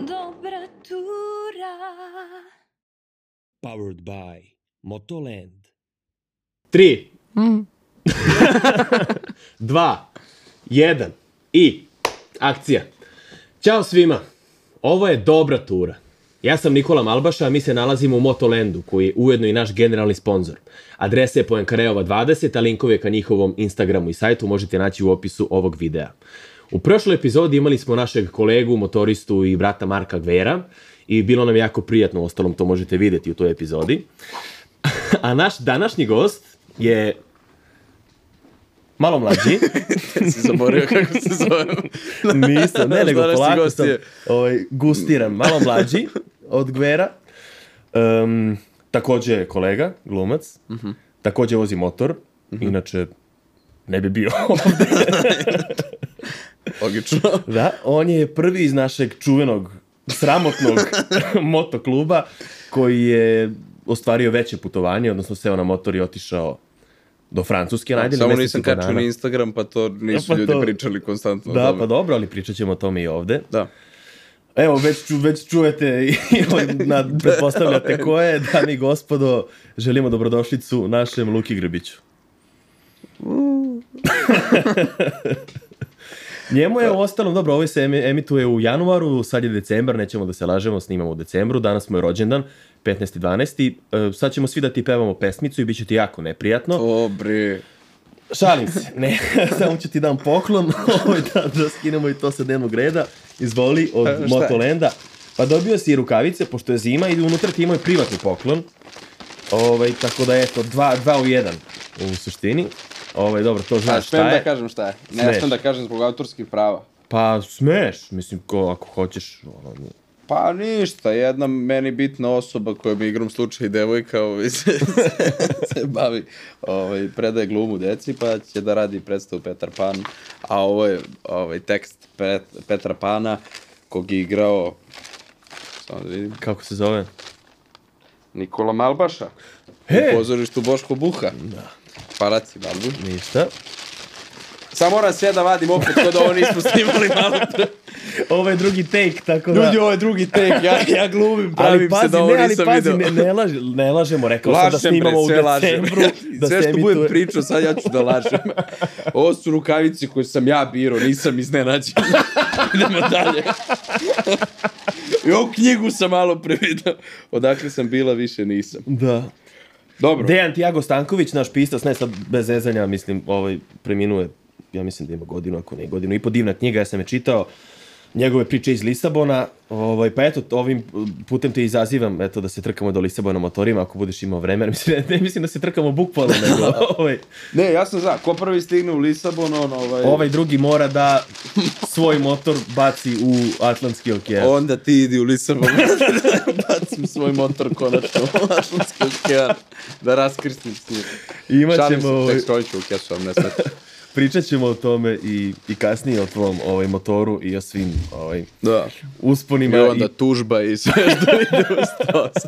Dobra tura. Powered by Motoland. Tri. Dva. Jedan. I akcija. Ćao svima. Ovo je dobra tura. Ja sam Nikola Malbaša, a mi se nalazimo u Motolandu, koji je ujedno i naš generalni sponsor. Adresa je Poenkareova 20, a linkove ka njihovom Instagramu i sajtu možete naći u opisu ovog videa. U prošloj epizodi imali smo našeg kolegu, motoristu i brata Marka Gvera i bilo nam je jako prijatno, ostalom to možete videti u toj epizodi. A naš današnji gost je malo mlađi. si zaborio kako se zove. Nisam, ne, nego polako sam ovaj, gustiram. Malo mlađi od Gvera. Um, takođe je kolega, glumac. Mhm. Takođe vozi motor. Inače, ne bi bio ovde. Logično. da, on je prvi iz našeg čuvenog, sramotnog motokluba koji je ostvario veće putovanje, odnosno seo na motor i otišao do Francuske. najde li Samo nisam kačio na Instagram, pa to nisu Pa ljudi to- pričali konstantno. Da, pa dobro, ali pričat ćemo o tome i ovde. Da. Evo, već, ču, već čujete i na, pretpostavljate ko je, dami i gospodo, želimo dobrodošlicu našem Luki Grbiću. Njemu je u ostalom, dobro, ovo se emi- emituje u januaru, sad je decembar, nećemo da se lažemo, snimamo u decembru, danas mu je rođendan, 15.12. E, sad ćemo svi da ti pevamo pesmicu i bit će ti jako neprijatno. O, bre. Šalim se, ne, samo ću ti dam poklon, ovaj, da, da skinemo i to sa dnevnog reda. Izvoli, od E, je? Motolenda. Pa dobio si i rukavice, pošto je zima i unutra ti imao i privatni poklon. Ovaj, tako da eto, dva, dva u jedan u suštini. Ovaj, dobro, to znaš smem šta da je. kažem šta je? Ne Smeš. smem da kažem zbog autorskih prava. Pa smeš, mislim, ko, ako hoćeš. Ono, Pa ništa, jedna meni bitna osoba koja mi igrom slučaj devojka ovaj, se, se bavi, ovaj, predaje glumu deci, pa će da radi predstavu Petar Pan, a ovo je ovaj, tekst Pet, Petra Pana, kog je igrao, samo da vidim, kako se zove? Nikola Malbaša, He! u pozorištu Boško Buha. Da. Paraci, Balbu. Ništa. Samo moram sve da vadim opet, kod ovo nismo snimali malo pre. Ovo je drugi take, tako da... Ljudi, ovo je drugi take, ja, ja glumim, ali pravim pazi, se da ovo ne, ali nisam pazi, video. ne, ne, laž, ne lažemo, rekao sam da Lažem, snimamo u sve lažem. decembru. da sve što budem emituje- pričao, sad ja ću da lažem. Ovo su rukavice koje sam ja birao, nisam iznenađen. Idemo dalje. I ovu knjigu sam malo previdao. Odakle sam bila, više nisam. Da. Dobro. Dejan Tiago Stanković, naš pisac, ne sad bez zezanja, mislim, ovaj, preminuje, ja mislim da ima godinu, ako ne godinu i po divna knjiga, ja sam je čitao, njegove priče iz Lisabona, ovaj, pa eto, ovim putem te izazivam, eto, da se trkamo do Lisabona motorima, ako budeš imao vremena, mislim, ne, mislim da se trkamo bukvalno, nego, ovaj, Ne, ja sam za. Ko prvi stigne u Lisabon, on ovaj... ovaj drugi mora da svoj motor baci u Atlantski okean. Onda ti idi u Lisabon. Bacim svoj motor konačno u Atlantski okean. Da raskrstim s njim. Imat Šalim se, ovaj, tek ću u kesu, vam ne smeta. Pričat ćemo o tome i, i kasnije o tvom ovaj, motoru i o svim ovaj, Da. usponima I i, onda tužba i sve što ide uz.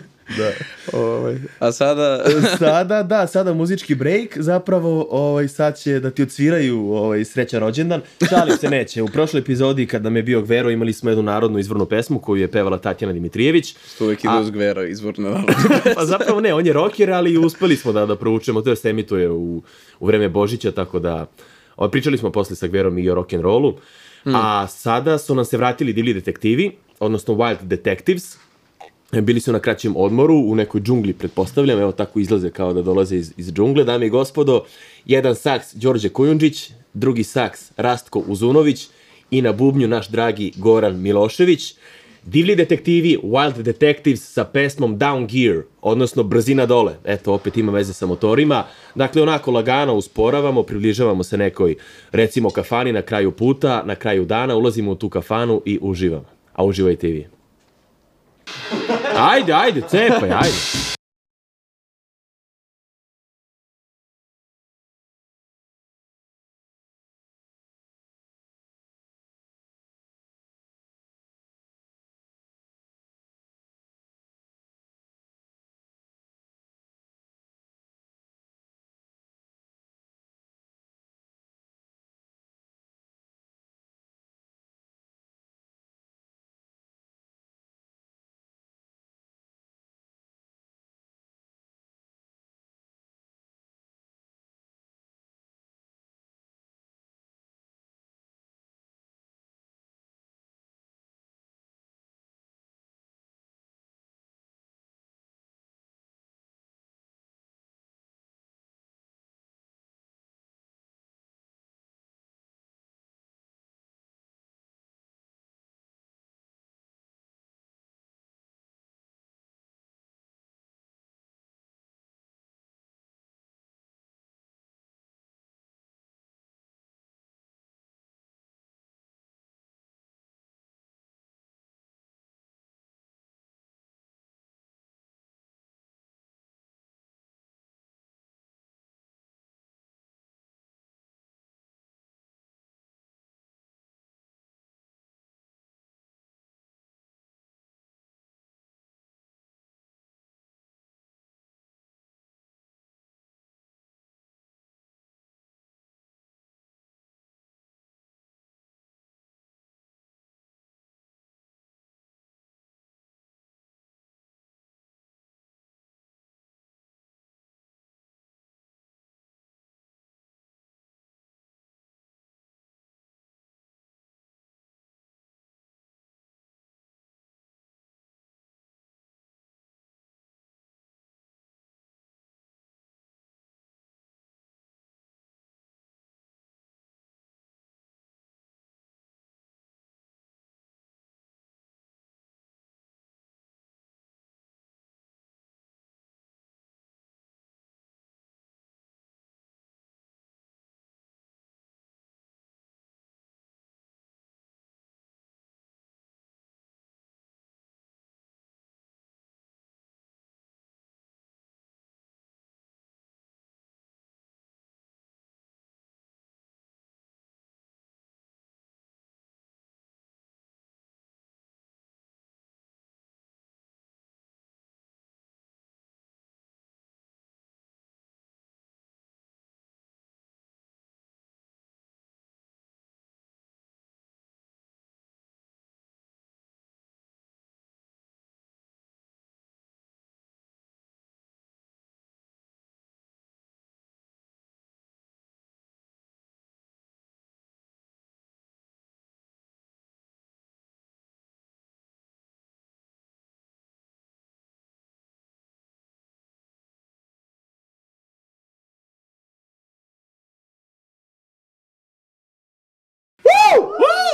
da. Ovaj. A sada... sada, da, sada muzički break, zapravo ovaj, sad će da ti odsviraju ovaj, srećan rođendan. Šalim se neće. U prošloj epizodi kad nam je bio Gvero imali smo jednu narodnu izvornu pesmu koju je pevala Tatjana Dimitrijević. Što uvijek ide A- uz Gvera, izvorno narod. Pa zapravo ne, on je rocker, ali uspeli smo da, da proučemo, to je se emituje u, u vreme Božića, tako da ovaj, pričali smo posle sa Gverom i o rock'n'rollu. A sada su nam se vratili divlji detektivi, odnosno Wild Detectives, Bili su na kraćem odmoru u nekoj džungli, pretpostavljam, evo tako izlaze kao da dolaze iz, iz džungle, dame i gospodo. Jedan saks Đorđe Kujundžić, drugi saks Rastko Uzunović i na bubnju naš dragi Goran Milošević. Divlji detektivi, Wild Detectives sa pesmom Down Gear, odnosno brzina dole. Eto, opet ima veze sa motorima. Dakle, onako lagano usporavamo, približavamo se nekoj, recimo, kafani na kraju puta, na kraju dana, ulazimo u tu kafanu i uživamo. A uživajte i vi. Ajde, ajde, cepaj, ajde.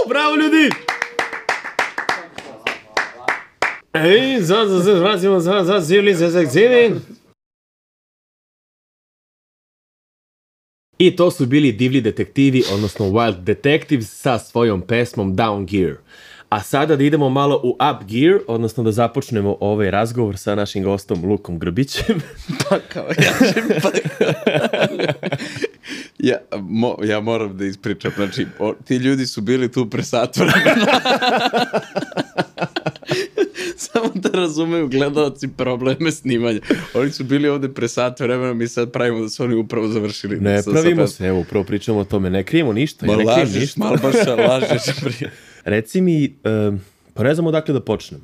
Bravo ljudi! Ej, za, za, za, vratimo za, za, zivli, za, za, zivli. I to su bili divlji detektivi, odnosno Wild Detectives sa svojom pesmom Down Gear. A sada da idemo malo u Up Gear, odnosno da započnemo ovaj razgovor sa našim gostom Lukom Grbićem. Pa kao, ja žim, pa ja, mo, ja moram da ispričam, znači, o, ti ljudi su bili tu pre sat vremena. Samo da razumeju gledalci probleme snimanja. Oni su bili ovde pre sat vremena, mi sad pravimo da su oni upravo završili. Ne sa- sa pravimo pesmom. se, evo, upravo pričamo o tome, ne krijemo ništa. Ma ja ne lažeš, ništa. malo baš lažeš. Reci mi, um, pa ne znam odakle da počnem.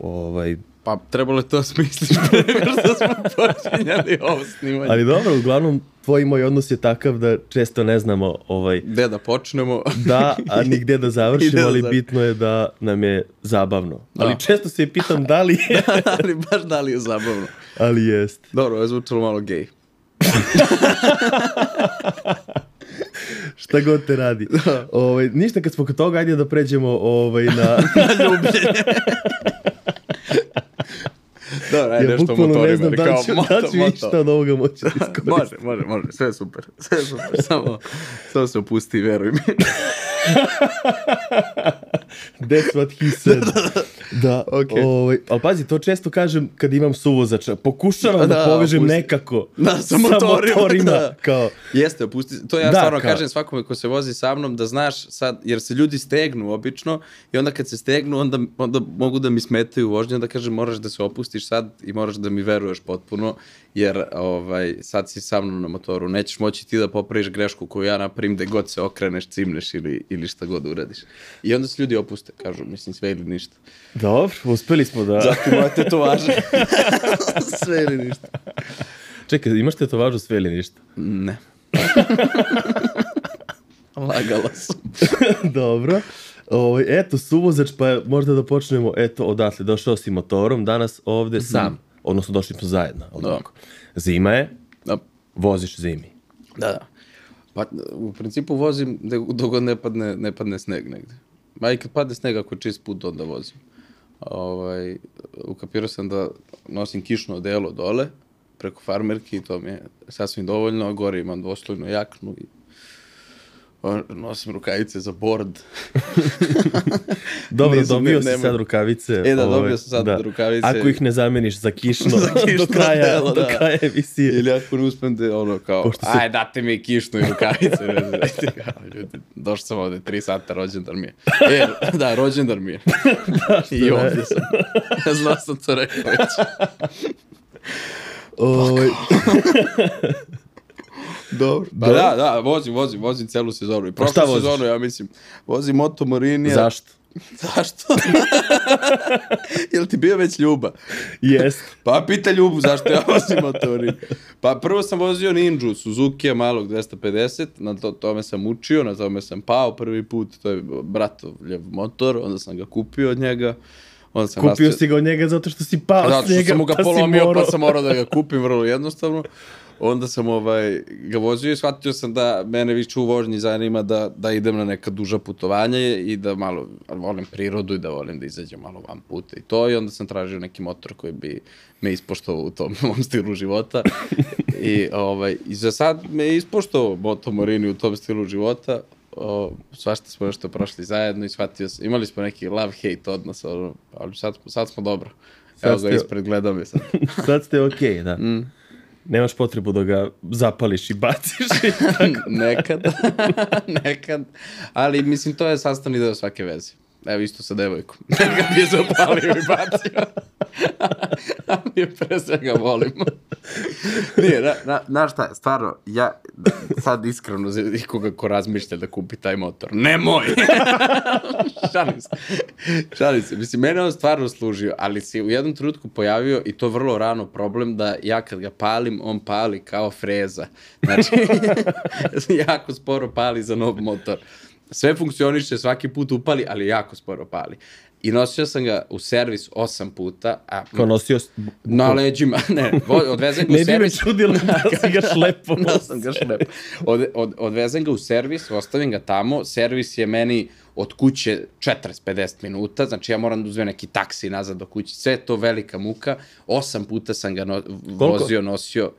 Ovaj, Pa trebalo je to smisliš pre nego što smo počinjali ovo snimanje. ali dobro, uglavnom, tvoj i moj odnos je takav da često ne znamo ovaj, Gde da počnemo? da, a ni gde da I završimo, da ali završimo. bitno je da nam je zabavno. Ali Da. često se pitam da li je, ali baš da li je zabavno. ali jest. Dobro, ovo je zvučalo malo gej. Šta god te radi. Ovaj, ništa, kad smo kod toga, ajde da pređemo ovaj, na... Ljubljenje. Dobro, ajde ja nešto bukvalno ne motorima. znam da li kao ću, moto, da ću moto. išta od ovoga moći da iskoristim. Može, može, može, sve je super, sve je super, samo, samo se opusti, veruj mi. That's what he said. da, Okej. ovaj, ali pazi, to često kažem kad imam suvozača. Pokušavam da, Da, povežem pusti. nekako Da, sa motorima, da. kao, Jeste, opusti, to ja Da, da, stvarno kao- kažem svakome ko se vozi sa mnom da znaš sad, jer se ljudi stegnu obično i onda kad se stegnu onda, onda mogu da mi smetaju u onda kažem moraš da se opustiš sad i moraš da mi veruješ potpuno, jer ovaj, sad si sa mnom na motoru, nećeš moći ti da popraviš grešku koju ja napravim gde god se okreneš, cimneš ili, ili šta god uradiš. I onda se ljudi opuste, kažu, mislim sve ili ništa. dobro, uspeli smo da... Zato moje tetovaže. sve ili ništa. Čekaj, imaš tetovažu sve ili ništa? Ne. Lagala sam. Dobro. Ovaj, eto, suvozač, pa možda da počnemo, eto, odatle, došao si motorom, danas ovde sam, odnosno došli smo zajedno, ali Da. tako. Zima je, Da. voziš zimi. Da, da. Pa u principu vozim dok dok ne padne, ne padne sneg negde. Ma i kad padne sneg, ako je čist put, onda vozim. Ovaj, ukapirao sam da nosim kišno odelo dole, preko farmerki i to mi je sasvim dovoljno, a gore imam dvoslojnu jaknu i nosim rukavice za bord. Dobro, Nisu, dobio ne- si nema- sad rukavice. E da, ovaj, dobio sam sad rukavice. Ako ih ne zameniš za kišno, Za kišno do kraja, odelo, do da. kraja emisije. Ili ako ne uspem da ono kao, Pošto se- aj date mi kišnu i rukavice. ne dajte kao, ljudi, došao sam ovde, tri sata, rođendar mi je. E, da, rođendar mi je. I ne. ovde sam. Znao sam to rekao već. Ovaj, Dobro. Pa da, da, vozim, vozim, vozim celu sezonu. I prošlu sezonu, ja mislim, vozim Moto Morinija. zašto? Zašto? Jel ti bio već ljuba? Jest. Pa pita Ljubu zašto ja vozim motori. Pa prvo sam vozio Ninja, Suzuki malog 250, na to, tome sam učio, na tome sam pao prvi put, to je bratovljev motor, onda sam ga kupio od njega. Onda sam Kupio nastavio- si ga od njega zato što si pao Zato s što njega, sam mu ga pa polomio, pa sam morao da ga kupim vrlo jednostavno. Onda sam ovaj, ga vozio i shvatio sam da mene više u vožnji zanima da, da idem na neka duža putovanja i da malo volim prirodu i da volim da izađem malo van puta i to. I onda sam tražio neki motor koji bi me ispoštovao u tom mom stilu života. I, ovaj, I za sad me je ispoštovao Moto Morini u tom stilu života. O, svašta smo nešto prošli zajedno i shvatio sam, imali smo neki love-hate odnos, ali sad, sad smo dobro. Evo Sad ga ste- ispred, gleda me sad. Sad ste okej, da. Mm. Nemaš potrebu da ga zapališ i baciš. nekad, nekad, ali mislim to je sastavni deo svake veze. Evo isto sa devojkom. Nekad bi je zapalio i bacio. A mi je pre svega volim. Nije, na, na, na šta, stvarno, ja sad iskreno za ikoga ko razmišlja da kupi taj motor. Nemoj! šalim se. Šalim se. Mislim, mene on stvarno služio, ali se u jednom trenutku pojavio i to vrlo rano problem da ja kad ga palim, on pali kao freza. Znači, jako sporo pali za nov motor. Sve funkcioniše, svaki put upali, ali jako sporo pali. I nosio sam ga u servis osam puta, a Kao nosio... na leđima, ne, odvezem ga u Ne bi me servis. čudilo da si ga šlepo. da sam ga šlepo. Od, od, odvezem ga u servis, ostavim ga tamo, servis je meni od kuće 40-50 minuta, znači ja moram da uzmem neki taksi nazad do kuće, sve to velika muka, osam puta sam ga no, vozio, nosio,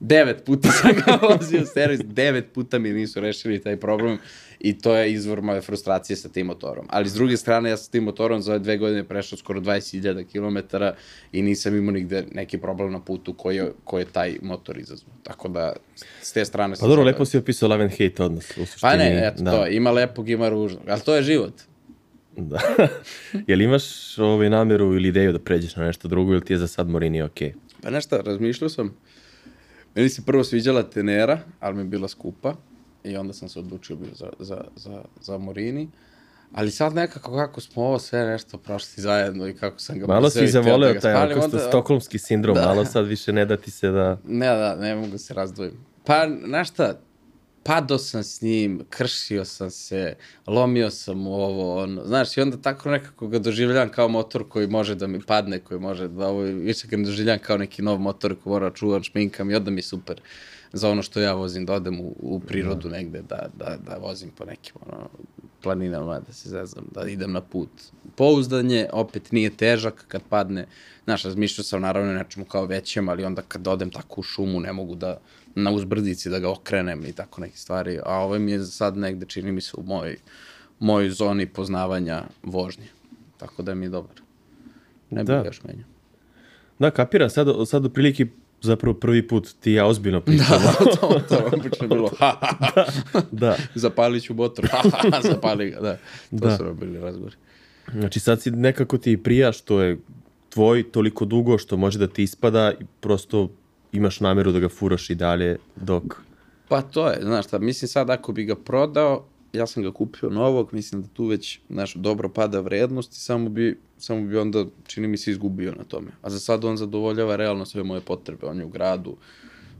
devet puta sam ga vozio u servis, devet puta mi nisu rešili taj problem i to je izvor moje frustracije sa tim motorom. Ali s druge strane, ja sam s tim motorom za ove dve godine prešao skoro 20.000 km i nisam imao nigde neki problem na putu koji je, koji je taj motor izazvao. Tako da, s te strane... Pa dobro, lepo si opisao love and hate odnos. U suštini, Pa ne, eto da. to, ima lepog, ima ružnog, ali to je život. Da. Jel imaš ovaj nameru ili ideju da pređeš na nešto drugo ili ti je za sad Morini okej? Pa nešto, razmišljao sam, meni se prvo sviđala Tenera, ali mi je bila skupa i onda sam se odlučio bio za, za, za, za Morini. Ali sad nekako kako smo ovo sve nešto prošli zajedno i kako sam ga Malo si hteo zavoleo da taj spalim, onda... onda- stokholmski sindrom, Da. malo sad više ne da ti se da... Ne, da, ne mogu da se razdvojim. Pa, znaš šta, padao sam s njim, kršio sam se, lomio sam mu ovo, ono, znaš, i onda tako nekako ga doživljam kao motor koji može da mi padne, koji može da ovo, više ga ne doživljam kao neki nov motor koji mora da čuvam, šminkam i onda mi super za ono što ja vozim, da odem u, u prirodu negde, da, da, da vozim po nekim ono, planinama, da se zezam, da idem na put. Pouzdanje, opet nije težak kad padne, znaš, razmišljao sam naravno nečemu kao većem, ali onda kad odem tako u šumu ne mogu da na uzbrdici da ga okrenem i tako neke stvari, a ovo mi je sad negde, čini mi se, u mojoj, mojoj zoni poznavanja vožnje. Tako da mi je dobar. Ne bih Da. još menjao. Da, kapiram, sad, sad u prilike zapravo prvi put ti ja ozbiljno pričamo. Da, to, to obično je bilo, ha, ha, ha, da. zapalit ću motor, ha, ha, ha, zapali ga, da. To Da. su bili razgovori. Znači sad si nekako ti prija što je tvoj toliko dugo što može da ti ispada i prosto imaš nameru da ga furaš i dalje dok... Pa to je, znaš šta, mislim sad ako bi ga prodao, ja sam ga kupio novog, mislim da tu već, znaš, dobro pada vrednost i samo bi, samo bi onda, čini mi se, izgubio na tome. A za sad on zadovoljava realno sve moje potrebe, on je u gradu,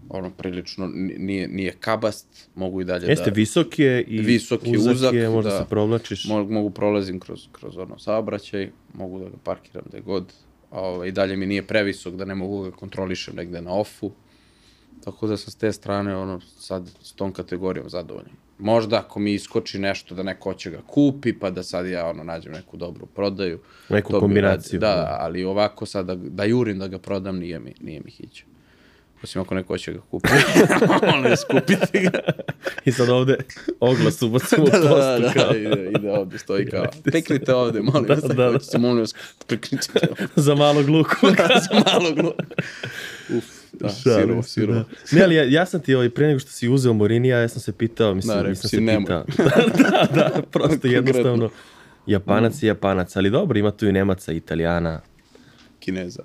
ono, prilično, nije, nije kabast, mogu i dalje Jeste, da... visok je i Visok je, uzak, uzak, je, možda da. se provlačiš. Mogu, mogu prolazim kroz, kroz ono saobraćaj, mogu da ga parkiram gde god, ovaj, i dalje mi nije previsok da ne mogu ga kontrolišem negde na ofu. Tako da sam s te strane ono, sad s tom kategorijom zadovoljan. Možda ako mi iskoči nešto da neko hoće ga kupi, pa da sad ja ono nađem neku dobru prodaju. Neku kombinaciju, radio. da. Da, ali ovako sad da, da jurim da ga prodam nije mi, nije mi hiće. Osim ako neko hoće ga kupi. Molim vas, kupite ga. I sad ovde oglas ubacimo da, da, da, kao ide, ide ovde, stoji kao, kliknite ovde, molim Da, vas, da, da, da. da. se, molim vas, kliknite ovde. za malog luku. za malo glu. Uf, da, Šalim sirovo, sirovo. Da. Ne, ali ja, ja sam ti ovaj, pre nego što si uzeo Morinija, ja sam se pitao, mislim, Da, nisam se nemoj. pitao. da, da, prosto Konkretno. jednostavno. Japanac je Japanac, ali dobro, ima tu i Nemaca, Italijana. Kineza.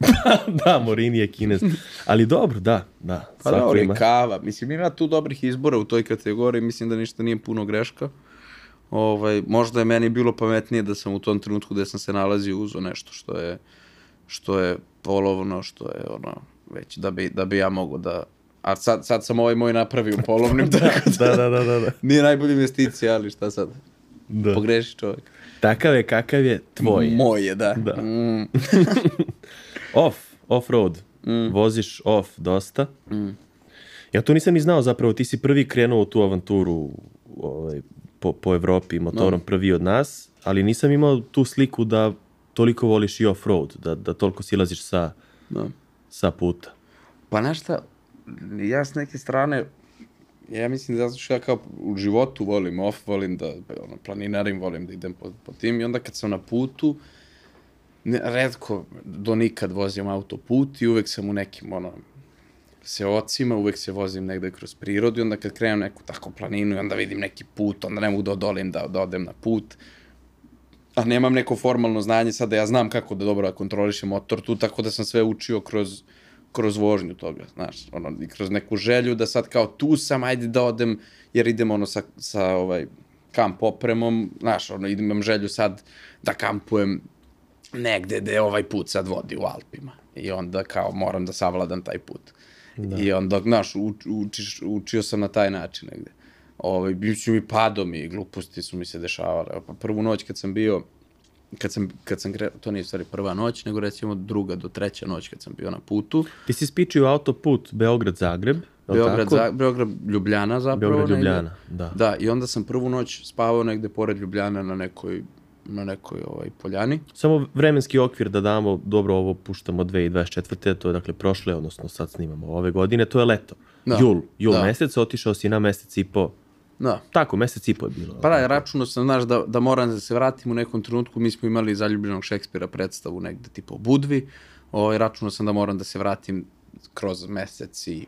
da, Morini je Kinez. Ali dobro, da, da. Pa dobro, ima. kava. Mislim, ima tu dobrih izbora u toj kategoriji, mislim da ništa nije puno greška. Ovaj, možda je meni bilo pametnije da sam u tom trenutku gde sam se nalazio uzo nešto što je, što je polovno, što je ono, već da bi, da bi ja mogu da... A sad, sad sam ovaj moj napravio polovnim, tako da, Da, da, da, da, da. nije najbolja investicija, ali šta sad? da. Pogreši čovjek. Takav je kakav je tvoj. Moje, da. Da. Mm. Off, off-road. Voziš off dosta. Ja to nisam ni znao zapravo, ti si prvi krenuo u tu avanturu ovaj, po, po Evropi motorom prvi od nas, ali nisam imao tu sliku da toliko voliš i off-road, da, da toliko silaziš sa, Da. sa puta. Pa znaš šta, ja s neke strane, ja mislim da zato što ja kao u životu volim off, volim da ono, planinarim, volim da idem po, po tim i onda kad sam na putu, ne, redko do nikad vozim autoput i uvek sam u nekim ono, seocima, uvek se vozim negde kroz prirodu i onda kad krenem neku tako planinu i onda vidim neki put, onda ne mogu da odolim da, da odem na put. A nemam neko formalno znanje sad da ja znam kako da dobro kontrolišem motor tu, tako da sam sve učio kroz, kroz vožnju toga, znaš, ono, i kroz neku želju da sad kao tu sam, ajde da odem, jer idem ono sa, sa ovaj, kamp opremom, znaš, ono, imam želju sad da kampujem negde gde ovaj put sad vodi u Alpima. I onda kao moram da savladam taj put. Da. I onda, znaš, uč, učiš, učio sam na taj način negde. Ovaj, mislim i padom i gluposti su mi se dešavale. Pa prvu noć kad sam bio, kad sam, kad sam kre... to nije stvari prva noć, nego recimo druga do treća noć kad sam bio na putu. Ti si spičio autoput Beograd-Zagreb, Beograd, za, Beograd, Ljubljana zapravo. Beograd, negde. Ljubljana, da. Da, i onda sam prvu noć spavao negde pored Ljubljana na nekoj, na nekoj ovaj, poljani. Samo vremenski okvir da damo, dobro ovo puštamo 2024. To je dakle prošle, odnosno sad snimamo ove godine, to je leto. Da. Jul, jul Da. mesec, otišao si na mesec i po. Da. Tako, mesec i po je bilo. Pa da, računao sam, znaš, da, da moram da se vratim u nekom trenutku, mi smo imali zaljubljenog Šekspira predstavu negde tipa u Budvi, ovaj, računao sam da moram da se vratim kroz mesec i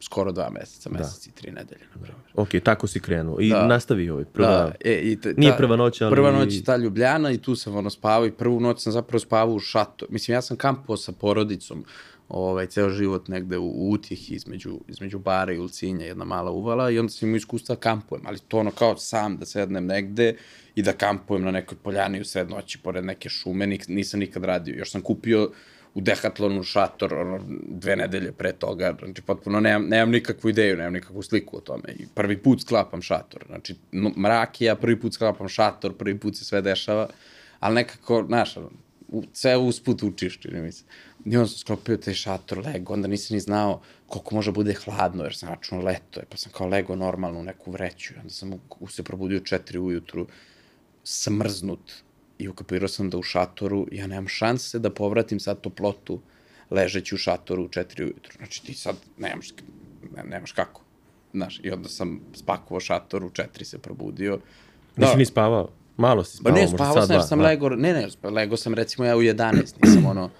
skoro dva meseca, mesec i tri nedelje, na primjer. Ok, tako si krenuo. I Da. nastavi ovaj prva... Da, e, i ta, Nije prva noć, ali- Prva noć je ta Ljubljana i tu sam ono spavao i prvu noć sam zapravo spavao u šato. Mislim, ja sam kampovao sa porodicom ovaj, ceo život negde u, u utjehi između, između bara i Ulcinja, jedna mala uvala i onda sam imao iskustva da kampujem, ali to ono kao sam da sednem negde i da kampujem na nekoj poljani u sred noći pored neke šume, nik, nisam nikad radio. Još sam kupio u Decathlonu šator ono, dve nedelje pre toga, znači potpuno nemam, nemam nikakvu ideju, nemam nikakvu sliku o tome i prvi put sklapam šator, znači mrak ja prvi put sklapam šator, prvi put se sve dešava, ali nekako, znaš, u, sve usput učiš, čini mi se. I onda sam sklopio taj šator, lego, onda nisam ni znao koliko može bude hladno, jer sam računao leto je, pa sam kao lego normalno u neku vreću, onda sam u, u, se probudio četiri ujutru, smrznut, i ukapirao sam da u šatoru ja nemam šanse da povratim sad toplotu ležeći u šatoru u četiri ujutru. Znači ti sad nemaš, ne, nemaš kako. Znaš, i onda sam spakovao šator, u četiri se probudio. Nisi ni spavao? Malo si Ba spavao, ne, možda spavao sad sam jer dva, sam da. lego, ne, ne, lego sam recimo ja u 11, nisam ono,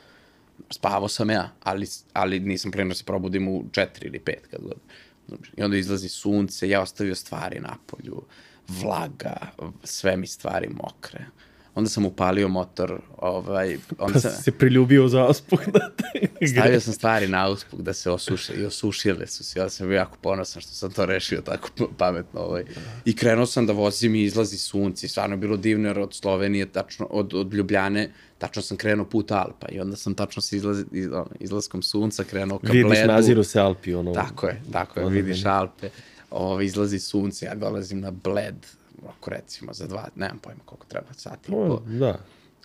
spavao sam ja, ali, ali nisam krenuo da se probudim u 4 ili 5 kad god. I onda izlazi sunce, ja ostavio stvari na polju, vlaga, sve mi stvari mokre. Onda sam upalio motor, ovaj, onda Pa sam, si se priljubio za ospuk da stavio sam stvari na uspuk da se osuše i osušile su se. Ja sam bio jako ponosan što sam to rešio tako pametno. Ovaj. I krenuo sam da vozim i izlazi sunce. Stvarno je bilo divno jer od Slovenije, tačno, od, od Ljubljane, tačno sam krenuo put Alpa. I onda sam tačno sa izlazi, iz, ono, izlaskom sunca krenuo ka Vidiš, Bledu. naziru se Alpi, ono... Tako je, tako je, vidiš. Alpe, ovo, izlazi sunce, ja dolazim na Bled, ako recimo za dva, nemam pojma koliko treba, sati i O, po Da.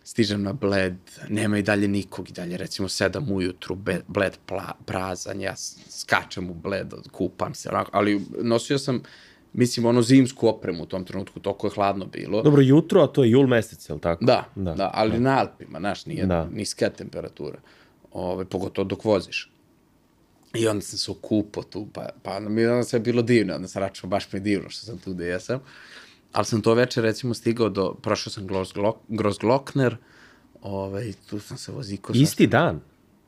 stižem na Bled, nema i dalje nikog i dalje, recimo sedam ujutru, be, Bled pla, prazan, ja skačem u Bled, kupam se, onako, ali nosio sam, mislim, ono zimsku opremu u tom trenutku, toliko je hladno bilo. Dobro, jutro, a to je jul mesec, je li tako? Da, da, da, ali na Alpima, znaš, nije Da. da. niska temperatura, Ove, pogotovo dok voziš. I onda sam se okupao tu, pa, pa mi je onda sve bilo divno, onda sam računao baš mi je divno što sam tu gde jesam. Ali sam to večer recimo stigao do, prošao sam Gross Glockner, Ove, tu sam se voziko. Isti dan.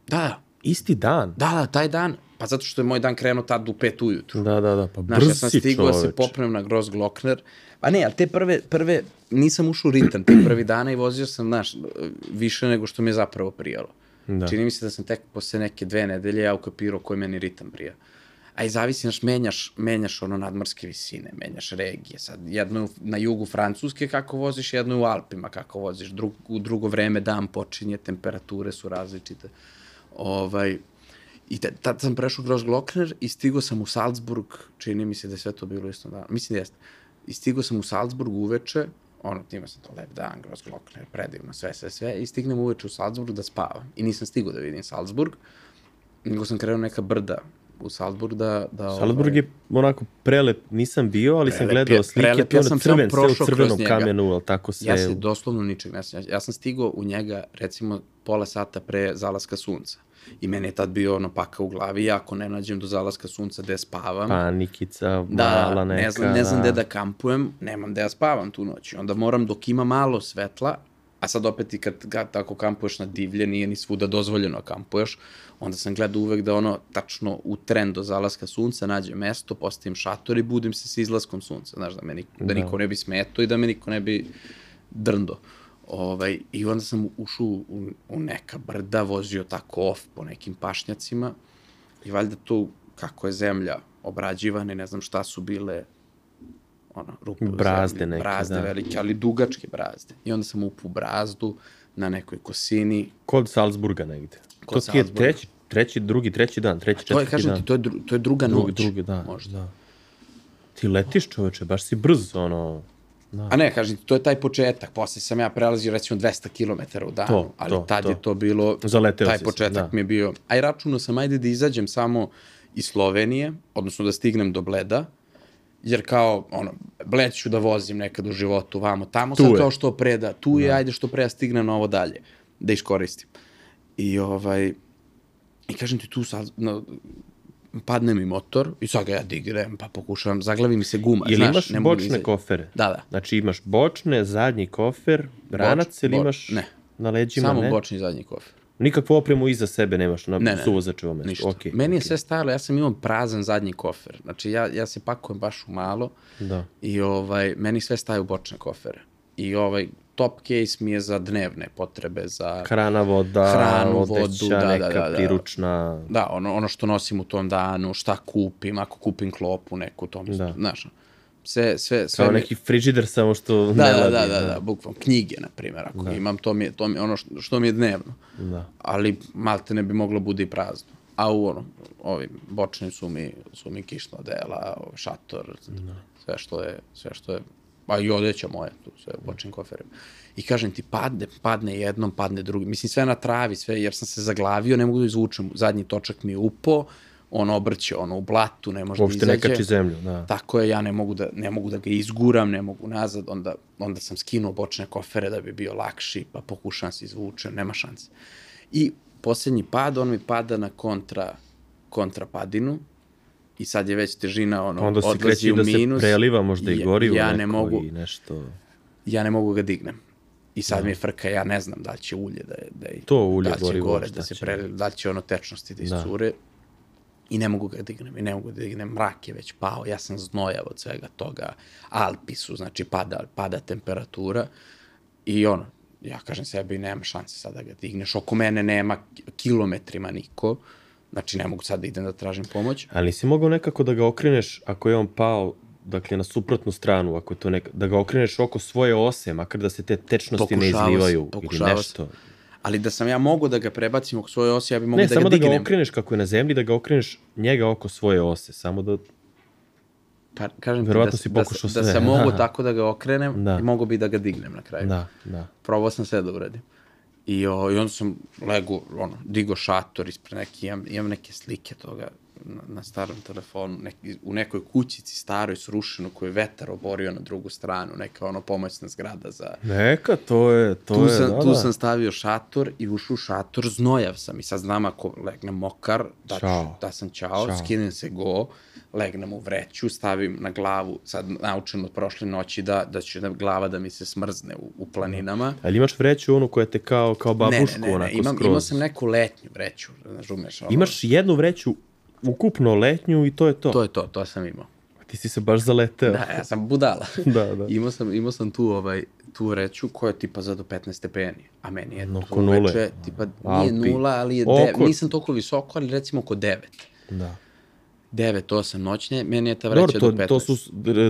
Da, da, Isti dan. da, da, taj dan, pa zato što je moj dan krenuo tad u pet ujutru. Da, da, da, pa Znaš, brz ja sam stigao da se popnem na Gross Glockner. Pa ne, ali te prve, prve, nisam ušao u ritam te prvi dana i vozio sam, znaš, više nego što mi je zapravo prijalo. Da. Čini mi se da sam tek posle neke dve nedelje ja ukapirao koji meni ritam prija. A i zavisi, znaš, menjaš, menjaš ono nadmorske visine, menjaš regije. Sad, jedno na jugu Francuske kako voziš, jedno je u Alpima kako voziš. Drug, u drugo vreme dan počinje, temperature su različite. Ovaj, I te, tad sam prešao kroz Glockner i stigao sam u Salzburg, čini mi se da je sve to bilo isto dan. Mislim da jeste. I stigao sam u Salzburg uveče, ono, imao sam to lep dan, kroz Glockner, predivno, sve, sve, sve, i stignem uveče u Salzburg da spavam. I nisam stigao da vidim Salzburg, nego sam krenuo neka brda u Salzburg da... da Salzburg je onako prelep, nisam bio, ali sam Prelep gledao je, slike, prelep, to ja sam crven, sve u crvenom kamenu, ali tako sve... Ja se doslovno ničeg ne sjećam. Ja sam stigao u njega, recimo, pola sata pre zalaska sunca. I meni je tad bio ono paka u glavi, ja ako ne nađem do zalaska sunca gde spavam, Panikica, da, mala neka... ne znam, ne znam gde da kampujem, nemam gde ja spavam tu noć. Onda moram dok ima malo svetla, a sad opet i kad, kad tako kampuješ na divlje, nije ni svuda dozvoljeno kampuješ, onda sam gledao uvek da ono tačno u tren do zalaska sunca nađe mesto, postavim šator i budim se sa izlaskom sunca, znaš, da, me niko, da. Da. niko ne bi smeto i da me niko ne bi drndo. Ovaj, I onda sam ušao u, u neka brda, vozio tako off po nekim pašnjacima i valjda tu kako je zemlja obrađivana i ne znam šta su bile ono, rupe u Brazde zemlji, neke, brazde da. velike, ali dugačke brazde. I onda sam upao u brazdu na nekoj kosini. Kod Salzburga negde. Kod to ti je Salzburga. treći, treći, drugi, treći dan, treći, To je, četvrti kažem dan. ti, to je, dru, to je druga drugi, noć. drugi, da. Možda. da. Ti letiš čoveče, baš si brz, ono... A ne, kažem ti, to je taj početak. Posle sam ja prelazio recimo 200 km u danu, To, ali to, tad to. je to bilo, Zaleteo taj početak da. mi je bio, aj računao sam, ajde da izađem samo iz Slovenije, odnosno da stignem do Bleda, jer kao, ono, Bled ću da vozim nekad u životu, vamo, tamo, Tu sad je. kao što pre da, tu je, ajde što pre ja stignem na ovo dalje, da iskoristim. I ovaj, i kažem ti tu sad, no, padne mi motor i sad ga ja dignem, pa pokušavam, zaglavi mi se guma, Ili znaš, imaš ne mogu da bočne izađem. kofere? Da, da. Znači imaš bočne, zadnji kofer, ranac ili boč- imaš ne. na leđima, Samo ne? bočni zadnji kofer. Nikakvu opremu iza sebe nemaš na Ne, ne, suvozačevom mestu. Ništa. Okej, Meni je okej. sve stajalo, ja sam imao prazan zadnji kofer. Znači, ja, ja se pakujem baš u malo Da. i ovaj, meni sve staje u bočne kofere. I ovaj, top case mi je za dnevne potrebe, za... Hrana, voda, Hranu, odeća, vodu, da, da, neka da, da. priručna... Da, ono, ono što nosim u tom danu, šta kupim, ako kupim klopu neku, to mi, Da. da. Sve, sve, sve Kao neki frižider samo što Da, ne da, da, da, da, bukvalno. Knjige, na primjer, ako da. imam, to mi je, to mi je ono što, što mi je dnevno. Da. Ali malte ne bi moglo bude i prazno. A u ono, ovim bočnim su mi, su mi kišna dela, ovaj šator, sve što je, sve što je, a i odeća moje, tu sve u bočnim koferima. I kažem ti, padne, padne jednom, padne drugim. Mislim, sve na travi, sve, jer sam se zaglavio, ne mogu da izvučem. Zadnji točak mi je upo, on obrće, ono, u blatu, ne može Uopšte da ne izađe. kači zemlju, da. Tako je, ja ne mogu da, ne mogu da ga izguram, ne mogu nazad, onda, onda sam skinuo bočne kofere da bi bio lakši, pa pokušam se izvučem, nema šanse. I posljednji pad, on mi pada na kontra, kontra padinu i sad je već težina, ono, Onda se odlazi kreće u da se minus. preliva možda i Ja- gorivo ja neko ne mogu, i nešto... ja ne mogu ga dignem. I sad mi je frka, ja ne znam da li će ulje da je, da je To ulje, da li će gorivo, gore, da se će? prelije, da li će ono tečnosti da Da. I ne mogu ga dignem, i ne mogu da dignem, mrak je već pao, ja sam znojav od svega toga, Alpi su, znači pada, pada temperatura. I ono, ja kažem sebi, nema šanse sad da ga digneš, oko mene nema kilometrima niko, znači ne mogu sad da idem da tražim pomoć. Ali nisi mogao nekako da ga okreneš, ako je on pao, dakle, na suprotnu stranu, ako je to neka, da ga okreneš oko svoje ose, makar da se te tečnosti ne Pokušavao sam, izlivaju ili pokušavao sam. Ali da sam ja mogu da ga prebacim oko svoje osi, ja bi mogu Ne, da samo ga da dignem. ga okreneš kako je na zemlji, da ga okreneš njega oko svoje ose, samo da... Pa, kažem ti Verovatno da, si da, pokušao da, sve. sam mogu tako da ga okrenem Da. i mogu bi da ga dignem na kraju. Da, da. Probao sam sve da uradim. I, o, I onda sam lego, ono, digo šator ispred neke, imam, imam neke slike toga na, na starom telefonu, neki, u nekoj kućici staroj srušeno koju je vetar oborio na drugu stranu, neka ono pomoćna zgrada za... Neka, to je, to tu je, sam, da, tu da. sam stavio šator i ušao u šator, znojav sam i sad znam ako legnem mokar, da, ću, da sam ćao, Ćao. skinem se go, legnem u vreću, stavim na glavu, sad naučen od prošle noći da, da će da glava da mi se smrzne u, u planinama. Ali imaš vreću onu koja te kao, kao babušku, ne, ne, ne, onako imam, skroz. imao sam neku letnju vreću, razumeš? Ono, Imaš jednu vreću ukupno letnju i to je to. To je to, to sam imao. Ti si se baš zaleteo. Da, ja sam budala. Da, da. imao sam, imao sam tu, ovaj, tu vreću koja je tipa za do 15 stepeni, a meni je No, to nule. uveče, tipa, Alpi. nije nula, ali je Oko. devet, nisam toliko visoko, ali recimo oko 9. da. 9, 8 noćne, meni je ta Dobro, vreća to, do 15. to su,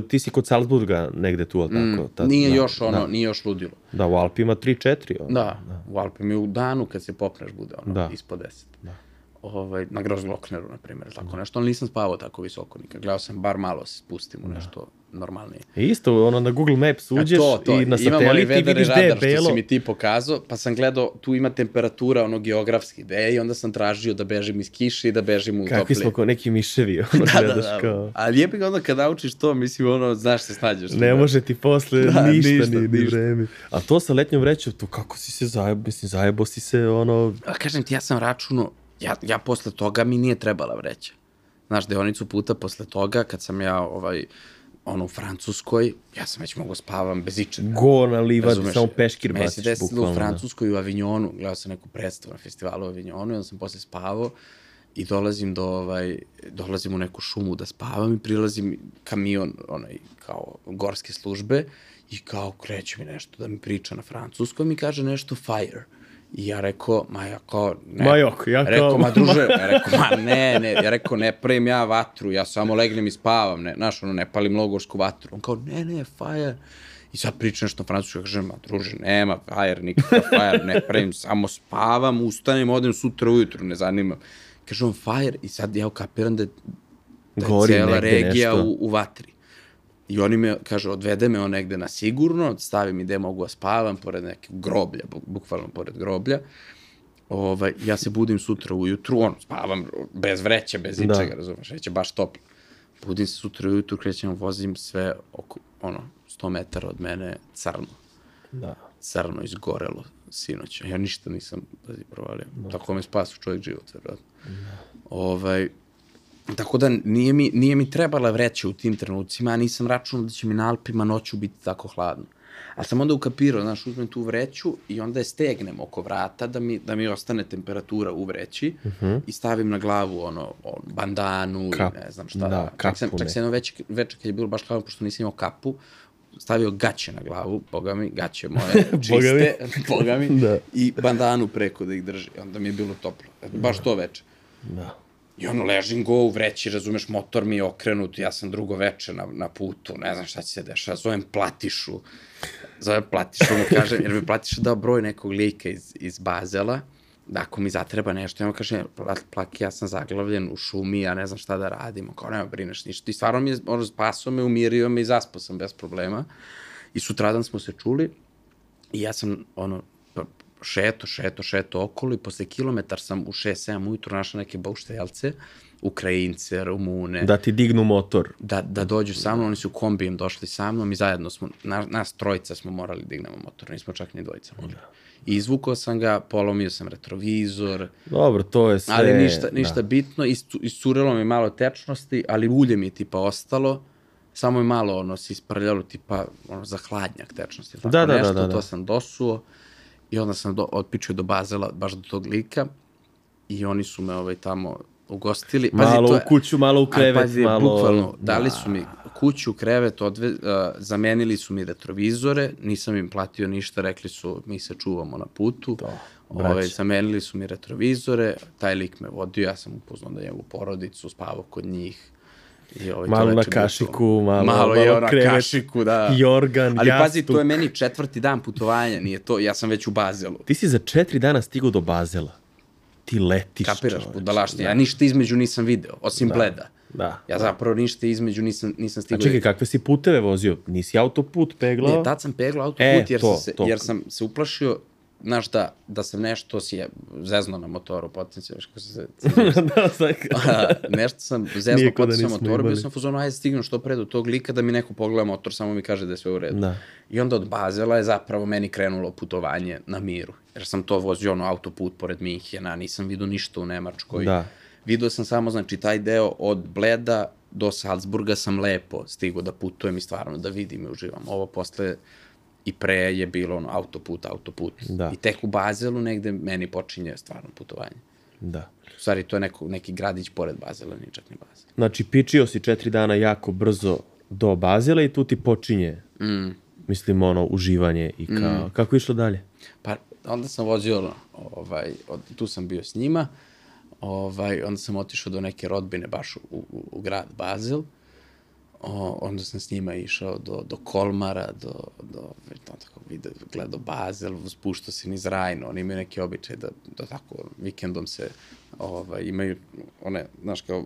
ti si kod Salzburga negde tu, ali tako? Mm, Tad, nije da, još ono, Da, nije još ludilo. da u Alpima 3-4. Ono. Da, u Alpima i u danu kad se popneš bude ono, Da. ispod 10. Da. Ovaj, na Grozlokneru, na primjer, tako nešto, ali nisam spavao tako visoko nikad. Gledao sam bar malo se spustim u nešto normalnije. E isto, ono, na Google Maps uđeš A to, to, i na satelit i vidiš gde je radar što belo. si mi ti pokazao, pa sam gledao, tu ima temperatura ono geografski gde je i onda sam tražio da bežim iz kiše i da bežim u Kakvi toplije. smo kao neki miševi, ono, da, da, gledaš da. kao... Ali jebi ga onda kad naučiš to, mislim, ono, znaš se snađeš. Ne može ti posle Da, ništa, ništa, ni, ni ništa. vreme. A to sa letnjom vrećom, to kako si se zajebo, mislim, zajebo si se, ono, A kažem ti, ja sam računo, ja, ja posle toga mi nije trebala vreća. Znaš, deonicu puta posle toga, kad sam ja, ovaj, ono, u Francuskoj, ja sam već mogo spavam bez ičega. go na livadi, Razumeš? samo peškir Meni se baciš, desilo bukvalno. u da. Francuskoj u Avignonu, gledao sam neku predstavu na festivalu u Avignonu i onda sam posle spavao i dolazim do ovaj dolazim u neku šumu da spavam i prilazim kamion onaj kao gorske službe i kao kreće mi nešto da mi priča na francuskom i kaže nešto fire. I ja rekao, ma ja kao, ne. Ma jok, ja kao- Rekao, ma druže, ja rekao, ma ne, ne, ja rekao, ne pravim ja vatru, ja samo legnem i spavam, ne, znaš, ono, ne palim logorsku vatru. On kao, ne, ne, fire. I sad priča nešto na francuskom, kažem, ma druže, nema fire, nikakav fire, ne pravim, samo spavam, ustanem, odem sutra ujutru, ne zanima. Kaže on fire i sad ja ukapiram da je, da je Gori cijela negde regija nešto. u, u vatri. I oni me, kaže, odvede me on negde na sigurno, stavi mi gde mogu da spavam, pored neke groblja, bu- bukvalno pored groblja. Ovaj, ja se budim sutra ujutru, on, spavam bez vreće, bez Da. ničega, razumeš, već je baš toplo. Budim se sutra ujutru, krećem, vozim sve oko, ono, 100 metara od mene, crno. Da. Crno, izgorelo, sinoć. Ja ništa nisam pazi, provalio. Tako me spasu čovjek život, verovatno. Ovaj, tako da nije mi, nije mi trebala vreća u tim trenucima, a nisam računao da će mi na Alpima noću biti tako hladno. A sam onda ukapirao, znaš, uzmem tu vreću i onda je stegnem oko vrata da mi, da mi ostane temperatura u vreći uh -huh. i stavim na glavu ono, ono bandanu Kap- i ne znam šta. da, čak sam, čak sam jedno veče, veče kad je bilo baš hladno, pošto nisam imao kapu, stavio gaće na glavu, boga mi, gaće moje, čiste, boga mi, Da. i bandanu preko da ih drži. Onda mi je bilo toplo. Baš to veče. Da. I ono, ležim go u vreći, razumeš, motor mi je okrenut, ja sam drugo veče na, na putu, ne znam šta će se dešava, zovem Platišu, zovem Platišu, mu kažem, jer mi Platiša dao broj nekog lika iz, iz Bazela, da ako mi zatreba nešto, ja mu kažem, "Pla- plaki, ja sam zaglavljen u šumi, ja ne znam šta da radim, kao nema brineš ništa. I stvarno mi je, ono, spasao me, umirio me i zaspao sam bez problema. I sutradan smo se čuli i ja sam, ono, šeto, šeto, šeto okolo i posle kilometar sam u 6-7 ujutru našao neke baušteljalce, Ukrajince, Rumune, Da ti dignu motor. da, da dođu sa mnom, oni su kombijem došli sa mnom i zajedno smo, na, nas trojica smo morali da dignemo motor, nismo čak ni dvojica mogli. I izvukao sam ga, polomio sam retrovizor, Dobro, to je sve... ali ništa, ništa Da. bitno, iscu, iscurelo mi malo tečnosti, ali ulje mi je tipa ostalo, samo je malo ono se isprljalo tipa ono za hladnjak tečnosti. Tako Da, da, da, nešto, da, da. To sam dosuo i onda sam do, otpičio do Bazela, baš do tog lika i oni su me ovaj, tamo ugostili. Malo to u je- kuću, malo u krevet, pazi, malo... bukvalno, dali su mi kuću, krevet, odve, uh, zamenili su mi retrovizore, nisam im platio ništa, rekli su mi se čuvamo na putu. To, Ove, braće. zamenili su mi retrovizore, taj lik me vodio, ja sam upoznao da njegovu porodicu, spavao kod njih. I ovaj, Malo na kašiku, to. malo- malo je malo na krevet, kašiku, da. jorgan, Ali pazi, jastuk. to je meni četvrti dan putovanja, nije to, ja sam već u Bazelu. Ti si za četiri dana stigao do Bazela. Ti letiš, Kapiraš, čoveče. budalašnje. Ja ništa između nisam video, osim Bleda. Da. Ja zapravo ništa između nisam, nisam A stigao. čekaj, kakve si puteve vozio? Nisi autoput peglao? Ne, tad sam peglao autoput E, jer, to, sam se, to. jer sam se uplašio znaš da, da sam nešto si je zezno na motoru, potencijalno, kako se da, sad... A, nešto sam zezno da potisao nismo motoru, bio sam u fazonu, ajde stignem što pre do tog lika da mi neko pogleda motor, samo mi kaže da je sve u redu. Da. I onda od Bazela je zapravo meni krenulo putovanje na miru, jer sam to vozio ono autoput pored Minhena, nisam vidio ništa u Nemačkoj. Da. Video sam samo, znači, taj deo od Bleda do Salzburga sam lepo stigao da putujem i stvarno da vidim i uživam. Ovo posle i pre je bilo ono autoput, autoput. Da. I tek u Bazelu negde meni počinje stvarno putovanje. Da. U stvari, to je neko, neki gradić pored Bazela, nije čak ni Bazel. Znači, pičio si četiri dana jako brzo do Bazela i tu ti počinje, Mm. mislim, ono, uživanje i kao... Kako je išlo dalje? Pa onda sam vozio, ovaj, od, tu sam bio s njima, ovaj, onda sam otišao do neke rodbine baš u, u, u grad Bazel, o, onda sam s njima išao do, do Kolmara, do, do to tako video, gledao Bazel, spuštao se niz Rajno, oni imaju neki običaj da, da tako vikendom se ovaj, imaju one, znaš kao,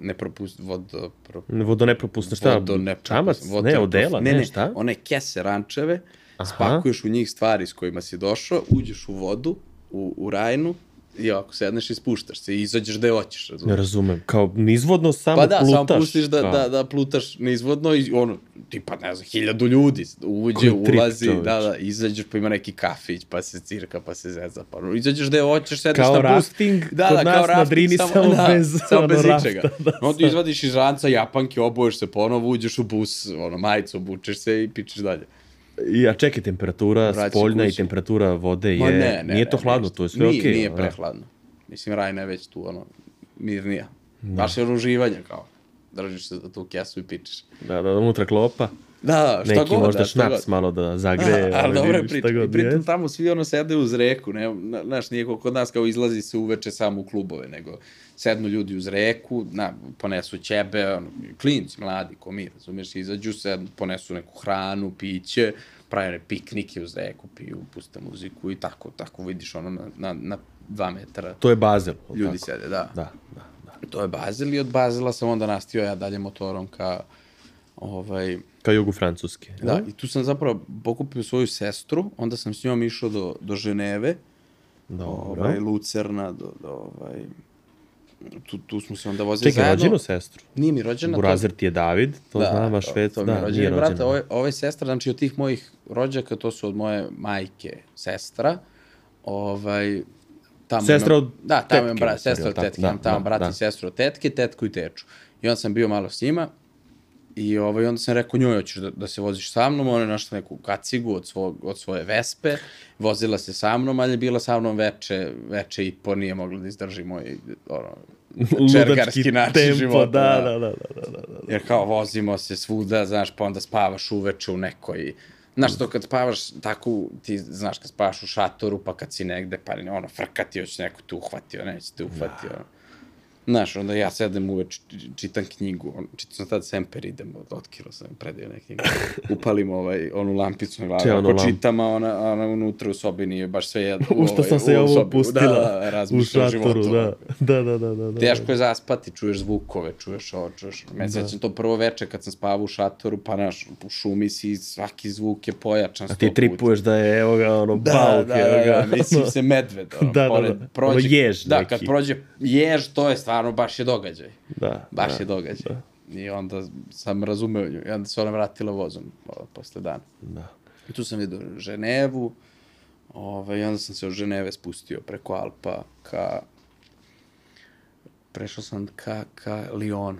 ne propust, vod, pro, Vodonepropusno, šta? Vodo ne Čamac? vodo Ne, ne odela? ne, Ne, ne, šta? one kese rančeve, Aha. spakuješ u njih stvari s kojima si došao, uđeš u vodu, u, u rajnu, i ovako sedneš i spuštaš se i izađeš gde hoćeš, Ne razumiješ? razumem. Kao nizvodno samo Pa da, plutaš. samo pustiš da, kao. da, da plutaš nizvodno i ono, tipa, ne znam, hiljadu ljudi uđe, Koji trip, ulazi, čoveče. da, da, izađeš pa ima neki kafić, pa se cirka, pa se zeza, pa ono, izađeš gde hoćeš, sedneš Kao na bus. rafting kod nas na Drini, samo bez, samo ono, bez rafta, ičega. da, Onda izvadiš iz ranca japanke, oboješ se ponovo, uđeš u bus, ono, majicu obučeš se i pičeš dalje. I, a čekaj, temperatura Vraća spoljna i kući. temperatura vode je... Ma ne, ne, nije to ne, hladno, ništa. to je sve nije, okej. Nije da. prehladno. Mislim, Rajna je već tu, ono, mirnija. Da. Baš je ruživanje, kao. Držiš se za tu kesu i pičeš. Da, da, unutra klopa. Da, šta Neki god, možda da, šnaps god. malo da zagreje. ali ali dobro je priča. I pritom tamo svi ono sede uz reku, ne, na- znaš, nije ko kod nas kao izlazi se uveče samo u klubove, nego sednu ljudi uz reku, na, ponesu ćebe, ono, klinci, mladi, ko mi, razumiješ, izađu se, ponesu neku hranu, piće, prave piknike uz reku, piju, puste muziku i tako, tako vidiš ono na, na, na dva metara To je Bazel. ljudi tako? sede, da. Da, da, da. To je Bazel i od Bazela sam onda nastio ja dalje motorom ka Ovaj, Kao jugu Francuske. da, i tu sam zapravo pokupio svoju sestru, onda sam s njom išao do, do Ženeve, Dobro. ovaj, Lucerna, do, do ovaj, tu, tu smo se onda vozili Čekaj, zajedno. rođenu sestru. Nije mi rođena. to- Burazer ti je David, to znam, a švec, to da, nije rođena. Ovo je, ovo je sestra, znači od tih mojih rođaka, to su od moje majke sestra. Ovaj, tamo Sestra od Da, tamo tetke, brat, sestra od tetke, Da, tamo da, brat da. i sestru od tetke, tetku i teču. I onda sam bio malo s njima i ovaj, onda sam rekao njoj, hoćeš da, da se voziš sa mnom, ona je našla neku kacigu od, svog, od svoje vespe, vozila se sa mnom, ali je bila sa mnom veče, veče i po, nije mogla da izdrži moj ono, čergarski način tempo, života. Da, da, da, da, da, da. Jer kao vozimo se svuda, znaš, pa onda spavaš uveče u nekoj... Znaš, to kad spavaš tako, ti znaš kad spavaš u šatoru, pa kad si negde, pa ono, frkati, hoće neko te uhvatio, neće te uhvatio. Da. Znaš, onda ja sedem uveč, či- čitam knjigu, on, čitam sam tad Semper, idem, od, otkilo sam, predio neke knjige. Upalim ovaj, onu lampicu na glavu, ako čitam, a ona, ona unutra u sobi nije baš sve jedno. U što sam se ja ovo pustila Da, da, u šatoru, da. Da, da, da, da. da. Teško je zaspati, čuješ zvukove, čuješ ovo, čuješ... Me da. sećam to prvo veče kad sam spavao u šatoru, pa naš, u šumi si, svaki zvuk je pojačan A ti tripuješ da je, evo ga, ono, Da, bauk, da, evo da, ga. da, mislim se medved, ono, Da, da, pored, da. prođe, jež Da, kad prođe jež, to je stvarno, baš je događaj. Da, Baš da, je događaj. I onda sam razumeo nju. I onda se ona vratila vozom posle dana. Da. I tu sam vidio Ženevu, ovaj, i onda sam se od Ženeve spustio preko Alpa ka... Prešao sam ka, ka Lyonu.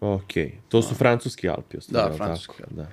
Okej, to su francuski Alpi, stvari, Da, francuski tako? Da.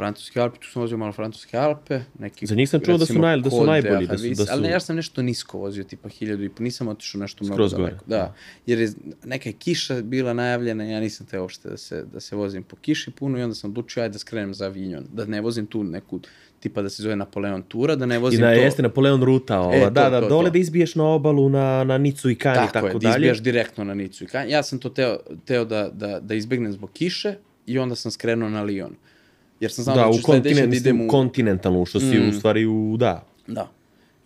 Francuske Alpe, tu sam vozio malo Francuske Alpe. Neki, Za njih sam čuo da su naj- da su najbolji, da su- da su- Ali ne, ja sam nešto nisko vozio, tipa hiljadu i po, nisam otišao nešto mnogo Skroz daleko. gore. Da, jer je neka je kiša bila najavljena, ja nisam teo uopšte da se, da se vozim po kiši puno i onda sam odlučio ajde da skrenem za Avignon, da ne vozim tu neku, tipa da se zove Napoleon Tura, da ne I vozim da to. jeste Napoleon ruta, ova, E, to, da, da, to, dole to. da izbiješ na obalu, na, na Nicu i Kani, Tako, tako, je, da dalje. izbijaš direktno na Nicu i Kanj. Ja sam to teo, teo da, da, da izbegnem zbog kiše i onda sam skrenuo na Lyon. Jer sam znao da, Da, da ću sledeće da idem u... kontinentalno, što si Mm. u stvari u, da. Da.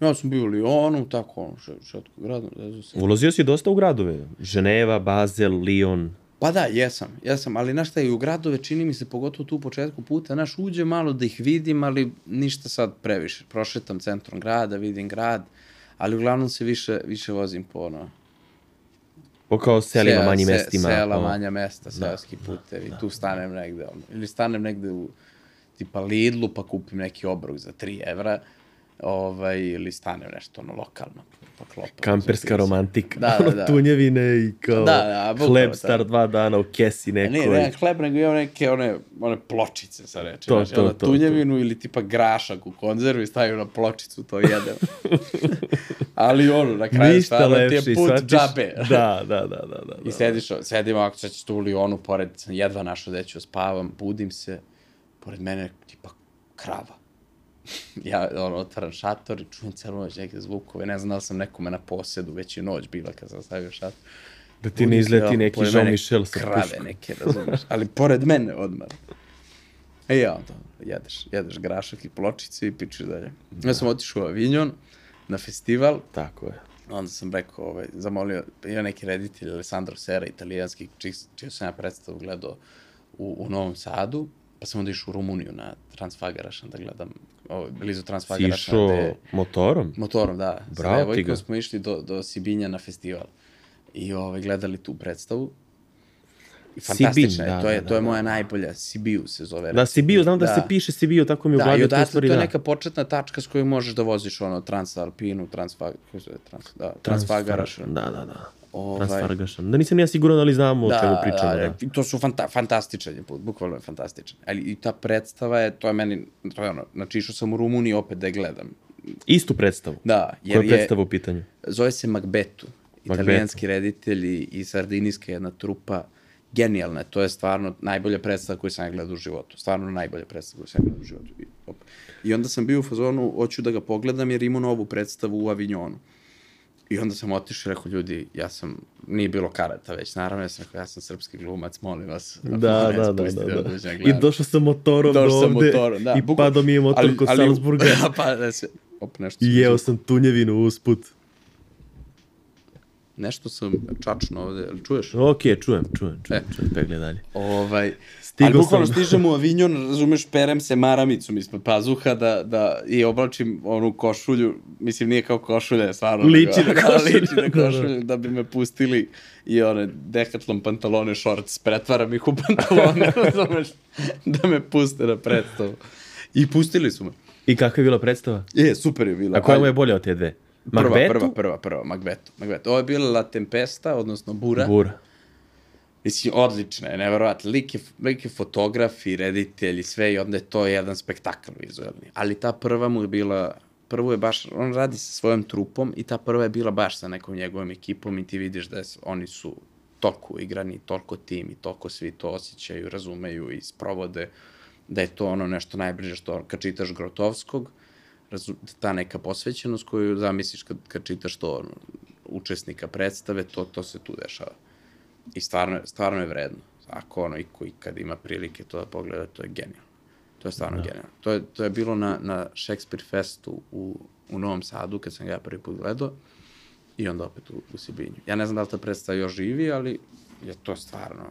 Ja sam bio u Lyonu, tako ono, še, šetko gradu, zezu se. Ulazio si dosta u gradove. Ženeva, Bazel, Lyon. Pa da, jesam, jesam, ali znaš šta i u gradove čini mi se, pogotovo tu u početku puta, znaš, uđe malo da ih vidim, ali ništa sad previše. Prošetam centrom grada, vidim grad, ali uglavnom se više, više vozim po ono... Po kao selima, se- manjim se- mestima. Sela, manja mesta, seoski putevi, tu stanem negde, ono, ili stanem negde u tipa Lidlu pa kupim neki obrok za 3 evra, ovaj, ili stanem nešto ono lokalno, pa klopam. Kamperska romantika. Da, da, Ono, da. tunjevine i kao Da, da, bukvalno hleb tako. star dva dana u kesi Ne, nekoj. ne, ne hleb, nego imam neke one, one pločice sa reči. To, znači, to, to, tunjevinu ili tipa grašak u konzervi stavim na pločicu, to jedem. Ali ono, na kraju Ništa stvarno ti lepše. je put shvatiš? džabe. Da, da, da, da. da, I sediš, sedim ovako, sad ću tu u Lyonu, pored, jedva našao da ću spavam, budim se, pored mene tipa krava. ja ono, otvaram šator i čujem celu noć neke zvukove, ne znam da li sam nekome na posedu, već je noć bila kad sam stavio šator. Da ti ne izleti neki pored mene Jean-Michel sa Krave puškom. neke, razumeš, ali pored mene odmah. E ja, onda jedeš, jedeš grašak i pločice i pičeš dalje. Ja sam otišao u Avignon na festival, Tako je. onda sam rekao, ovaj, zamolio, ima neki reditelj, Alessandro Sera, italijanski, čiji, sam ja predstavu gledao u, u Novom Sadu, pa sam onda išao u Rumuniju na Transfagarašan da gledam, ovaj, blizu Si Transfagarašana. išao gde- motorom? Motorom, da. Bravo ti ga. smo išli do, do Sibinja na festival. I ovaj, gledali tu predstavu. I je, da, to je, da, to je da, moja najbolja, Sibiu se zove. Da, Sibiu, znam da, se piše Sibiu, tako mi Da, glavi, i je u odatle stvari to je da. neka početna tačka s kojom možeš da voziš ono Transalpinu, Transfag, trans, da, Transfagarašan. Da, da, da. Ovaj-. Da nisam ja siguran, ali znamo o čemu pričamo. Da, Da, i to su fanta fantastičan je put, bukvalno je fantastičan. Ali i ta predstava je, to je meni, to je ono, znači išao sam u Rumuniji opet da je gledam. Istu predstavu. Da, Koja jer je je, predstava u pitanju? zove se Magbetu. Italijanski reditelj i, i sardinijska jedna trupa. Genijalna je, to je stvarno najbolja predstava koju sam ja gledao u životu. Stvarno najbolja predstava koju sam ja gledao u životu. I, onda sam bio u fazonu, hoću da ga pogledam jer ima novu predstavu u Avignonu. I onda sam otišao i rekao, ljudi, ja sam, nije bilo karata već, naravno, ja sam rekao, ja sam srpski glumac, molim vas. Da, da, da, da, pustite da. dođem I došao sam motorom Došao do sam ovde motorom, da. i bukvalno- padao mi je motor ali- kod ali- Salzburga pa, da se, op, nešto i sam jeo sam tunjevinu usput. Nešto sam čačno ovde, ali čuješ? Ok, čujem, čujem, čujem, E. čujem, pegledaj dalje. Ovaj, Stigao ali bukvalno sam. stižem u Avignon, razumeš, perem se maramicom ispod pazuha da, da, i oblačim onu košulju, mislim nije kao košulja, stvarno. Liči nego- na košulju. Da, liči na Da, da. košulju, da bi me pustili i one dekatlon pantalone, shorts, pretvaram ih u pantalone, razumeš, da me puste na predstavu. I pustili su me. I kakva je bila predstava? Je, super je bila. A koja mu je bolja od te dve? Prva, prva, prva, prva, Magveto. Magveto. Ovo je bila La Tempesta, odnosno Bura. Bura. Mislim, odlična je, neverovatno. Lik je, lik je fotograf i reditelj i sve i onda je to jedan spektakl vizualni. Ali ta prva mu je bila, prvo je baš, on radi sa svojom trupom i ta prva je bila baš sa nekom njegovom ekipom i ti vidiš da je, oni su toliko igrani, toliko tim i toliko svi to osjećaju, razumeju i sprovode da je to ono nešto najbliže što kad čitaš Grotovskog, ta neka posvećenost koju zamisliš kad, kad čitaš to ono, učesnika predstave, to, to se tu dešava. I stvarno, stvarno je vredno. Ako ono, i koji kad ima prilike to da pogleda, to je genijalno. To je stvarno da. genijalno. To je, to je bilo na, na Shakespeare Festu u, u Novom Sadu, kad sam ga prvi put gledao, i onda opet u, u Sibinju. Ja ne znam da li ta predstava još živi, ali je to stvarno...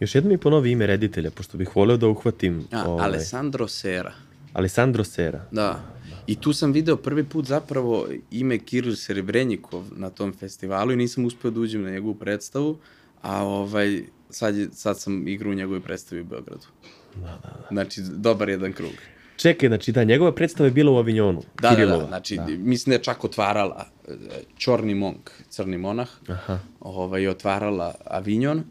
Još jedno mi ponovi ime reditelja, pošto bih voleo da uhvatim A, ovaj, Alessandro Sera. Alessandro Sera. Da. I tu sam video prvi put zapravo ime Kiril Serebrenjikov na tom festivalu i nisam uspeo da uđem na njegovu predstavu, a ovaj, sad, je, sad sam igrao u njegovoj predstavi u Beogradu. Da, da, da. Znači, dobar jedan krug. Čekaj, znači da, njegova predstava je bila u Avignonu. Da, da, Kirilova. da, znači, da. mislim da je čak otvarala e, Čorni monk, crni monah, Aha. ovaj, otvarala Avignon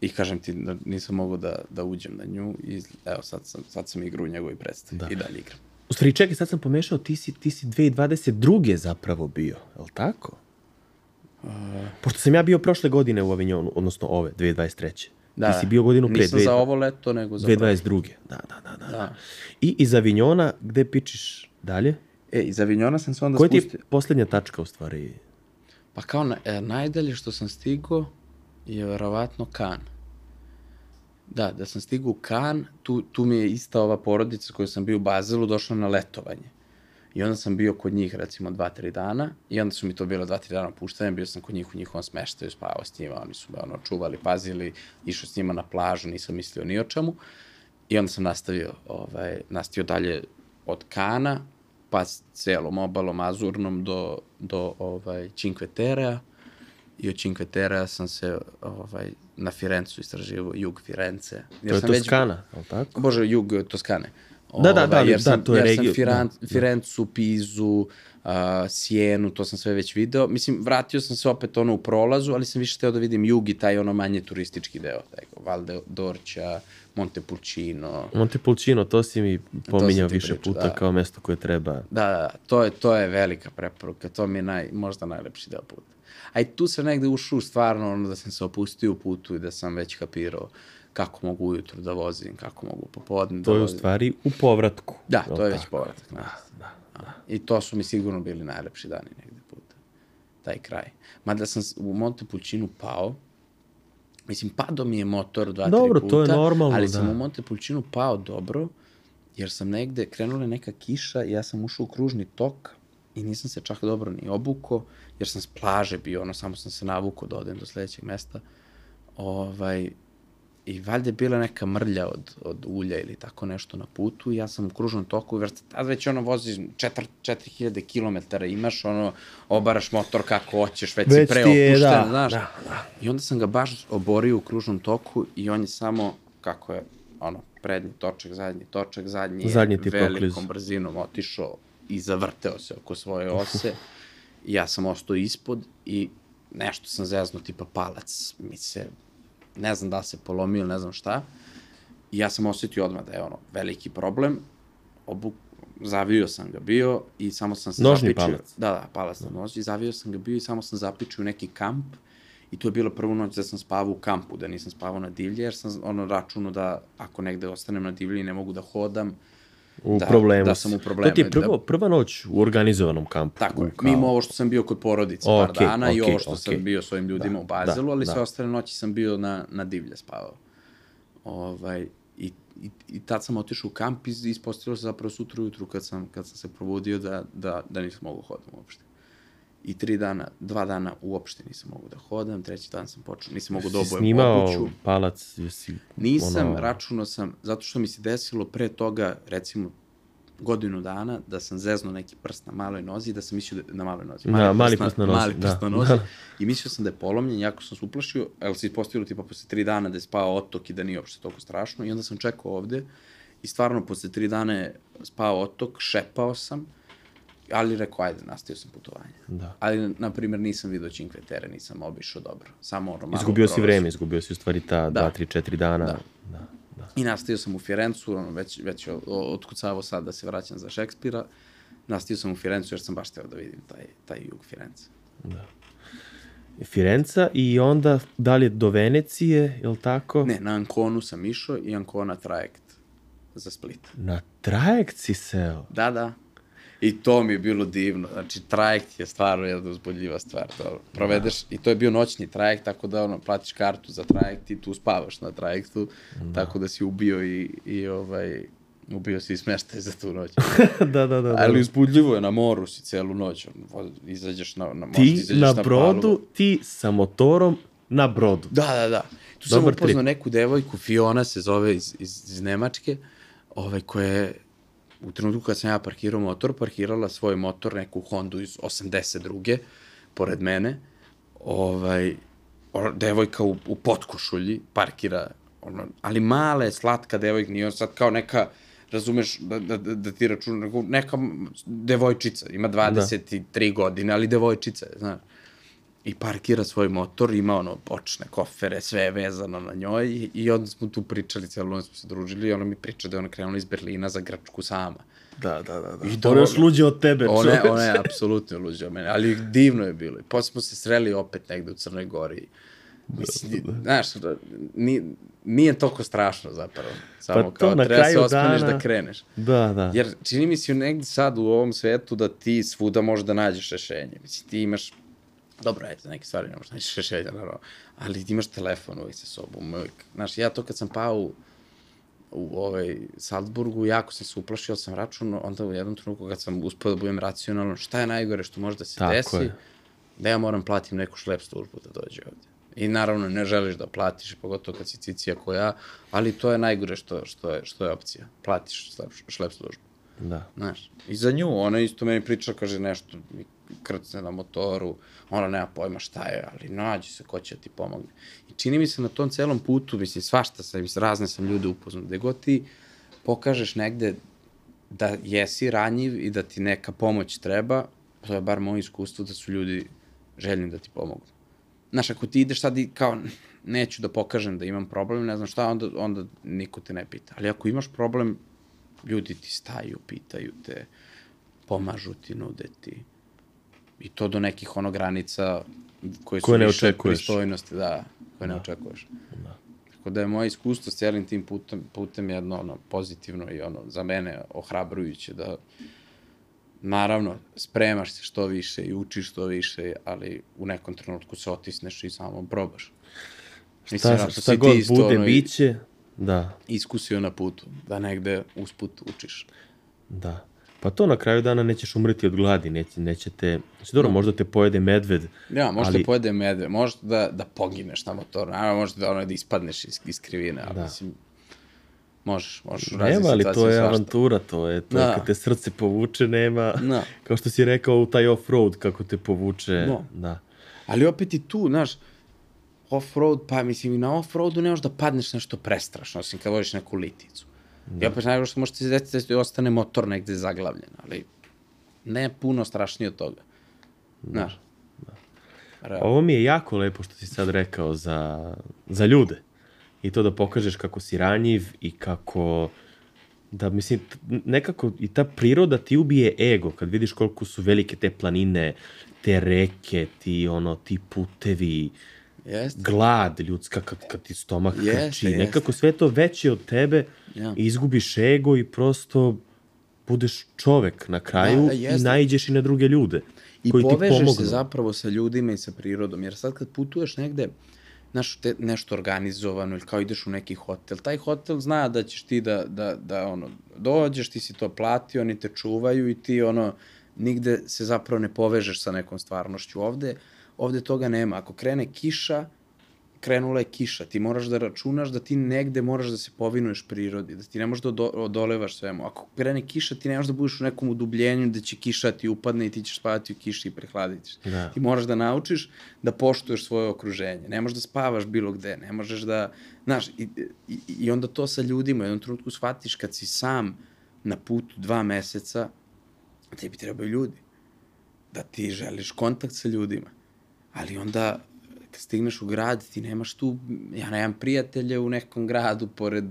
i kažem ti da nisam mogao da, da uđem na nju i evo sad sam, sad sam igrao u njegovoj predstavi da. i dalje igram. U stvari, čekaj, sad sam pomešao, ti si, ti si 2022. zapravo bio, je li tako? Uh, Pošto sam ja bio prošle godine u Avignonu, odnosno ove, 2023. Da, ti si bio godinu pre, Nisam za ovo leto, nego za 2022. Da, da, da, da. da. I iz Avignona, gde pičiš dalje? E, iz Avignona sam se onda Koja ti je spustio. poslednja tačka u stvari? Pa kao na, e, najdalje što sam stigao je verovatno Kan. Da, da sam stigao u Kan, tu, tu mi je ista ova porodica koju sam bio u Bazelu došla na letovanje. I onda sam bio kod njih recimo dva, tri dana i onda su mi to bilo dva, tri dana puštanja, bio sam kod njih u njihovom smeštaju, spavao s njima, oni su me ono čuvali, pazili, išao s njima na plažu, nisam mislio ni o čemu. I onda sam nastavio, ovaj, nastavio dalje od Kana, pa celom obalom Azurnom do, do ovaj, Cinque Terre i od Cinque Terre sam se ovaj, na Firencu istraživao, jug Firence. To je Toskana, je li tako? Bože, jug eh, Toskane. Da, da, da, ali- jer da, sam, to je jer regio- sam Firan, da, da. Firencu, Pizu, uh, Sijenu, to sam sve već video. Mislim, vratio sam se opet ono u prolazu, ali sam više hteo da vidim jug i taj ono manje turistički deo. Taj, Valde d'Orća, Montepulcino. Montepulciano, to si mi pominjao više pričao, puta da. kao mesto koje treba. Da, da, da, to je, to je velika preporuka, to mi je naj, možda najlepši deo puta. A i tu sam negde ušao stvarno ono da sam se opustio u putu i da sam već kapirao kako mogu ujutru da vozim, kako mogu popodne To da je u vozim. stvari u povratku. Da, to je već tako? povratak. Da, da, da. I to su mi sigurno bili najlepši dani negde puta. Taj kraj. Mada sam u Montepulcinu pao, mislim, pado mi je motor dva, Dobro, tri to puta, je normalno, ali da. sam u Montepulcinu pao dobro, jer sam negde, krenula je neka kiša i ja sam ušao u kružni tok i nisam se čak dobro ni obuko, jer sam s plaže bio, ono, samo sam se navukao da odem do sledećeg mesta. Ovaj, I valjda je bila neka mrlja od, od ulja ili tako nešto na putu i ja sam u kružnom toku, jer tad već ono voziš 4, 4000 km, imaš ono, obaraš motor kako hoćeš, već, Već si je, preopušten, da, znaš. da, da. I onda sam ga baš oborio u kružnom toku i on je samo, kako je, ono, prednji točak, zadnji točak, zadnji, je Zadnji ti velikom pokliz. brzinom otišao i zavrteo se oko svoje ose. I ja sam ostao ispod i nešto sam zeznuo, tipa palac mi se, ne znam da li se polomio ili ne znam šta. I ja sam osetio odmah da je ono veliki problem. Obu, zavio sam ga bio i samo sam se Nožni zapičio. palac. Da, da, palac na nozi. Zavio sam ga bio i samo sam zapičio u neki kamp. I to je bila prvu noć da sam spavao u kampu, da nisam spavao na divlje, jer sam ono računao da ako negde ostanem na divlji i ne mogu da hodam, U Da, problemu. da sam u problemu, To ti je prvo, da- prva noć u organizovanom kampu. Tako je, Kao- mimo ovo što sam bio kod porodice par Okej, dana i okej, ovo što sam okej. bio s ovim ljudima Da, u Bazelu, da, ali da. sve ostale noći sam bio na, na divlje spavao. Ovaj, i, i, I tad sam otišao u kamp i ispostavilo se zapravo sutra ujutru kad sam, kad sam se probudio da, da, da nisam mogao hodam uopšte. I tri dana, dva dana uopšte nisam mogu da hodam, treći dan sam počeo, nisam mogu da Si obujem snimao obuću. palac, jesi... Nisam, ono- računao sam, zato što mi se desilo pre toga, recimo, godinu dana, da sam zeznuo neki prst na maloj nozi, da sam mislio da na maloj nozi. Da, mali prst na nozi, Mali prst da. na nozi. Da. I mislio sam da je polomljen, jako sam se uplašio, ali se ispostavilo tipa posle tri dana da je spao otok i da nije uopšte toliko strašno. I onda sam čekao ovde i stvarno posle tri dana je spao otok, šepao sam, ali rekao, ajde, nastavio sam putovanje. Da. Ali, na primjer, nisam vidio Cinque Terre, nisam obišao dobro. Samo ono malo Izgubio si vreme, izgubio si u stvari ta Da. 2-3-4 dana. Da. da. da. I nastavio sam u Firencu, ono, već, već otkucavao sad da se vraćam za Šekspira. Nastavio sam u Firencu jer sam baš teo da vidim taj, taj jug Firence. Firenca i onda da li je do Venecije, je li tako? Ne, na Anconu sam išao i Ancona trajekt za Split. Na trajekt si seo. Da, da. I to mi je bilo divno. Znači, trajekt je stvarno jedna uzbudljiva stvar. To provedeš, i to je bio noćni trajekt, tako da ono, platiš kartu za trajekt i tu spavaš na trajektu, tako da si ubio i, i ovaj, ubio si i smeštaj za tu noć. da, da, da. da. Ali uzbudljivo je, na moru si celu noć, izađeš na, na, ti izađeš na na brodu, palubu. ti sa motorom na brodu. Da, da, da. Tu sam Dobar upoznao trip. neku devojku, Fiona se zove iz, iz, iz Nemačke, ovaj, koja je u trenutku kad sam ja parkirao motor, parkirala svoj motor, neku Hondu iz 82. pored mene, ovaj, devojka u, u potkošulji parkira, ono, ali mala je, slatka devojka, nije on sad kao neka, razumeš, da, da, da, da ti računa, neka devojčica, ima 23 godine, ali devojčica je, znaš i parkira svoj motor, ima ono bočne kofere, sve je vezano na njoj i, i onda smo tu pričali, cijelo noć smo se družili i ona mi priča da je ona krenula iz Berlina za Grčku sama. Da, da, da. da. I da to je još luđe od tebe, Ona, je- ona je apsolutno luđa od mene, ali divno je bilo. I posle smo se sreli opet negde u Crnoj Gori. Mislim, znaš, nije, nije toliko strašno zapravo. Samo Pa to kao na treba se kraju ospaneš dana- da kreneš. Da, da. Jer čini mi se negde sad u ovom svetu da ti svuda možeš da nađeš rešenje. Mislim, ti imaš, dobro, ajde, neke stvari ne možeš nađeš rešenje, naravno, ali ti imaš telefon uvijek sa sobom, uvijek. Znaš, ja to kad sam pao u, u ovaj Salzburgu, jako sam se uplašio, sam računao, onda u jednom trenutku kad sam uspio da budem racionalno, šta je najgore što može da se Tako desi, je. da ja moram platim neku šlep službu da dođe ovde. I naravno ne želiš da platiš, pogotovo kad si cicija ko ja, ali to je najgore što, što, je, što je opcija. Platiš šlep, šlep službu. da. Znaš, i za nju, ona isto meni priča, kaže nešto, krcne na motoru, ona nema pojma šta je, ali nađi se ko će ti pomogne. I čini mi se na tom celom putu, mislim, svašta sam, razne sam ljude upoznao, gde god ti pokažeš negde da jesi ranjiv i da ti neka pomoć treba, to je bar moje iskustvo da su ljudi željni da ti pomognu. Znaš, ako ti ideš sad i kao, neću da pokažem da imam problem, ne znam šta, onda, onda niko te ne pita. Ali ako imaš problem, ljudi ti staju, pitaju te, pomažu ti, nude ti. I to do nekih ono granica koje su Koje ne više očekuješ. pristojnosti, da, koje ne očekuješ. Da. Tako da je moje iskustvo s cijelim tim putem, putem jedno ono, pozitivno i ono, za mene ohrabrujuće da naravno spremaš se što više i učiš što više, ali u nekom trenutku se otisneš i samo probaš. Mislim, Šta, šta god isto, bude, ono, biće. Da, iskusio na putu, da negde usput učiš. da. Pa to na kraju dana nećeš umreti od gladi, neće, neće te... Znači, dobro, možda te pojede medved, Ja, možda Ali- ali... pojede medve, možda da, da pogineš na motoru, naravno možda da, ono, da ispadneš iz, iz krivine, ali Da. da. mislim, možeš, možeš u raznim Nema, ali to je svašta. avantura, to je to, Da. kad te srce povuče, nema, Da. kao što si rekao, u taj off-road, kako te povuče, Da. da. Ali opet i tu, znaš, off-road, pa mislim i na off-roadu ne možeš da padneš nešto prestrašno, osim kad voziš neku liticu. Da. I opet najgore što može ti se desiti da ostane motor negde zaglavljen, ali ne puno strašnije od toga. Znaš. Da. Ovo mi je jako lepo što si sad rekao za, za ljude. I to da pokažeš kako si ranjiv i kako da mislim nekako i ta priroda ti ubije ego kad vidiš koliko su velike te planine, te reke, ti ono ti putevi, Jeste. glad ljudska kad, kad ti stomak Jeste, krči, jeste. nekako sve to veće od tebe I izgubiš ego i prosto budeš čovek na kraju Da, i naiđeš i na druge ljude I koji ti povežeš pomognu. se zapravo sa ljudima i sa prirodom, jer sad kad putuješ negde, znaš, te, nešto organizovano ili kao ideš u neki hotel, taj hotel zna da ćeš ti da, da, da ono, dođeš, ti si to platio, oni te čuvaju i ti ono, nigde se zapravo ne povežeš sa nekom stvarnošću. Ovde, ovde toga nema. Ako krene kiša, krenula je kiša. Ti moraš da računaš da ti negde moraš da se povinuješ prirodi, da ti ne možeš da odo, odolevaš svemu. Ako krene kiša, ti ne možeš da budeš u nekom udubljenju da će kiša ti upadne i ti ćeš spavati u kiši i prehladit ćeš. Da. Ti moraš da naučiš da poštuješ svoje okruženje. Ne možeš da spavaš bilo gde, ne možeš da... Znaš, i, i, i onda to sa ljudima, u jednom trenutku shvatiš kad si sam na putu dva meseca, tebi trebaju ljudi. Da ti želiš kontakt sa ljudima. Ali onda kad stigneš u grad, ti nemaš tu, ja nemam prijatelje u nekom gradu pored,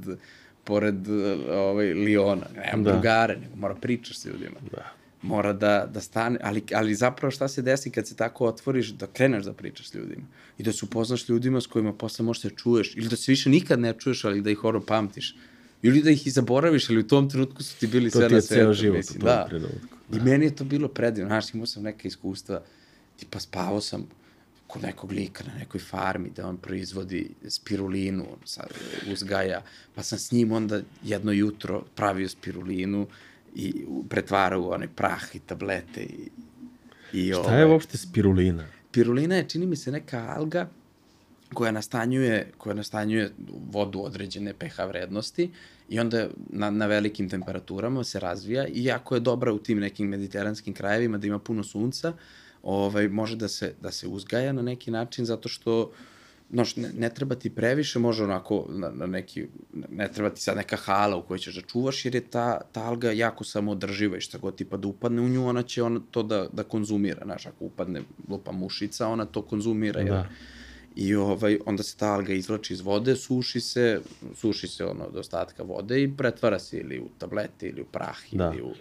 pored ovaj, Liona, nemam Da. da. drugare, nego mora pričaš sa ljudima. Da. Mora da, da stane, ali, ali zapravo šta se desi kad se tako otvoriš, da kreneš da pričaš s ljudima i da se upoznaš ljudima s kojima posle možeš da čuješ ili da se više nikad ne čuješ, ali da ih ono pamtiš. Ili da ih i zaboraviš, ali u tom trenutku su ti bili To sve ti na je svetu. ceo život u mislim, tom da. trenutku. I meni je to bilo predivno, znaš, imao sam neke iskustva, tipa spavao sam kod nekog lika na nekoj farmi da on proizvodi spirulinu, on sad uzgaja, pa sam s njim onda jedno jutro pravio spirulinu i pretvarao u onaj prah i tablete i, i Šta ovaj, je uopšte spirulina? Pirulina je, čini mi se, neka alga koja nastanjuje, koja nastanjuje vodu određene pH vrednosti i onda na, na velikim temperaturama se razvija i jako je dobra u tim nekim mediteranskim krajevima da ima puno sunca, ovaj, može da se, da se uzgaja na neki način zato što Znaš, ne, ne treba ti previše, može onako na, na neki, ne treba ti sad neka hala u kojoj ćeš da čuvaš, jer je ta, ta alga jako samoodrživa i šta god ti pa da upadne u nju, ona će ona to da, da konzumira, znaš, ako upadne lupa mušica, ona to konzumira, jer, Da. I ovaj, onda se ta alga izvlači iz vode, suši se, suši se ono do ostatka vode i pretvara se ili u tablete ili u prah Da. ili u...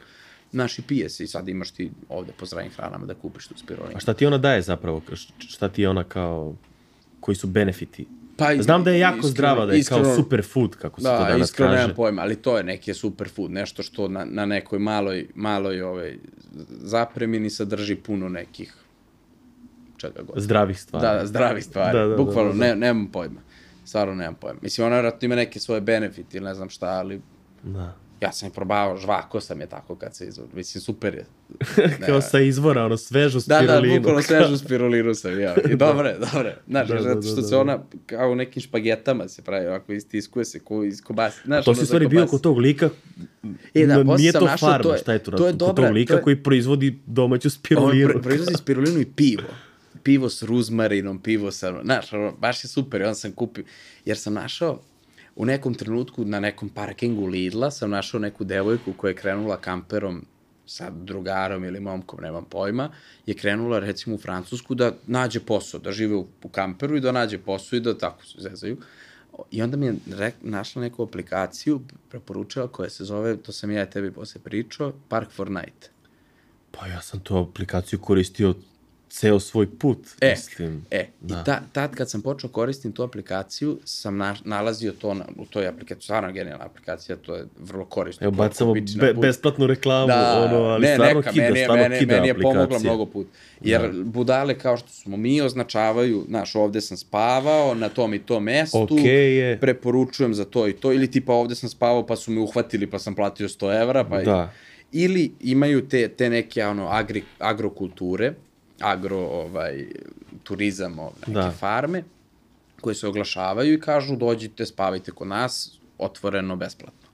Znaš, i pije se i sad imaš ti ovde po zdravim hranama da kupiš tu spirulinu. A šta ti ona daje zapravo? Šta ti je ona kao... Koji su benefiti? Pa, Znam da je jako iskreno- zdrava, da je kao iskreno- superfood, kako se to Da, danas iskreno kaže. nemam pojma, ali to je neki superfood, nešto što na, na nekoj maloj, maloj ovaj, zapremini sadrži puno nekih čega god. Zdravih stvari. Da, da, zdravi stvari. Da, da, da, Bukvalno, da, da. Ne, nemam pojma. Stvarno nemam pojma. Mislim, ona vjerojatno ima neke svoje benefite ili ne znam šta, ali Da. Ja sam je probavao, žvako sam je tako kad se izvor. Mislim, super je. kao sa izvora, ono, svežu Da, spirulinu. da, bukvalno svežu spirulinu sam jeo. I dobre, dobre. Znaš, Da, da, da, zato da, što da, se da. ona kao u nekim špagetama se pravi, ovako istiskuje se ko iz kobasi. Znaš, To ono si stvari bio kod tog lika, E, da, n- posle nije to farma, to je- šta je to? to je kod dobra- tog lika to je- koji proizvodi domaću On spirulinu. pro, proizvodi spirulinu i pivo. Pivo s ruzmarinom, pivo sa, znaš, ono, baš je super i onda sam kupio, jer sam našao u nekom trenutku na nekom parkingu Lidla sam našao neku devojku koja je krenula kamperom sa drugarom ili momkom, nemam pojma, je krenula recimo u Francusku da nađe posao, da žive u, u kamperu i da nađe posao i da tako se zezaju. I onda mi je rek, našla neku aplikaciju, preporučila koja se zove, to sam ja tebi posle pričao, Park for Night. Pa ja sam tu aplikaciju koristio ceo svoj put, E, mislim. E, Da. i ta, tad kad sam počeo koristim tu aplikaciju, sam na, nalazio to na, u toj aplikaciji, stvarno genijalna aplikacija, to je vrlo korisno. Evo, bacamo be, besplatnu reklamu, da, ono, ali ne, stvarno neka, kida, meni, stvarno meni, kida meni je aplikacija. pomogla mnogo put. Jer da. budale kao što smo mi označavaju, znaš, ovde sam spavao, na tom i tom mestu, Okej je. preporučujem za to i to, ili tipa ovde sam spavao pa su me uhvatili pa sam platio 100 evra, pa Da. ili imaju te, te neke ono, agri, agrokulture, agro, ovaj, turizam, ovaj, neke Da. farme, koje se oglašavaju i kažu dođite, spavajte kod nas, otvoreno, besplatno.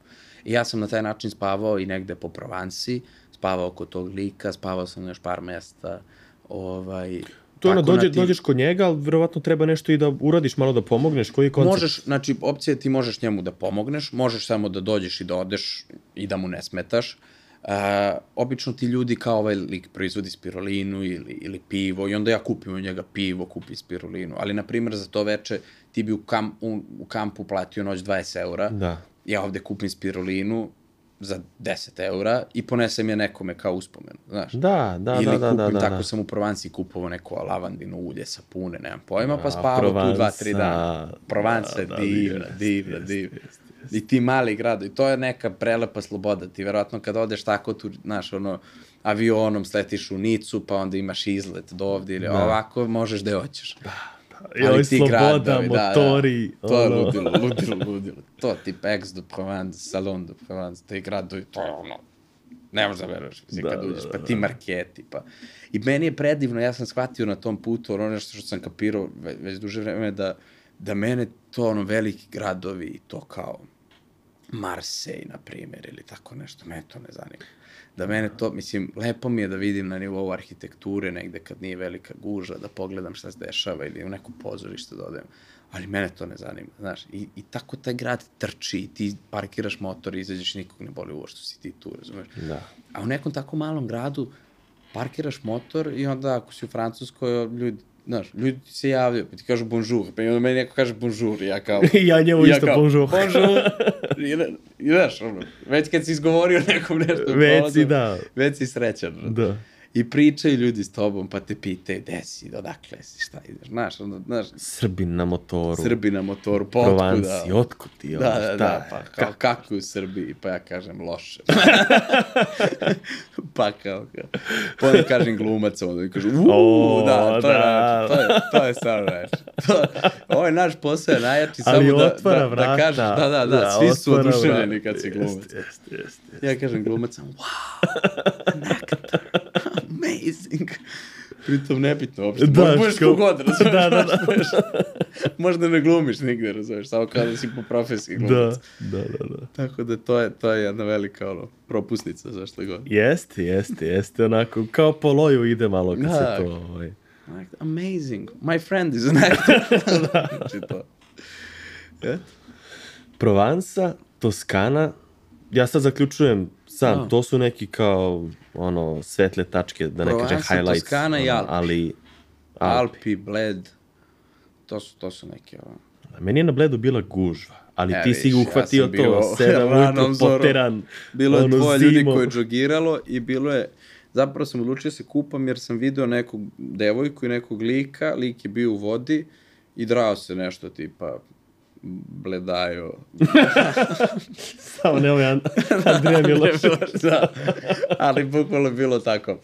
I ja sam na taj način spavao i negde po Provansi, spavao kod tog lika, spavao sam na još par mesta, ovaj, To ono, dođe, tim- dođeš kod njega, ali verovatno treba nešto i da uradiš, malo da pomogneš, koji koncept? Možeš, znači, opcija je ti možeš njemu da pomogneš, možeš samo da dođeš i da odeš i da mu ne smetaš. Uh, obično ti ljudi kao ovaj lik proizvodi spirulinu ili, ili pivo i onda ja kupim od njega pivo, kupi spirulinu. Ali, na primjer, za to veče ti bi u, kam, u, u kampu platio noć 20 eura. Da. Ja ovde kupim spirulinu za 10 eura i ponesem je nekome kao uspomenu, znaš. Da, da, Ili da, da, kupim, da, da, tako da. sam u Provanciji kupovao neko lavandino ulje, sapune, nemam pojma, pa A, spavao tu dva, tri dana. Je da, da, divna, divna, jeste, divna. I ti mali gradovi, to je neka prelepa sloboda. Ti verovatno kad odeš tako tu, znaš, ono, avionom sletiš u Nicu, pa onda imaš izlet do ovde ili Da. ovako, možeš gde hoćeš. Joj, sloboda, motori, to je ono. ludilo, ludilo, ludilo. To tipa Aix de Provence, Salon de Provence, te gradovi, to je ono, Ne možeš da veruješ, mislim, Da, kad da, uđeš, da, pa da. ti marketi, pa... I meni je predivno, ja sam shvatio na tom putu, ono nešto što sam kapirao ve, već duže vreme, da, da mene to, ono, veliki gradovi, to kao Marsej, na primjer, ili tako nešto, me to ne zanima. Da mene to, mislim, lepo mi je da vidim na nivou arhitekture negde kad nije velika guža, da pogledam šta se dešava ili u neko pozorište da odem. Ali mene to ne zanima, znaš. I, i tako taj grad trči i ti parkiraš motor i izađeš nikog ne boli uvo što si ti tu, razumeš? Da. A u nekom tako malom gradu parkiraš motor i onda ako si u Francuskoj, ljudi, znaš, ljudi se javljaju, pa ti kažu bonjour, pa onda meni neko kaže bonjour, ja kao... Ja njemu isto bonjour. Bonjour. I, znaš, ono, već kad si izgovorio nekom nešto, Već si da. Već si srećan. Da. I pričaju ljudi s tobom, pa te pitaju, gde si, odakle si, šta ideš, znaš, ono, znaš, Srbin na motoru. Srbi na motoru, pa otkuda? Provansi, otkud ti Da, ono, da, šta da, je? pa kao, kako je u Srbiji? Pa ja kažem loše. pa kao, kao. Pa onda kažem glumac, onda mi kažu, uuu, da, to je da. najjače, to je, to je stvarno najjače. To, ovo je naš posao je najjači, Ali samo da, otvara da, vrata. da kažeš, da, da, da, svi su oduševljeni kad si glumac. Jeste, jeste, jeste. Ja kažem glumac, samo, wow, actor, amazing. Pritom nebitno uopšte, Da, da, budeš kogod, razumeš, Da, da, da. možda ne glumiš nigde, razumeš, samo kao da si po profesiji glumac. Da, da, da, da. Tako da to je, to je jedna velika ono, propusnica za što god. Jeste, jeste, jeste, onako, kao po loju ide malo kad Da. se to, ovaj... Like, amazing. My friend is an actor. znači to. E? Provansa, Toskana, ja sad zaključujem sam, Da. to su neki kao, ono, svetle tačke, da ne kažem Provansa, highlights. Toskana i Alpi. Ali, Alpi, Bled. To su, to su neke, ono. meni je na bledu bila gužva, ali E, ti si ja uhvatio bio to, sedam ujutru, poteran, Bilo je ono, dvoje ljudi koje je džogiralo i bilo je, zapravo sam odlučio da se kupam jer sam video nekog devojku i nekog lika, lik je bio u vodi i drao se nešto tipa bledajo. Samo ne ovaj And- Andrija Milošević. da, ali bukvalno je bilo tako.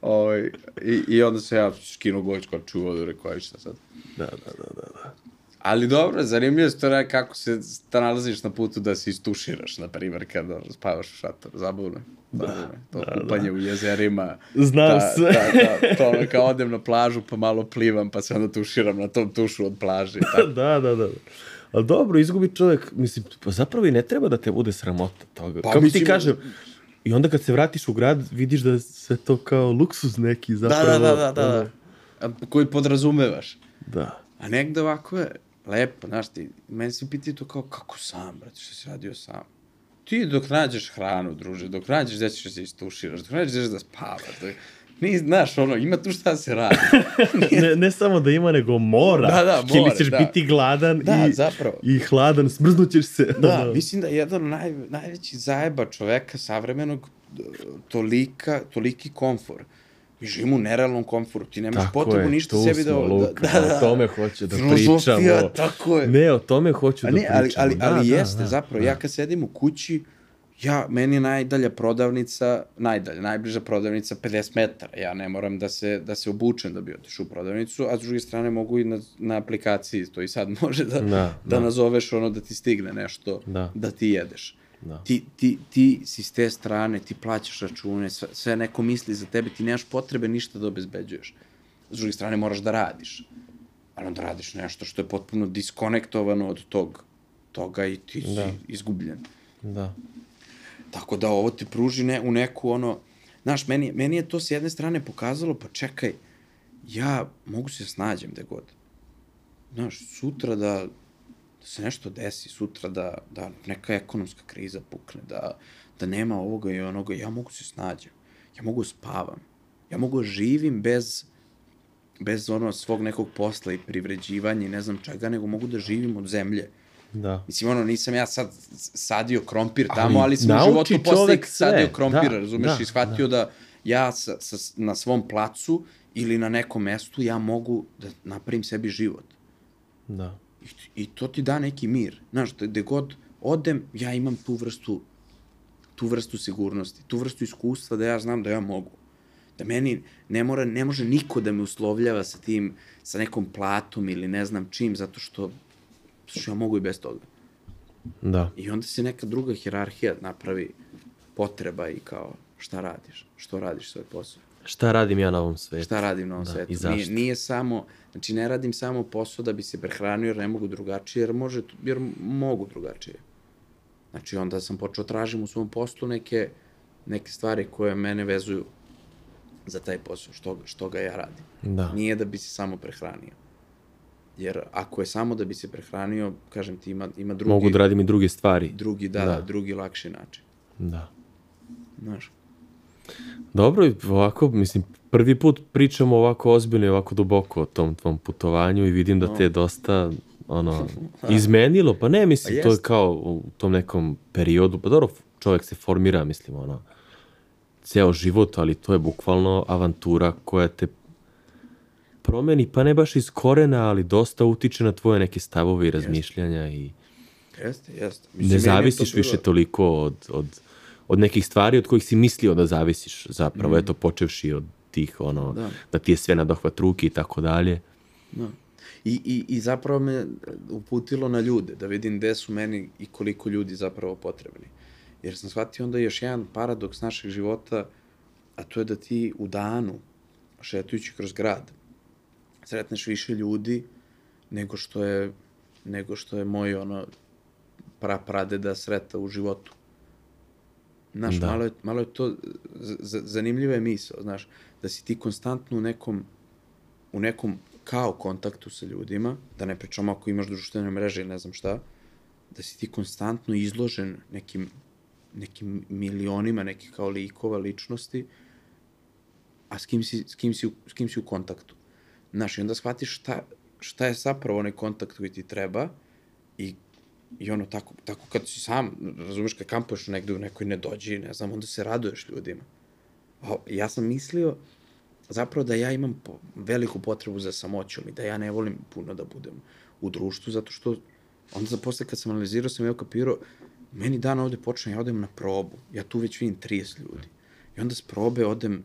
Ovaj, i, I onda se ja skinuo goć kao čuo vodu, rekao, aj šta sad. Da, da, da, da, da. Ali dobro, zanimljivo je to kako se nalaziš na putu da se istuširaš, na primjer, kada spavaš u šatoru, zabavno. Da, to da, kupanje u jezerima. Znam ta, sve. Ta, ta, to ono kao odem na plažu pa malo plivam pa se onda tuširam na tom tušu od plaže. Tako. da, da, da. Ali dobro, izgubi čovjek, mislim, pa zapravo i ne treba da te bude sramota toga. Pa Kako ti kažem, i onda kad se vratiš u grad, vidiš da sve to kao luksuz neki Da, zapravo. da, da, da, da. ono, A, koji podrazumevaš. Da. A negde ovako je lepo, znaš ti, meni se piti to kao, kako sam, brate, što si radio sam? Ti dok nađeš hranu, druže, dok nađeš gde ćeš da se istuširaš, dok nađeš gde da spavaš, dok... Ni, znaš, ono, ima tu šta da se radi. Ne, ne samo da ima, nego mora. Da, da, Ili mora, ćeš da. biti gladan Da, i, zapravo. i hladan, smrznućeš se. Da, Ono. mislim da je jedan naj, najveći zajeba čoveka savremenog tolika, toliki komfor. Mi živimo u nerealnom komforu, ti nemaš Tako potrebu je, ništa sebi da... da, Luka, da, da, o tome hoću da pričamo. tako je. Ne, o tome hoću A da ne, ali, pričamo. ali, Da, ali da, jeste, da, zapravo, da. ja kad sedim u kući, ja, meni je najdalja prodavnica, najdalja, najbliža prodavnica 50 metara. Ja ne moram da se, da se obučem da bi otišao u prodavnicu, a s druge strane mogu i na, na aplikaciji, to i sad može da, Da, da, da. nazoveš ono da ti stigne nešto, Da. da ti jedeš. Da. Ti, ti, ti si s te strane, ti plaćaš račune, sve, sve neko misli za tebe, ti nemaš potrebe ništa da obezbeđuješ. S druge strane moraš da radiš. Ali onda radiš nešto što je potpuno diskonektovano od tog, toga i ti si Da. izgubljen. Da. Tako da ovo ti pruži ne, u neku ono... Znaš, meni, meni je to s jedne strane pokazalo, pa čekaj, ja mogu se snađem gde god. Znaš, sutra da, da se nešto desi, sutra da, da neka ekonomska kriza pukne, da, da nema ovoga i onoga, ja mogu se snađem. Ja mogu da spavam. Ja mogu da živim bez bez ono svog nekog posla i privređivanja i ne znam čega, nego mogu da živim od zemlje. Da. Mislim, ono, nisam ja sad sadio krompir Ali tamo, ali sam u životu posle sadio krompira, Da, razumeš, da, i shvatio da, ja sa, sa, na svom placu ili na nekom mestu ja mogu da napravim sebi život. Da. I, I to ti da neki mir. Znaš, da gde god odem, ja imam tu vrstu tu vrstu sigurnosti, tu vrstu iskustva da ja znam da ja mogu. Da meni ne, mora, ne može niko da me uslovljava sa tim, sa nekom platom ili ne znam čim, zato što, što ja mogu i bez toga. Da. I onda se neka druga hirarhija napravi potreba i kao šta radiš, što radiš svoj posao. Šta radim ja na ovom svetu? Šta radim na ovom Da, svetu? i zašto? Nije, nije samo, znači ne radim samo posao da bi se prehranio jer ne mogu drugačije, jer, može, jer mogu drugačije. Znači onda sam počeo tražim u svom poslu neke, neke stvari koje mene vezuju za taj posao, što, što ga ja radim. Da. Nije da bi se samo prehranio. Jer ako je samo da bi se prehranio, kažem ti, ima, ima drugi, Mogu da radim i druge stvari. drugi da, Da. da, drugi lakši način. Da. Znaš, Dobro, ovako, mislim, prvi put pričamo ovako ozbiljno i ovako duboko o tom tvom putovanju i vidim da te je dosta, ono, izmenilo. Pa ne, mislim, to je kao u tom nekom periodu, pa dobro, čovjek se formira, mislim, ono, ceo život, ali to je bukvalno avantura koja te promeni, pa ne baš iz korena, ali dosta utiče na tvoje neke stavove i razmišljanja i jeste, jeste. ne je to zavisiš bilo- više toliko od, od, od nekih stvari od kojih si mislio da zavisiš zapravo, eto, počevši od tih, ono, da. Da. da ti je sve na dohvat ruke i tako dalje. Da. I, i, I zapravo me uputilo na ljude, da vidim gde su meni i koliko ljudi zapravo potrebni. Jer sam shvatio onda još jedan paradoks našeg života, a to je da ti u danu, šetujući kroz grad, sretneš više ljudi nego što je, nego što je moj ono pra pradeda sreta u životu. Znaš, Da. malo, je, malo je to zanimljiva je misao, znaš, da si ti konstantno u nekom u nekom kao kontaktu sa ljudima, da ne pričamo ako imaš društvene mreže ili ne znam šta, da si ti konstantno izložen nekim, nekim milionima nekih kao likova, ličnosti, a s kim si, s kim si, s kim si u kontaktu. Znaš, i onda shvatiš šta, šta je zapravo onaj kontakt koji ti treba i I ono, tako, tako kad si sam, razumeš, kad kampuješ negde u nekoj nedođi, ne znam, onda se raduješ ljudima. A ja sam mislio zapravo da ja imam po, veliku potrebu za samoćom i da ja ne volim puno da budem u društvu, zato što onda za posle kad sam analizirao sam ja kapirao, meni dan ovde počne, ja odem na probu, ja tu već vidim 30 ljudi. I onda s probe odem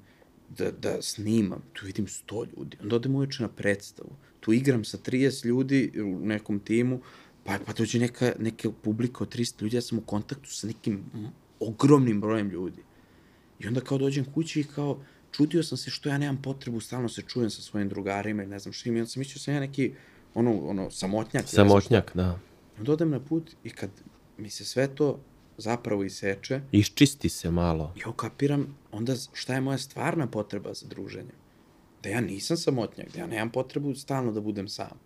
da, da snimam, tu vidim 100 ljudi. Onda odem uveče na predstavu, tu igram sa 30 ljudi u nekom timu, pa, pa dođe neka, neka publika od 300 ljudi, ja sam u kontaktu sa nekim ogromnim brojem ljudi. I onda kao dođem kući i kao, čudio sam se što ja nemam potrebu, stalno se čujem sa svojim drugarima i ne znam što i onda sam mislio da sam ja neki, ono, ono, samotnjak. Samotnjak, da. Onda odem na put i kad mi se sve to zapravo iseče, Iščisti se malo. ja ukapiram onda šta je moja stvarna potreba za druženje. Da ja nisam samotnjak, da ja nemam potrebu stalno da budem sam.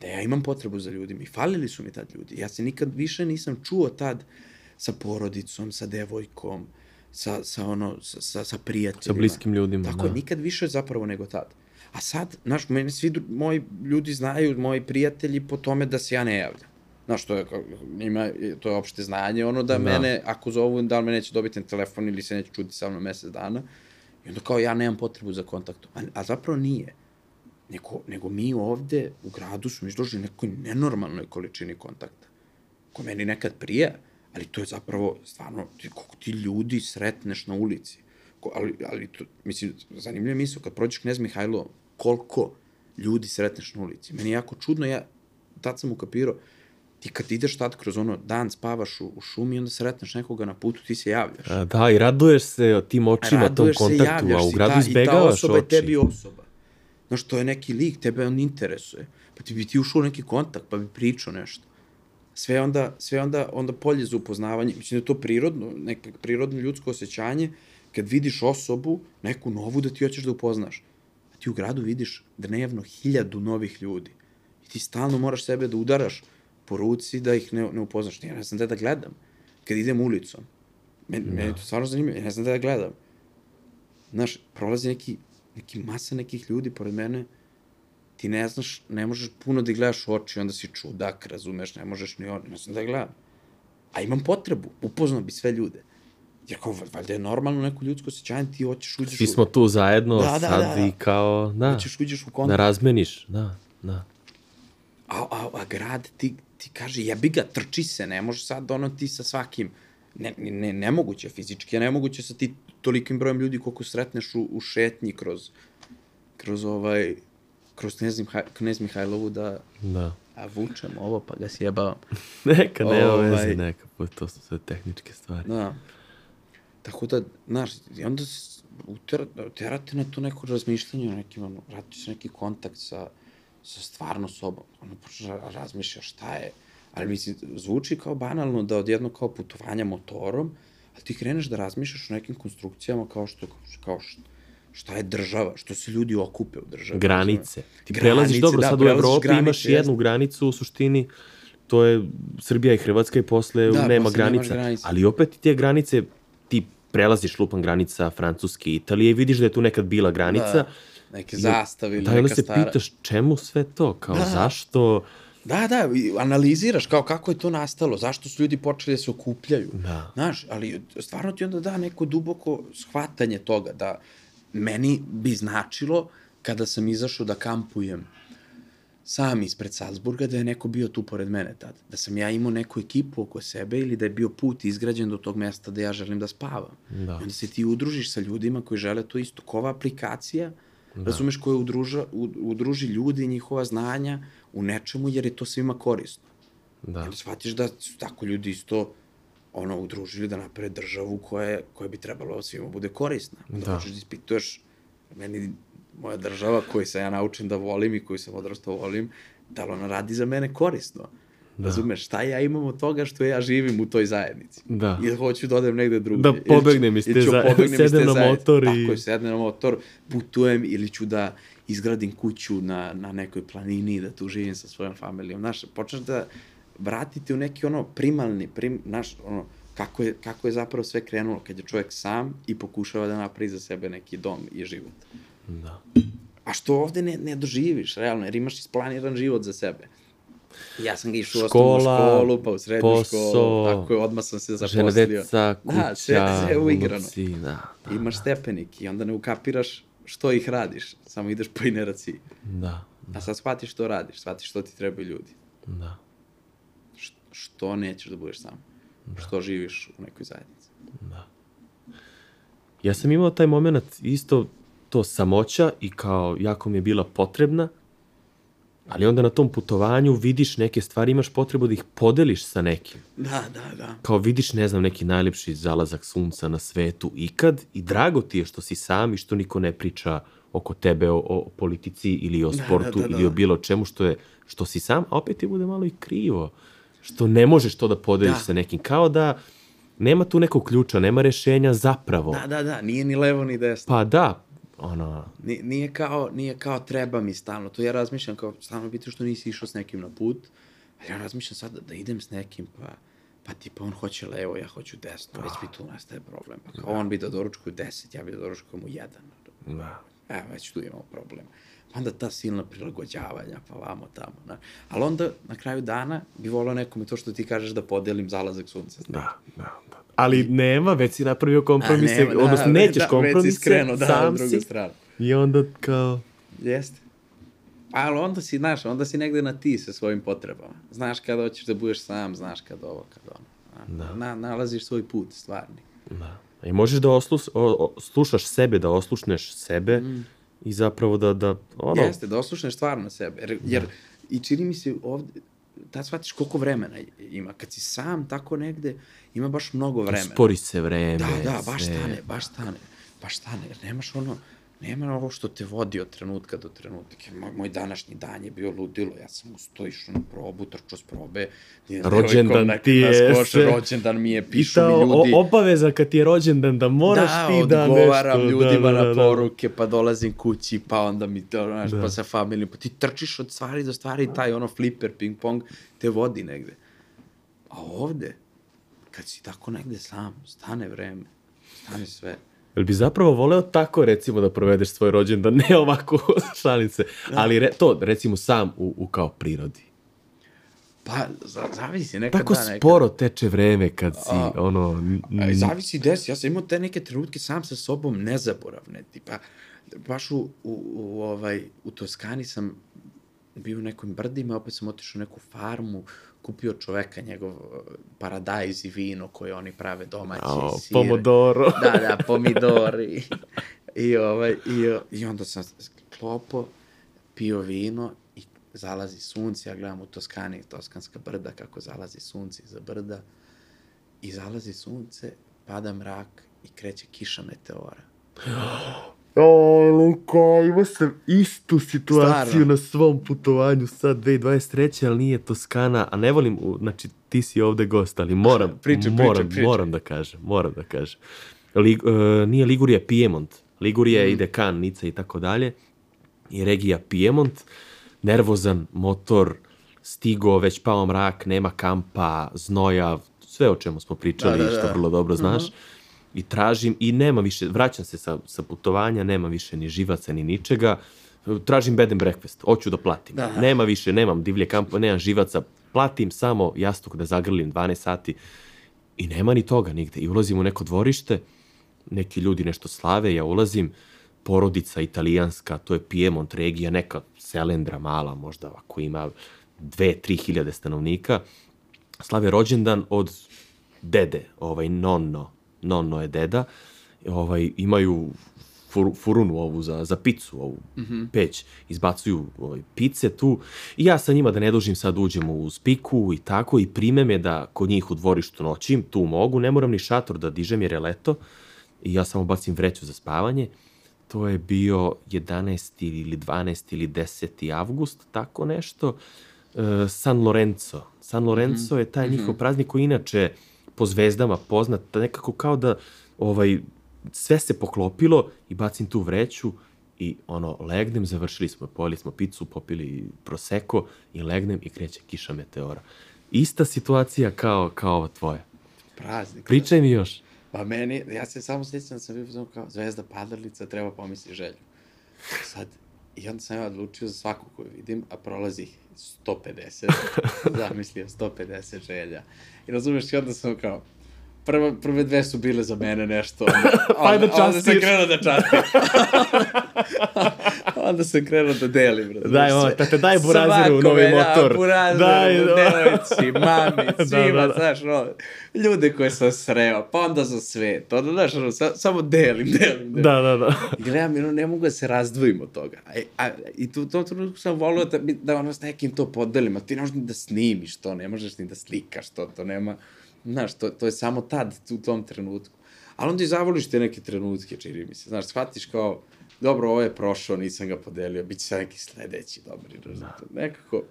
Da ja imam potrebu za ljudima i falili su mi tad ljudi. Ja se nikad više nisam čuo tad sa porodicom, sa devojkom, sa, sa, ono, sa, sa, sa prijateljima. Sa bliskim ljudima, Tako da. je, nikad više zapravo nego tad. A sad, znaš, mene svi moji ljudi znaju, moji prijatelji po tome da se ja ne javljam. Znaš, to je, ima, to je opšte znanje, ono da, Da. mene, ako zovu, da li me neće dobiti na telefon ili se neće čuti sa mnom mesec dana. I onda kao ja nemam potrebu za kontaktom. A, a zapravo nije. Nego, nego mi ovde u gradu smo izloženi nekoj nenormalnoj količini kontakta. Ko meni nekad prija, ali to je zapravo stvarno, ti, koliko ti ljudi sretneš na ulici. Ko, ali, ali to, mislim, zanimljivo je misao, kad prođeš Knez Mihajlo, koliko ljudi sretneš na ulici. Meni je jako čudno, ja tad sam ukapirao, ti kad ideš tad kroz ono dan spavaš u, u šumi, onda sretneš nekoga na putu, ti se javljaš. A, Da, i raduješ se tim očima, tom Raduješ se, kontaktu, a u gradu ta, I ta izbegavaš osoba je oči. tebi osoba. Znaš, to je neki lik, tebe on interesuje. Pa ti bi ti ušao u neki kontakt, pa bi pričao nešto. Sve onda, sve onda, onda polje za upoznavanje. Mislim da je to prirodno, neko prirodno ljudsko osjećanje, kad vidiš osobu, neku novu da ti hoćeš da upoznaš. A ti u gradu vidiš dnevno hiljadu novih ljudi. I ti stalno moraš sebe da udaraš po ruci da ih ne, ne upoznaš. Ja ne znam da da gledam. Kad idem ulicom. Men, no. Meni je to stvarno zanimljivo. Ja ne znam da da gledam. Znaš, prolazi neki, neki masa nekih ljudi pored mene, ti ne znaš, ne možeš puno da gledaš u oči, onda si čudak, razumeš, ne možeš ni on, ne znam da gledam. A imam potrebu, upoznao bi sve ljude. Jer kao, valjda je normalno neko ljudsko osjećanje, ti hoćeš uđeš Svi smo tu zajedno, Da, da, sad da, da. i kao, da, hoćeš uđeš u da kontakt. razmeniš, da, da. A, a, a grad ti, ti kaže, jebi ga, trči se, ne može sad ono ti sa svakim, ne, ne, nemoguće, fizički nemoguće sa ti tolikim brojem ljudi koliko sretneš u, u šetnji kroz, kroz ovaj, kroz Knez, Mihaj, Knez Mihajlovu da Da. a vučem ovo pa ga sjebavam. Neka, nema Ovaj. veze, neka, pa to su sve tehničke stvari. Da. Tako da, znaš, i onda se utera, terate na to neko razmišljanje, nekim, ono, vrati se neki kontakt sa, sa stvarno sobom. Ono, razmišljaš šta je. Ali mislim, zvuči kao banalno da odjedno kao putovanja motorom, a ti kreneš da razmišljaš o nekim konstrukcijama kao što, kao što, šta je država, što se ljudi okupe u državi. granice. Ti Granice, prelaziš, dobro, da, sad u Evropi granice, imaš jednu jeste. granicu u suštini, to je Srbija i Hrvatska i posle Da, nema posle granica. granice. Ali opet te granice, ti prelaziš lupan granica Francuske i Italije i vidiš da je tu nekad bila granica. Da, neke zastave ili Da, neka se stara. pitaš čemu sve to, kao Da. zašto... Da, da, analiziraš kao kako je to nastalo, zašto su ljudi počeli da se okupljaju. Da. Znaš, ali stvarno ti onda da neko duboko shvatanje toga da meni bi značilo kada sam izašao da kampujem sam ispred Salzburga da je neko bio tu pored mene tad. Da sam ja imao neku ekipu oko sebe ili da je bio put izgrađen do tog mesta da ja želim da spavam. Da. I onda se ti udružiš sa ljudima koji žele to isto. Kova aplikacija, da. razumeš, koja udruža, udruži ljudi i njihova znanja u nečemu jer je to svima korisno. Da. Onda shvatiš da su tako ljudi isto ono, udružili da naprave državu koja, koja bi trebalo svima bude korisna. Da. Da. Da ispituješ, meni moja država koju sam ja naučen da volim i koju sam odrastao volim, da li ona radi za mene korisno. Da. Razumeš, šta ja imam od toga što ja živim u toj zajednici? Da. I hoću da odem negde drugde. Da pobegnem iz te ili ću zaje- pobegnem iz te sednem na zajednice. motor i- Tako je, sednem na motor, putujem ili ću da izgradim kuću na, na nekoj planini da tu živim sa svojom familijom. Znaš, počneš da vratiti u neki ono primalni, prim, znaš, ono, kako je, kako je zapravo sve krenulo kad je čovjek sam i pokušava da napravi za sebe neki dom i život. Da. A što ovde ne, ne doživiš, realno, jer imaš isplaniran život za sebe. Ja sam ga išao u Škola, školu, pa u srednju posao, školu, tako je, odmah sam se Žena, zaposlio. deca, kuća, da, sve, sve uigrano. unuci, da, da, Imaš stepenik i onda ne ukapiraš što ih radiš, samo ideš po ineraciji. da, A sad shvatiš što radiš, shvatiš što ti trebaju ljudi. da, Š- Što nećeš da budeš sam. Što živiš u nekoj zajednici. Ja sam imao taj moment isto to samoća i kao jako mi je bila potrebna, ali onda na tom putovanju vidiš neke stvari, imaš potrebu da ih podeliš sa nekim. Da, da, da. Kao vidiš, ne znam, neki najlepši zalazak sunca na svetu ikad i drago ti je što si sam i što niko ne priča oko tebe o, o politici ili o Da, sportu da, da, ili o da. bilo čemu što je što si sam, a opet ti bude malo i krivo. Što ne možeš to da podeliš Da. sa nekim. Kao da nema tu nekog ključa, nema rešenja zapravo. Da, da, da, nije ni levo ni desno. Pa da, ono, Ni- Nije kao, nije kao treba mi stalno. To ja razmišljam kao stalno biti što nisi išao s nekim na put. Ali ja razmišljam sad da, da idem s nekim, pa, pa tipa on hoće levo, ja hoću desno. Već mi tu nastaje problem. Pa kao on bi da doručkuje 10, ja bi da doručkujem u jedan. da. Evo, već tu imamo problem. Onda ta silna prilagođavanja, pa vamo tamo. Na. Ali onda, na kraju dana, bi volao nekome to što ti kažeš da podelim zalazak sunca. Da, da, da. Ali nema, već si napravio kompromise, A, nema, da, odnosno nećeš da, već si kompromise, skrenuo, da, sam si. stranu. I onda kao, Jeste. Ali onda si, znaš, onda si negde na ti sa svojim potrebama. Znaš kada hoćeš da budeš sam, znaš kada ovo, kada ono. Da. Na, nalaziš svoj put, stvarni. da. I možeš da oslus, o, o, slušaš sebe, da oslušneš sebe mm. I zapravo da, da ono, Jeste, da oslušneš stvarno sebe. Jer, jer i čini mi se ovde, da shvatiš koliko vremena ima. Kad si sam tako negde, ima baš mnogo vremena. spori se vreme. Da, da, baš sve. stane, baš stane, baš stane, jer nemaš ono, nema ovo što te vodi od trenutka do trenutka. Moj, moj današnji dan je bio ludilo, ja sam usto išao na probu, trčao s probe. Rođendan ti je sve. rođendan mi je, pišu ta mi ljudi. o- obaveza kad ti je rođendan da moraš da, ti da odgovaram nešto... ljudima da, da, na da, da. poruke, pa dolazim kući, pa onda mi to, znaš, Da. pa sa familijom, pa ti trčiš od stvari do stvari, taj ono flipper, ping pong, te vodi negde. A ovde, kad si tako negde sam, stane vreme, stane sve. Jel bi zapravo voleo tako, recimo, da provedeš svoj rođendan, ne ovako šalice, ali re, to, recimo, sam u, u kao prirodi. Pa, za, zavisi, nekad Tako da, nekad. sporo teče vreme kad si, A. ono... A, zavisi desi, ja sam imao te neke trenutke sam sa sobom nezaboravne, tipa, baš u, u, u, ovaj, u Toskani sam bio u nekim brdima, opet sam otišao u neku farmu, kupio čoveka njegov eh, paradajz i vino koje oni prave domaći, sir. pomodoro. Da, da, pomidori. I, ovaj, i, I onda sam klopo, pio vino i zalazi sunce, ja gledam u Toskani, toskanska brda, kako zalazi sunce iza brda. I zalazi sunce, pada mrak i kreće kiša meteora. O, Luka, imao sam istu situaciju Stvarno? na svom putovanju sad 2023. ali nije Toskana, a ne volim, znači ti si ovde gost, ali moram, pričaj, moram, pričaj. moram da kažem, moram da kažem. Lig, e, nije Ligurija, Piemont. Ligurija Mm. i Dekan, Nica i tako dalje. I regija Piemont, nervozan motor, stigo, već pao mrak, nema kampa, znoja, sve o čemu smo pričali, Da, da, što da. Mhm. vrlo dobro znaš. I tražim, i nema više, vraćam se sa, sa putovanja, nema više ni živaca, ni ničega. Tražim bed and breakfast, hoću da platim. Da. Nema više, nemam divlje kampa, nemam živaca, platim samo jastuk da zagrlim 12 sati i nema ni toga nigde. I ulazim u neko dvorište, neki ljudi nešto slave, ja ulazim, porodica italijanska, to je Piemont regija, neka selendra mala, možda ako ima dve, tri hiljade stanovnika, slave rođendan od dede, ovaj nonno, nonno je deda, ovaj, imaju fur, furunu ovu za, za picu, ovu mm -hmm. peć, izbacuju ovaj, pice tu i ja sa njima da ne dužim sad uđem u spiku i tako i prime me da kod njih u dvorištu noćim, tu mogu, ne moram ni šator da dižem jer je leto i ja samo bacim vreću za spavanje. To je bio 11. ili 12. ili 10. avgust, tako nešto. E, San Lorenzo. San Lorenzo mm -hmm. je taj njihov praznik koji inače po zvezdama poznat, da nekako kao da ovaj, sve se poklopilo i bacim tu vreću i ono, legnem, završili smo, pojeli smo picu, popili proseko i legnem i kreće kiša meteora. Ista situacija kao, kao ova tvoja. Praznik. Pričaj mi još. Pa meni, ja se samo sjećam da sam bio kao zvezda padalica, treba pomisli želju. Sad, i onda sam ja odlučio za svaku koju vidim, a prolazi ih 150, zamislio 150 želja. I razumeš, i onda sam kao, prve, prve dve su bile za mene nešto, onda, Ajde onda, onda sam krenuo da častim. onda sam krenuo da delim. razumeš, Daj, ovo, da te daj buraziru u novi motor. Da, buraziru, Daj, da. devojci, mami, Da, svima, da, da. znaš, ono, ljude koje sam sreo, pa onda za svet, ono, znaš, ono, sa, samo delim, delim, delim. Da, da, da. I gledam, ono, ne mogu da se razdvojim od toga. A, a, I tu, u tom trenutku sam volio da, da ono s nekim to podelim, a ti ne možeš ni da snimiš to, ne možeš ni da slikaš to, to nema, znaš, to, to je samo tad, u tom trenutku. Ali onda i zavoliš te neke trenutke, čini mi se, znaš, shvatiš kao, dobro, ovo je prošao, nisam ga podelio, bit će sad neki sledeći dobri rezultat. Nekako,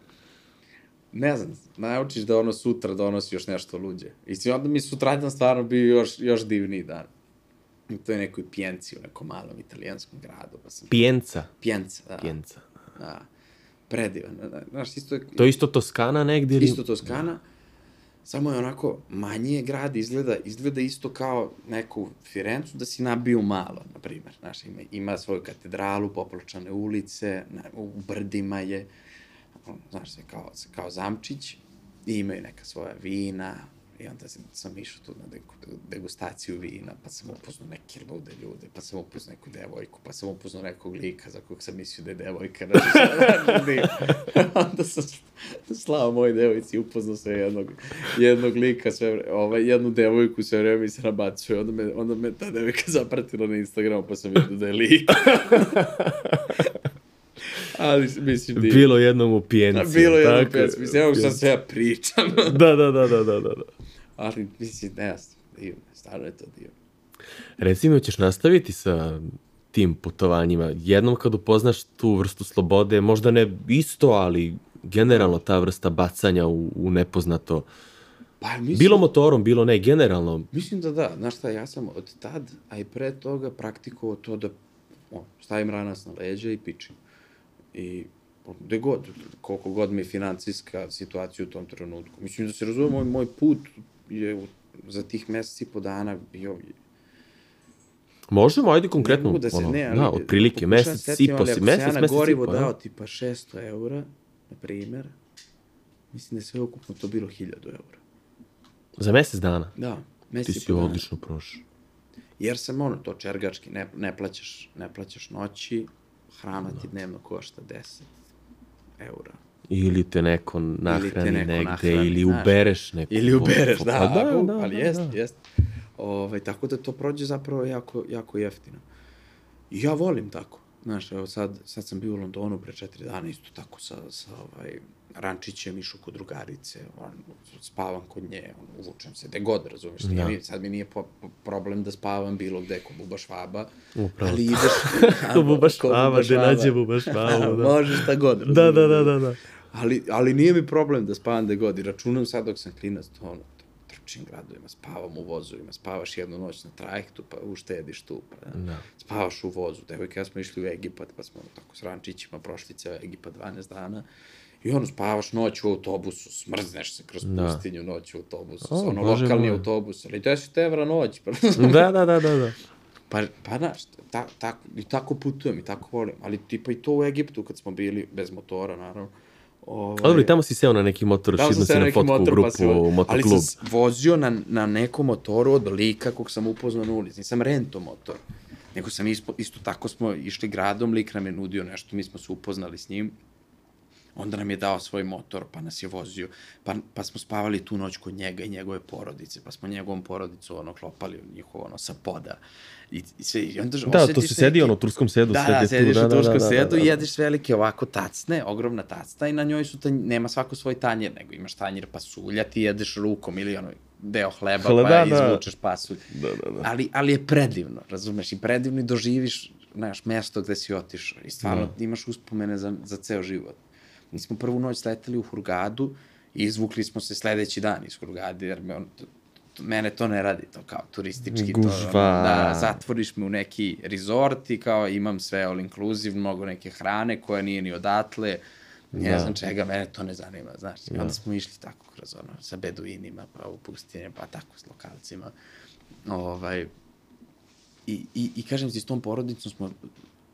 ne znam, naučiš da ono sutra donosi još nešto luđe. I si onda mi sutradan stvarno bio još, još divniji dan. U toj nekoj pijenci u nekom malom italijanskom gradu. Pa sam... Pijenca. Pijenca, da. Pijenca. Da. Predivan. da, da. Znaš, isto je... To je isto Toskana negdje? Isto Toskana, samo je onako manji je grad, izgleda, izgleda isto kao neku Firencu da si nabio malo, na primjer. Znaš, ima, ima svoju katedralu, popločane ulice, na, u brdima je, znaš, sve kao, kao zamčić, imaju neka svoja vina, i onda sam, sam išao tu na degustaciju vina, pa sam upoznao neke lude ljude, pa sam upoznao neku devojku, pa sam upoznao nekog lika za kog sam mislio da je devojka, znaš, šta divno. onda sam slao moj devojci, upoznao sam jednog, jednog lika, sve, ovaj, jednu devojku sve vreme mi se nabacuje, onda me, onda me ta devojka zapratila na Instagramu, pa sam vidio da je lik. Ali, mislim, divno. Bilo jednom u Pijenci. Bilo je jedno tako? pes, mislim, evo sad sve ja pričam. Da, da, da, da, da, da. Ali, mislim, ne, divno, stvarno je to divno. Reci mi, hoćeš nastaviti sa tim putovanjima? Jednom kad upoznaš tu vrstu slobode, možda ne isto, ali generalno ta vrsta bacanja u, u nepoznato. Pa, mislim, Bilo motorom, bilo ne, generalno. Mislim da da, znaš šta, ja sam od tad, a i pre toga praktikovao to da o, stavim ranac na leđa i pičim. I gde god, koliko god mi je financijska situacija u tom trenutku. Mislim da se razume, moj, moj put je u, za tih meseci po dana bio Možemo, ajde konkretno. da se, ono, ne, ali... da, otprilike, mesec i po ali si, ako mesec, sam ja na mesec i gorivo po, dao da. tipa 600 eura, na primer, mislim da je sve ukupno to bilo 1000 eura. Za mesec dana. Da, Ti mesec i si po dana. odlično prošao. Jer sam ono, to čergački, ne, ne, plaćaš, ne plaćaš noći, hrana ti dnevno košta 10 eura. Ili te neko nahrani neko negde, nahrani, ili znaš. ubereš neku. Ili ubereš, Pa da, da, ako, da, ali da, jest, da. jest. Ovaj, tako da to prođe zapravo jako, jako jeftino. I ja volim tako. znaš, evo sad, sad sam bio u Londonu pre četiri dana, isto tako sa, sa ovaj, Rančićem, išao kod drugarice, on, spavam kod nje, on, uvučem se, gde god, razumiješ, da. Da. mi, sad mi nije po, po, problem da spavam bilo gde, ko Buba Švaba, Upravo. ali ideš... Ko Buba Švaba, gde nađe Buba Švabu, da. Možeš šta god, razumiješ. Da, da, da, da, da. Ali, ali nije mi problem da spavam gde god i računam sad dok sam klinac, to ono, trčim gradovima, spavam u vozovima, spavaš jednu noć na trajektu, pa uštediš tu, pa da. Da. spavaš u vozu. Devojka, ja smo išli u Egipat, pa smo tako s rančićima prošli ceo Egipat 12 dana. I ono, spavaš noć u autobusu, smrzneš se kroz Da. pustinju noć u autobusu, O, ono Bože lokalni moj. autobus, ali 10 evra noć. Pa, Da, da, da, da, da. pa, pa znaš, ta, ta, i tako putujem i tako volim, ali tipa i to u Egiptu kad smo bili, bez motora naravno, Ovaj, A dobro, tamo si seo na neki motor, Tamo šidno sam si na neki fotku u motor, grupu, pa u ali motoklub. sam vozio na, na nekom motoru od lika kog sam upoznao na ulici. Nisam rento motor. Nego sam ispo, isto tako smo išli gradom, lik nam je nudio nešto, mi smo se upoznali s njim. Onda nam je dao svoj motor, pa nas je vozio, pa, pa smo spavali tu noć kod njega i njegove porodice, pa smo njegovom porodicu ono klopali u njihovo ono sa poda. I, i, sve, i onda Da, to se sedi ono u turskom sedu, Da, da, tu, sediš da, u da, turskom da, da, sedu da, i da. jedeš velike ovako tacne, ogromna tacna i na njoj su, tanj, nema svako svoj tanjer, nego imaš tanjer pasulja, ti jedeš rukom ili ono deo hleba Hle, pa da, da. izvučeš pasulj. Da, da, da. Ali, ali je predivno, razumeš, i predivno i doživiš, znaš, mesto gde si otišao i stvarno Da. imaš uspomene za, za ceo život. Mi smo prvu noć sleteli u Hurgadu i izvukli smo se sledeći dan iz Hurgade, jer me on, mene to ne radi, to kao turistički. To, Gužva. ono, da, zatvoriš me u neki resort i kao imam sve all inclusive, mnogo neke hrane koja nije ni odatle, ne Da. znam čega, mene to ne zanima, znaš. I onda smo išli tako kroz ono, sa beduinima, pa u pustinje, pa tako s lokalcima. Ovaj, i, i, i kažem ti, s tom porodicom smo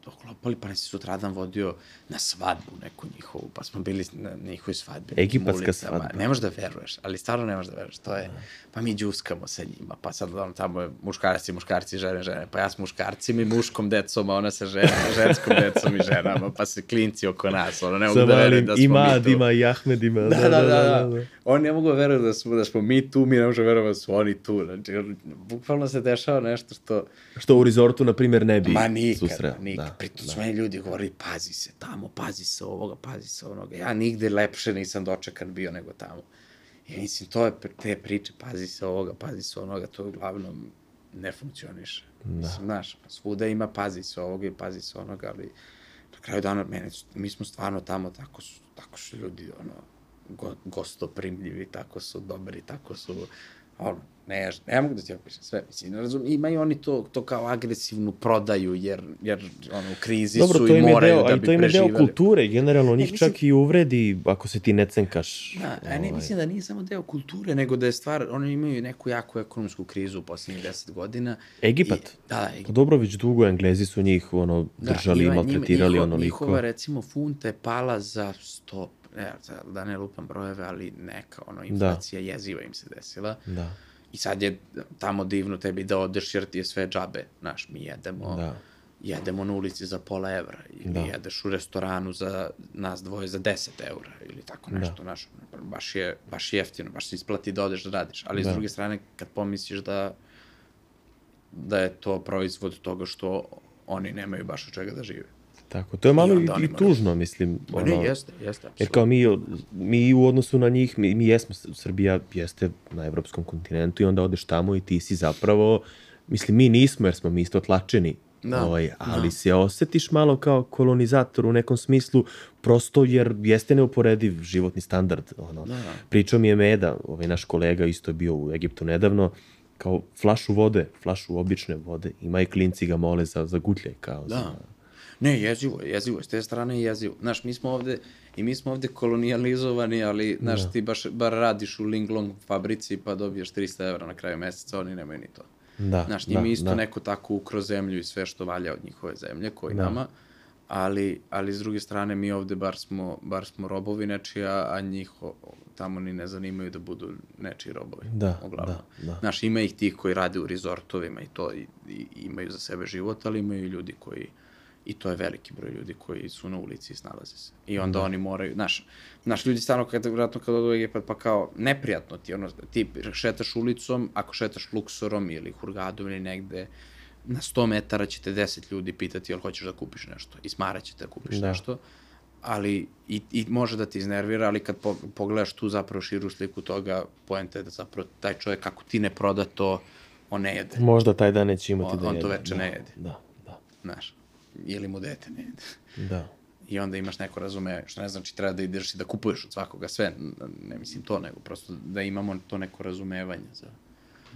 oklopali, pa nas je sutradan vodio na svadbu neku njihovu, pa smo bili na njihovoj svadbi. Egipatska svadba. Ne možeš da veruješ, ali stvarno ne možeš da veruješ, to je, pa mi džuskamo sa njima, pa sad ono tamo je muškarci, muškarci, žene, žene, pa ja s muškarcima i muškom decom, a ona sa žena, ženskom decom i ženama, pa se klinci oko nas, ono, ne mogu da veruju malim da smo mi tu. Imadima i Ahmedima. Da, da, da, da, da. Oni ne mogu da veruju da smo, da smo mi tu, mi ne možemo verovati da su oni tu. Znači, bukvalno se dešava nešto što... Što u rezortu, na primjer, ne bi Ma nikad, susreo. nikad. Da, Pritom da. su meni ljudi govorili, pazi se tamo, pazi se ovoga, pazi se onoga. Ja nigde lepše nisam dočekan bio nego tamo. I mislim, to je te priče, pazi se ovoga, pazi se onoga, to uglavnom ne funkcioniše. Da. Mislim, znaš, svuda ima pazi se ovoga i pazi se onoga, ali na kraju dana, mene, mi smo stvarno tamo, tako su, tako su ljudi, ono, go, gostoprimljivi, tako su dobri, tako su, ono, ne, ne mogu da ti opišem sve, mislim, ne razum, imaju oni to, to kao agresivnu prodaju, jer, jer ono, u krizi Dobro, su i moraju deo, da bi to im je deo preživali. kulture, generalno, njih mislim- čak i uvredi ako se ti ne cenkaš. Da, a ne, ovaj. mislim da nije samo deo kulture, nego da je stvar, oni imaju neku jaku ekonomsku krizu u poslednjih deset godina. Egipat? I, da, da, Pa Egipat. dobro, već dugo Englezi su njih ono, držali, ima- maltretirali njima- onoliko. Njihova, recimo, funta je pala za 100, ne, da ne lupam brojeve, ali neka, ono, inflacija da. jeziva im se desila. Da, I sad je tamo divno tebi da odeš jer ti je sve džabe. Znaš, mi jedemo, Da. jedemo na ulici za pola evra ili Da. da. jedeš u restoranu za nas dvoje za 10 evra ili tako nešto, da. znaš, baš je, baš je jeftino, baš se isplati da odeš da radiš. Ali da. Da. s druge strane, kad pomisliš da da je to proizvod toga što oni nemaju baš od čega da žive. Tako. To je malo i, i tužno, mislim. Ono, ne, jeste, jeste, Jer apsolutno. kao mi, mi u odnosu na njih, mi, mi jesmo, Srbija jeste na evropskom kontinentu i onda odeš tamo i ti si zapravo, mislim, mi nismo jer smo mi isto tlačeni, Da, ovaj, ali da. se osetiš malo kao kolonizator u nekom smislu, prosto jer jeste neuporediv životni standard. Ono. Da, da. Pričao mi je Meda, ovaj naš kolega isto je bio u Egiptu nedavno, kao flašu vode, flašu obične vode, ima i klinci ga mole za, za gutljaj, kao za, Da. Ne, jezivo je, jezivo je, s te strane je jezivo. Znaš, mi smo ovde, i mi smo ovde kolonijalizovani, ali, znaš, ti baš, bar radiš u Ling Long fabrici pa dobiješ 300 evra na kraju meseca, oni nemaju ni to. Da, Znaš, njima da, isto da. neko tako ukro zemlju i sve što valja od njihove zemlje, koji Da. nama, ali, ali s druge strane mi ovde bar smo, bar smo robovi nečija, a njih tamo ni ne zanimaju da budu nečiji robovi. Da, uglavnom. da, da. Znaš, ima ih tih koji rade u rezortovima i to, i, i imaju za sebe život, ali imaju i ljudi koji, i to je veliki broj ljudi koji su na ulici i snalaze se. I onda Da. oni moraju, znaš, znaš, ljudi stvarno kad, vratno kad odu u Egipat, pa kao, neprijatno ti, ono, ti šetaš ulicom, ako šetaš Luksorom ili Hurgadom ili negde, na 100 metara će te 10 ljudi pitati jel hoćeš da kupiš nešto i smarat će te da kupiš Da. nešto, ali i, i može da te iznervira, ali kad po, pogledaš tu zapravo širu sliku toga, poenta je da zapravo taj čovjek kako ti ne proda to, on ne jede, Možda taj dan neće imati On- da on to jede. veče da, ne jede. Da, da, znaš, ili mu dete ne da. I onda imaš neko razume, što ne znači treba da ideš i da kupuješ od svakoga sve, ne mislim to, nego prosto da imamo to neko razumevanje za,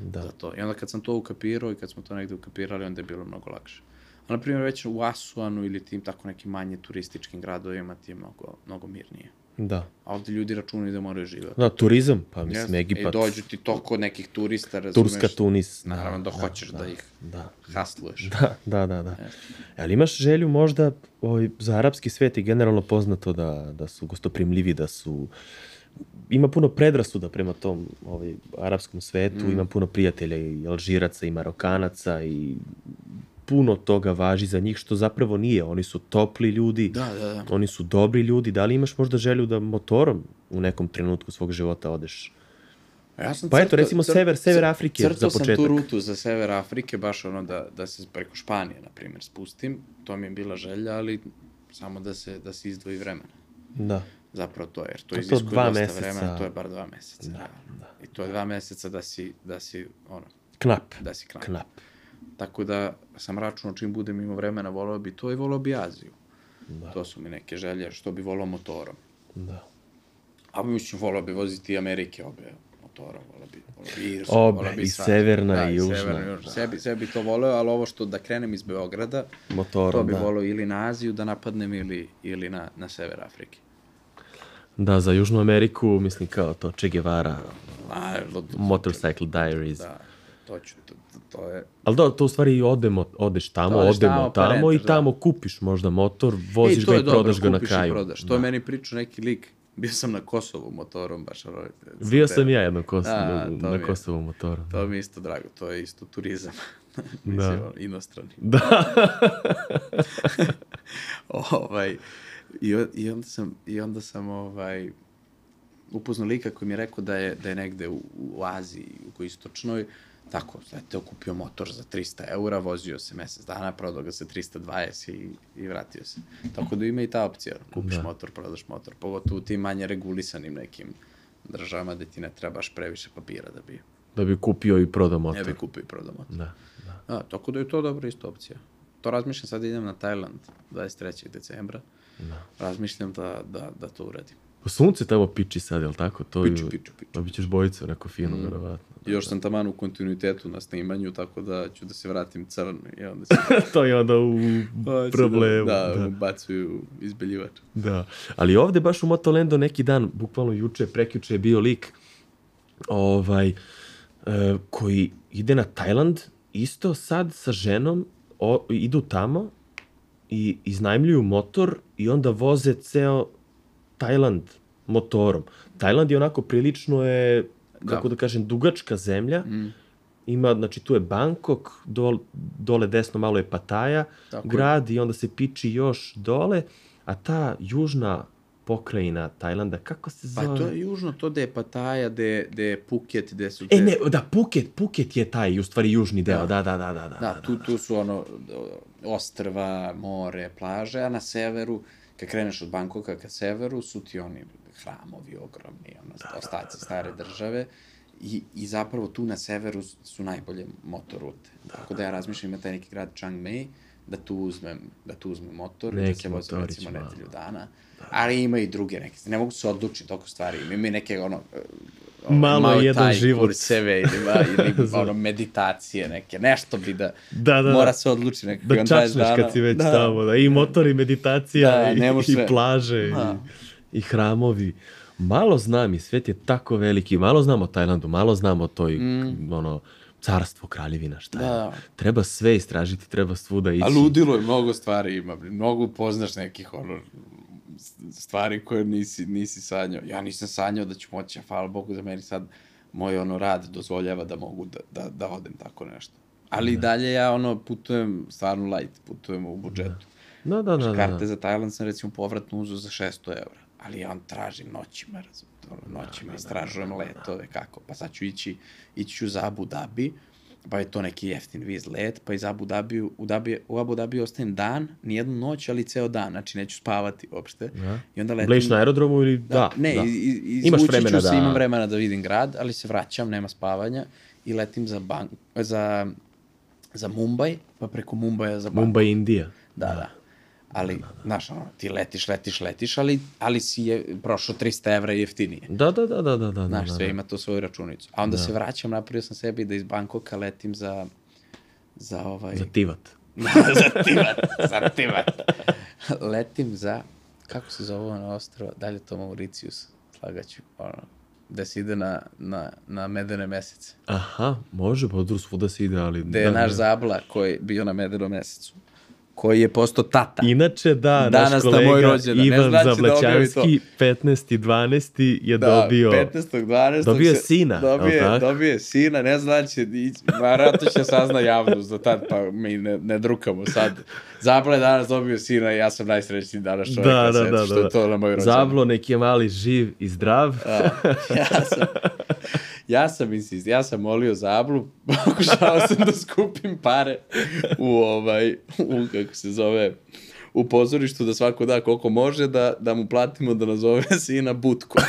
Da. za to. I onda kad sam to ukapirao i kad smo to negde ukapirali, onda je bilo mnogo lakše. A na primjer već u Asuanu ili tim tako nekim manje turističkim gradovima ti je mnogo, mnogo mirnije. Da. A ovde ljudi računaju da moraju živati. Da, turizam, pa mislim, Jeste. Egipat, I dođu ti toliko nekih turista, razumeš? Turska, Tunis. Naravno da, hoćeš da, ih Da, hasluješ. da, da, da. da. Ali imaš želju možda ovaj, za arapski svet je generalno poznato da, da su gostoprimljivi, da su ima puno predrasuda prema tom ovaj, arapskom svetu, Mm. ima puno prijatelja i Alžiraca i Marokanaca i puno toga važi za njih, što zapravo nije. Oni su topli ljudi, Da, da, da. oni su dobri ljudi. Da li imaš možda želju da motorom u nekom trenutku svog života odeš? A Ja sam Pa eto, crtao- recimo cr- sever- sever Afrike za crtao sam početak. tu rutu za sever Afrike, baš ono da, da se preko Španije, na primjer, spustim. To mi je bila želja, ali samo da se, da se izdvoji vremena. Da. Zapravo to je, jer to, To je to iziskuje dosta meseca. vremena, to je bar dva meseca. Da, da. I to je dva meseca da si, da si, ono, Knap. da si knap. Knap. Tako da sam računao čim budem imao vremena, volao bi to i volao bi Aziju. Da. To su mi neke želje, što bi volao motorom. Da. A mislim, volao bi voziti Amerike obe motorom, volao bi, volao bi Irsku, Obe, volao bi i svašta. severna da, i južna, Severna, južna. Sebi, sebi to voleo, ali ovo što da krenem iz Beograda, Motorom, to bi da. voleo ili na Aziju da napadnem ili, ili na, na sever Afrike. Da, za Južnu Ameriku, mislim kao to Che Guevara, A, do, do, Motorcycle Diaries. da, to ću, to, to, to je... Ali da, to u stvari odemo, odeš tamo, Odeš odemo tamo, tamo, pa i rentaš, da. tamo kupiš možda motor, voziš Ej, ga i prodaš dobro, ga na kupiš kraju. I prodaš. To je meni pričao neki lik. Bio sam na Kosovu motorom, baš ono... Bio sam ja jednom kos, Da, na, je. Kosovu motoru. To mi je isto drago, to je isto turizam. Mislim, Da. inostrani. Da. ovaj, i, i, onda sam, I onda sam ovaj, upoznao lika koji mi je rekao da je, da je negde u, u Aziji, u istočnoj, tako, znate, kupio motor za 300 eura, vozio se mesec dana, prodao ga za 320 i, i vratio se. Tako da ima i ta opcija, kupiš Da. motor, prodaš motor, pogotovo u tim manje regulisanim nekim državama gde ti ne trebaš previše papira da bi, da bi kupio i prodao ne motor. bi kupio i prodao motor. Da, da. A, tako da je to dobra isto opcija. To razmišljam, sad idem na Tajland 23. decembra. Da. Razmišljam da, da, da to uradim. Pa sunce tamo piči sad, jel tako? To Piču, ju- piču, piču. Dobit ćeš bojicu, neko fino, mm. verovatno. I još sam taman u kontinuitetu na snimanju, tako da ću da se vratim crn i onda se to je onda u Pa ću problemu. Da, da, da. ubacuju izbeljivač. Da, ali ovde baš u Motolando neki dan, bukvalno juče, prekjuče je bio lik ovaj, e, koji ide na Tajland, isto sad sa ženom, o, idu tamo i iznajmljuju motor i onda voze ceo Tajland motorom. Tajland je onako prilično je, kako da, Da. kažem, dugačka zemlja. Mm. Ima, znači tu je Bangkok, dol, dole desno malo je Pataja, Tako je. grad i onda se piči još dole, a ta južna pokrajina Tajlanda, kako se Pa zove? to je južno, to da je Pataja, da je, da je Phuket, gde su te... E, ne, da, Phuket, Phuket je taj, u stvari, južni deo, da, da, da, da. Da, Da, tu, tu su ono ostrva, more, plaže, a na severu, kad kreneš od Bankoka ka severu, su ti oni hramovi ogromni, ono, ostaci stare države. I, I zapravo tu na severu su- najbolje motorute. Tako da ja razmišljam ima taj neki grad Chiang Mai, da tu uzmem, da tu uzmem motor, i da Neki se vozim recimo nedelju dana. Ali ima i druge neke, ne mogu se odlučiti toliko stvari, ima i neke ono, ono, Malo jedan taj život. kurseve ili, ili ono, meditacije neke, nešto bi da, Da, da, mora da. se odluči nekako. Da i on 20 čačneš kad si već da. tamo, da, i motor, i meditacija, Da, i, i plaže, Da. i, i hramovi. Malo znam i svet je tako veliki, malo znam o Tajlandu, malo znam o toj, mm. ono, carstvo, kraljevina, šta je. Da. Treba sve istražiti, treba svuda ići. A ludilo je, mnogo stvari ima, mnogo upoznaš nekih ono, stvari koje nisi, nisi sanjao. Ja nisam sanjao da ću moći, a hvala Bogu da meni sad moj ono rad dozvoljava da mogu da, da, da odem tako nešto. Ali i dalje ja ono putujem stvarno light, putujem u budžetu. Da, da, da. da, Karte da. za Tajland sam recimo povratno uzeo za 600 evra. Ali ja on tražim noćima, razum, ono, noćima istražujem letove, kako. Pa sad ću ići, ići ću za Abu Dhabi, pa je to neki jeftin viz let, pa iz Abu Dhabiju, u, Dhabi, u Abu Dhabiju ostajem dan, nijednu noć, ali ceo dan, znači neću spavati uopšte. Ja. I onda letim... Bleš na aerodromu ili... Da, ne, da. i- i- Imaš vremena se, da- imam vremena da vidim grad, ali se vraćam, nema spavanja i letim za, Bang, za, za Mumbai, pa preko Mumbaja za Bangkok. Mumbai, Indija. Da, da. Ali, znaš, ono, ti letiš, letiš, letiš, ali, ali si je prošao 300 evra jeftinije. Da, da, da, da, da, da. Znaš, da, sve da. ima tu svoju računicu. A onda se vraćam, napravio sam sebi da iz Bankoka letim za, za ovaj... Za Tivat. za Tivat, za Tivat. letim za, kako se zove ono ostrovo, da li je to Mauritius, slagaću, ono, gde se ide na, na, na medene mesece. Aha, može, pa dobro svuda se ide, ali... Gde je da, naš da. zabla koji je bio na medenom mesecu, koji je postao tata. Inače, da, Danas naš na kolega moj rođendan, ne Ivan znači da objavi Zavlaćanski, 15. 12. je Da, dobio... 15.12. dobio je se- sina, jel tako? dobije je sina, ne da ići, vjerojatno će sazna javnost do tad, pa mi ne, ne drukamo sad. Zabla je danas dobio sina i ja sam najsrećniji danas čovjek Da, na da, svetu, da, što da. je to na moj rođendan. Zablo, neki je mali živ i zdrav. Da. ja sam, ja sam insist, ja sam molio Zablu, pokušao sam da skupim pare u ovaj, u, kako se zove, u pozorištu da svako da koliko može da, da mu platimo da nazove sina Butko.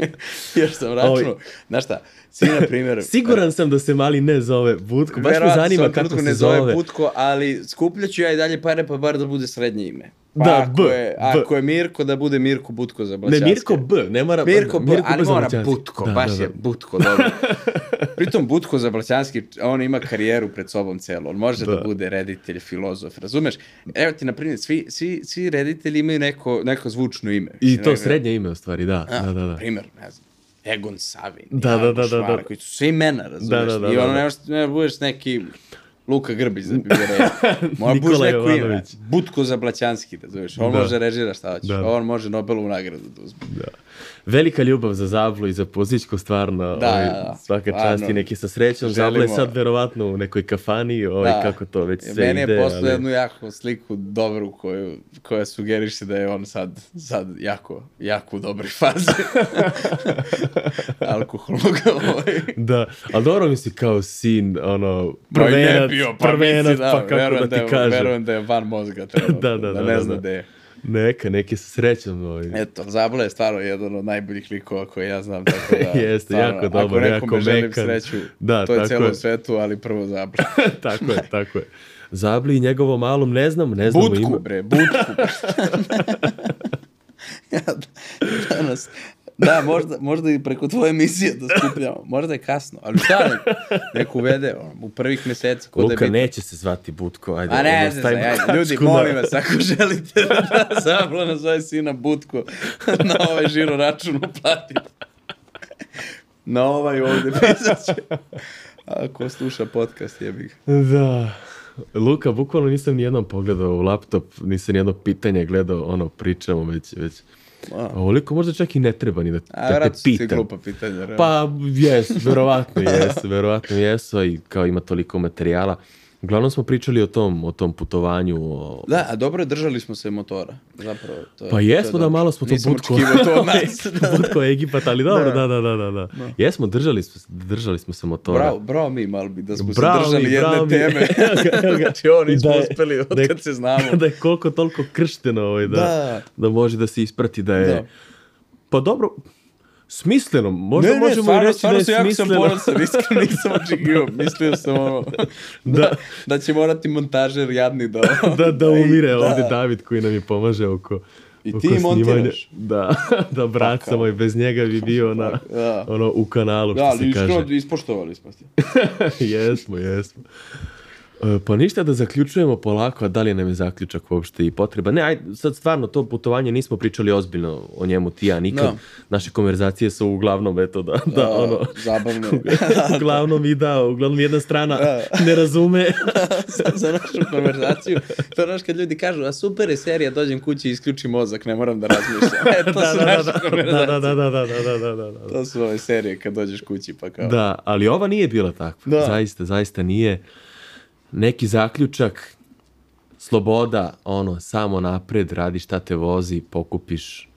Jer sam računao, znaš šta, sin na primjer... Siguran sam da se mali ne zove Butko. Baš me zanima kako se ne zove. zove Butko, ali skupljaću ja i dalje pare pa bar da bude srednje ime. Pa Da, ako B, je, B. ako je Mirko, da bude Mirko Butko za Ne, Blaćanske. Mirko B, ne mora... Mirko, B, ali za mora. Butko, Da, baš da, je da. Butko, dobro. Pritom Butko za Blaćanski, on ima karijeru pred sobom celo, on može da, Da. bude reditelj, filozof, razumeš? Evo ti, na primjer, svi, svi, svi reditelji imaju neko, neko zvučno ime. I to ne- srednje ime u stvari, da. A, Da, da, da. Primjer, ne znam, Egon Savin, Da, da, da, da, da. Koji su sve imena, razumeš? Da, da, da, I da, ono, da. ne budeš neki Luka Grbić da bi bio. Mora budeš Nikola neko ime. Butko za Blaćanski, razumeš? On Da. može režira šta hoćeš, Da. on može Nobelovu nagradu da uzme. Velika ljubav za Zablu i za Pozićku, stvarno. Da, ovaj, da, da. Svaka čast i neki sa srećom. Zabla je sad verovatno u nekoj kafani, ovaj, Da. kako to već sve Meni ide. je poslao ali- jednu jako sliku dobru koju, koja sugeriše da je on sad, sad jako, jako u dobroj fazi. Alkoholnog ovaj. Da, ali dobro mi si kao sin, ono, Pa prvenac, bio, pa prvenac, mislim, da, pa kako da ti je- kažem. Verujem da je van mozga trenutno, Da, da, da, da ne da, zna da. gde je. Neka, neki sa srećom. Ovaj. Eto, Zabla je stvarno jedan od najboljih likova koje ja znam, tako da... Jeste, stvarno, jako dobar, Ako nekome jako želim mekan. sreću, Da, to je celom je. svetu, ali prvo Zabla. tako je, tako je. Zabli i njegovom malom ne znam, ne znamo Butku, ime. bre, Butku. ja danas, da, možda, možda i preko tvoje emisije da skupljamo. Možda je kasno, ali šta nek, nek uvede u prvih meseci. Ko da Luka, je neće se zvati Butko, ajde. A ne, ne, ne, ajde, ljudi, na- molim vas, ako želite da Zabla nazove sina Butko na ovaj žiro račun uplatite. Na ovaj ovde pisat će. Ako sluša podcast, jebih. Da. Luka, bukvalno nisam ni jednom pogledao u laptop, nisam ni jedno pitanje gledao, ono, pričamo već, već. A. A ovoliko možda čak i ne treba ni da, A, da te pitam. glupa pitanja. realno. Pa, jes, verovatno jesu, verovatno jesu, a i kao ima toliko materijala. Uglavnom smo pričali o tom, o tom putovanju, o... Da, a dobro, držali smo se motora, zapravo. To, je- Pa to je jesmo da malo smo to Nisam butko. to od nas. butko Egipat, ali dobro, Da. da, da, da, da, da. Jesmo, držali smo, držali smo se motora. Bravo, bravo mi malo bi da smo Bravo se držali mi, jedne mi. teme. Evo ga. znači, ovo nismo Da je- uspeli od da je- kad se znamo. da je koliko toliko kršteno ovaj, da, Da. da. može da se isprati da je... Da. Pa dobro, smisleno, možda ne, ne, možemo stvarno, i reći da stvarno je sam jako sam smisleno. ponosan, iskreno nisam očekivao. Mislio sam ono, da, Da. da će morati montažer jadni da... da, da i- umire da. ovdje David koji nam je pomaže oko I ti montiraš. Da, da brat Pakao. moj, bez njega bi bio na, Da. ono, u kanalu, što Da, ali se kaže. iskreno ispoštovali smo ti. jesmo, jesmo. E, Pa ništa da zaključujemo polako, a da li nam je zaključak uopšte i potreba? Ne, ajde, sad stvarno to putovanje nismo pričali ozbiljno o njemu ti ja nikad. Da. Naše konverzacije su uglavnom, eto, da, da, Da, ono, zabavno. uglavnom i da, uglavnom jedna strana Da. ne razume. za, za našu konverzaciju. To je znaš kad ljudi kažu, a super je serija, dođem kući i isključim mozak, ne moram da razmišljam. E, to da, su da, da, naše da, konverzacije. da, da, da, da, da, da, da, da. To su ove serije kad dođeš kući pa kao... Da, ali ova nije bila takva. Da. Zaista, zaista nije. Neki zaključak, sloboda, ono, samo napred, radi šta te vozi, pokupiš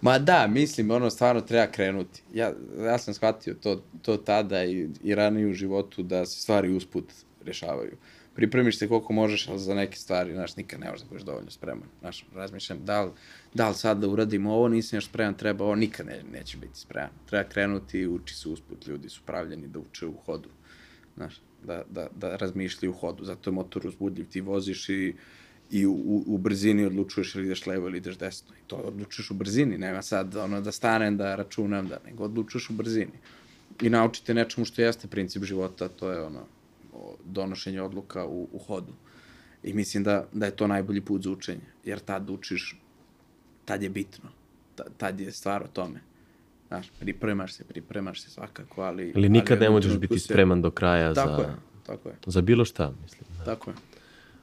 Ma da, mislim, ono, stvarno treba krenuti. Ja, ja sam shvatio to, to tada i, i ranije u životu da se stvari usput rešavaju. Pripremiš se koliko možeš, ali za neke stvari, znaš, nikad ne možeš da budeš dovoljno spreman. Znaš, razmišljam, da li, da li sad da uradim ovo, nisam još spreman, treba ovo, nikad ne, neće biti spreman. Treba krenuti uči se usput, ljudi su pravljeni da uče u hodu. Znaš, da, da, da razmišljaju u hodu, zato je motor uzbudljiv, ti voziš i i u, u, brzini odlučuješ ili ideš levo ili ideš desno. I to odlučuješ u brzini, nema sad ono da stanem, da računam, da nego odlučuješ u brzini. I naučite nečemu što jeste princip života, to je ono donošenje odluka u, u hodu. I mislim da, da je to najbolji put za učenje, jer tad učiš, tad je bitno, tad je stvar o tome. Znaš, pripremaš se, pripremaš se svakako, ali... Ili nikad ali ne možeš biti se- spreman do kraja Tako za, je, tako je, za bilo šta, mislim. tako je.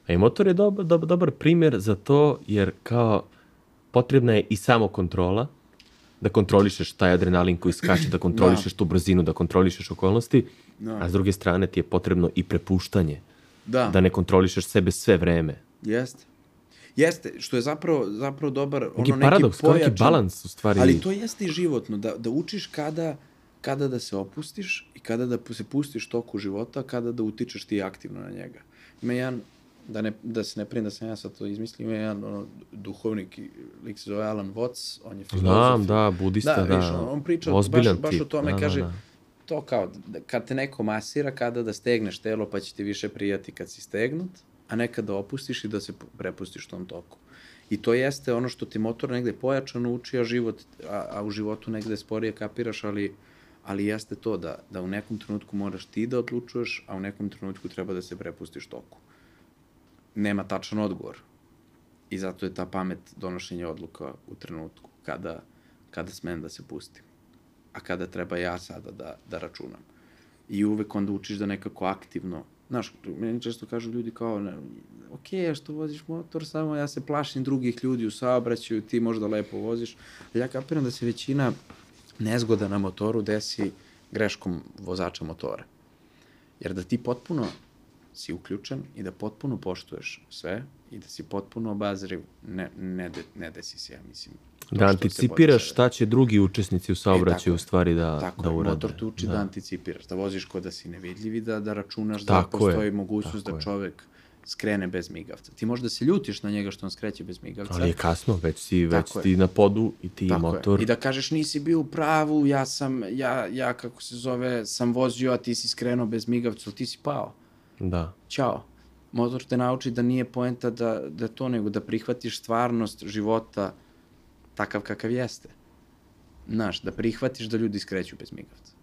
A i motor je dobar, dobar, dobar primjer za to, jer kao potrebna je i samo kontrola, da kontrolišeš taj adrenalin koji skače, da kontrolišeš tu brzinu, da kontrolišeš okolnosti, Da. a s druge strane ti je potrebno i prepuštanje, Da. da ne kontrolišeš sebe sve vreme. Jeste. Jeste, što je zapravo, zapravo dobar, ono neki paradoks, kao neki pojačan- balans u stvari. Ali to jeste i životno, da, da učiš kada, kada da se opustiš i kada da se pustiš toku života, kada da utičeš ti aktivno na njega. Ima jedan, da, ne, da se ne prijem da sam ja sad to izmislio, ima jedan ono, duhovnik, lik se zove Alan Watts, on je filozof. Znam, da, budista, da. Da, viš, on, on priča Ozbiljan baš, baš o tome, da, da, kaže, da. to kao, da, kad te neko masira, kada da stegneš telo, pa će ti više prijati kad si stegnut, a nekada da opustiš i da se prepustiš tom toku. I to jeste ono što ti motor negde pojačano uči, a, život, a, a u životu negde sporije kapiraš, ali, ali jeste to da, da u nekom trenutku moraš ti da odlučuješ, a u nekom trenutku treba da se prepustiš toku. Nema tačan odgovor. I zato je ta pamet donošenja odluka u trenutku kada, kada smem da se pustim. A kada treba ja sada da, da računam. I uvek onda učiš da nekako aktivno, znaš, meni često kažu ljudi kao, ne, ok, što voziš motor, samo ja se plašim drugih ljudi u saobraćaju, ti možda lepo voziš. Ja kapiram da se većina nezgoda na motoru desi greškom vozača motora. Jer da ti potpuno si uključen i da potpuno poštuješ sve i da si potpuno obazriv, ne, ne, ne desi se, ja mislim. Da anticipiraš podešava. šta će drugi učesnici u E, saobraćaju je. u stvari da, Tako da je, urade. motor te uči da. anticipiraš, da voziš kod da si nevidljiv i da, da računaš Tako da je, postoji mogućnost tako da je. čovek skrene bez migavca. Ti možda se ljutiš na njega što on skreće bez migavca. Ali je kasno, već si, već Tako je. ti na podu i ti Tako motor. je. I da kažeš nisi bio u pravu, ja sam, ja, ja kako se zove, sam vozio, a ti si skrenuo bez migavca, ti si pao. Da. Ćao. Motor te nauči da nije poenta da, da to, nego da prihvatiš stvarnost života takav kakav jeste. Znaš, da prihvatiš da ljudi skreću bez migavca.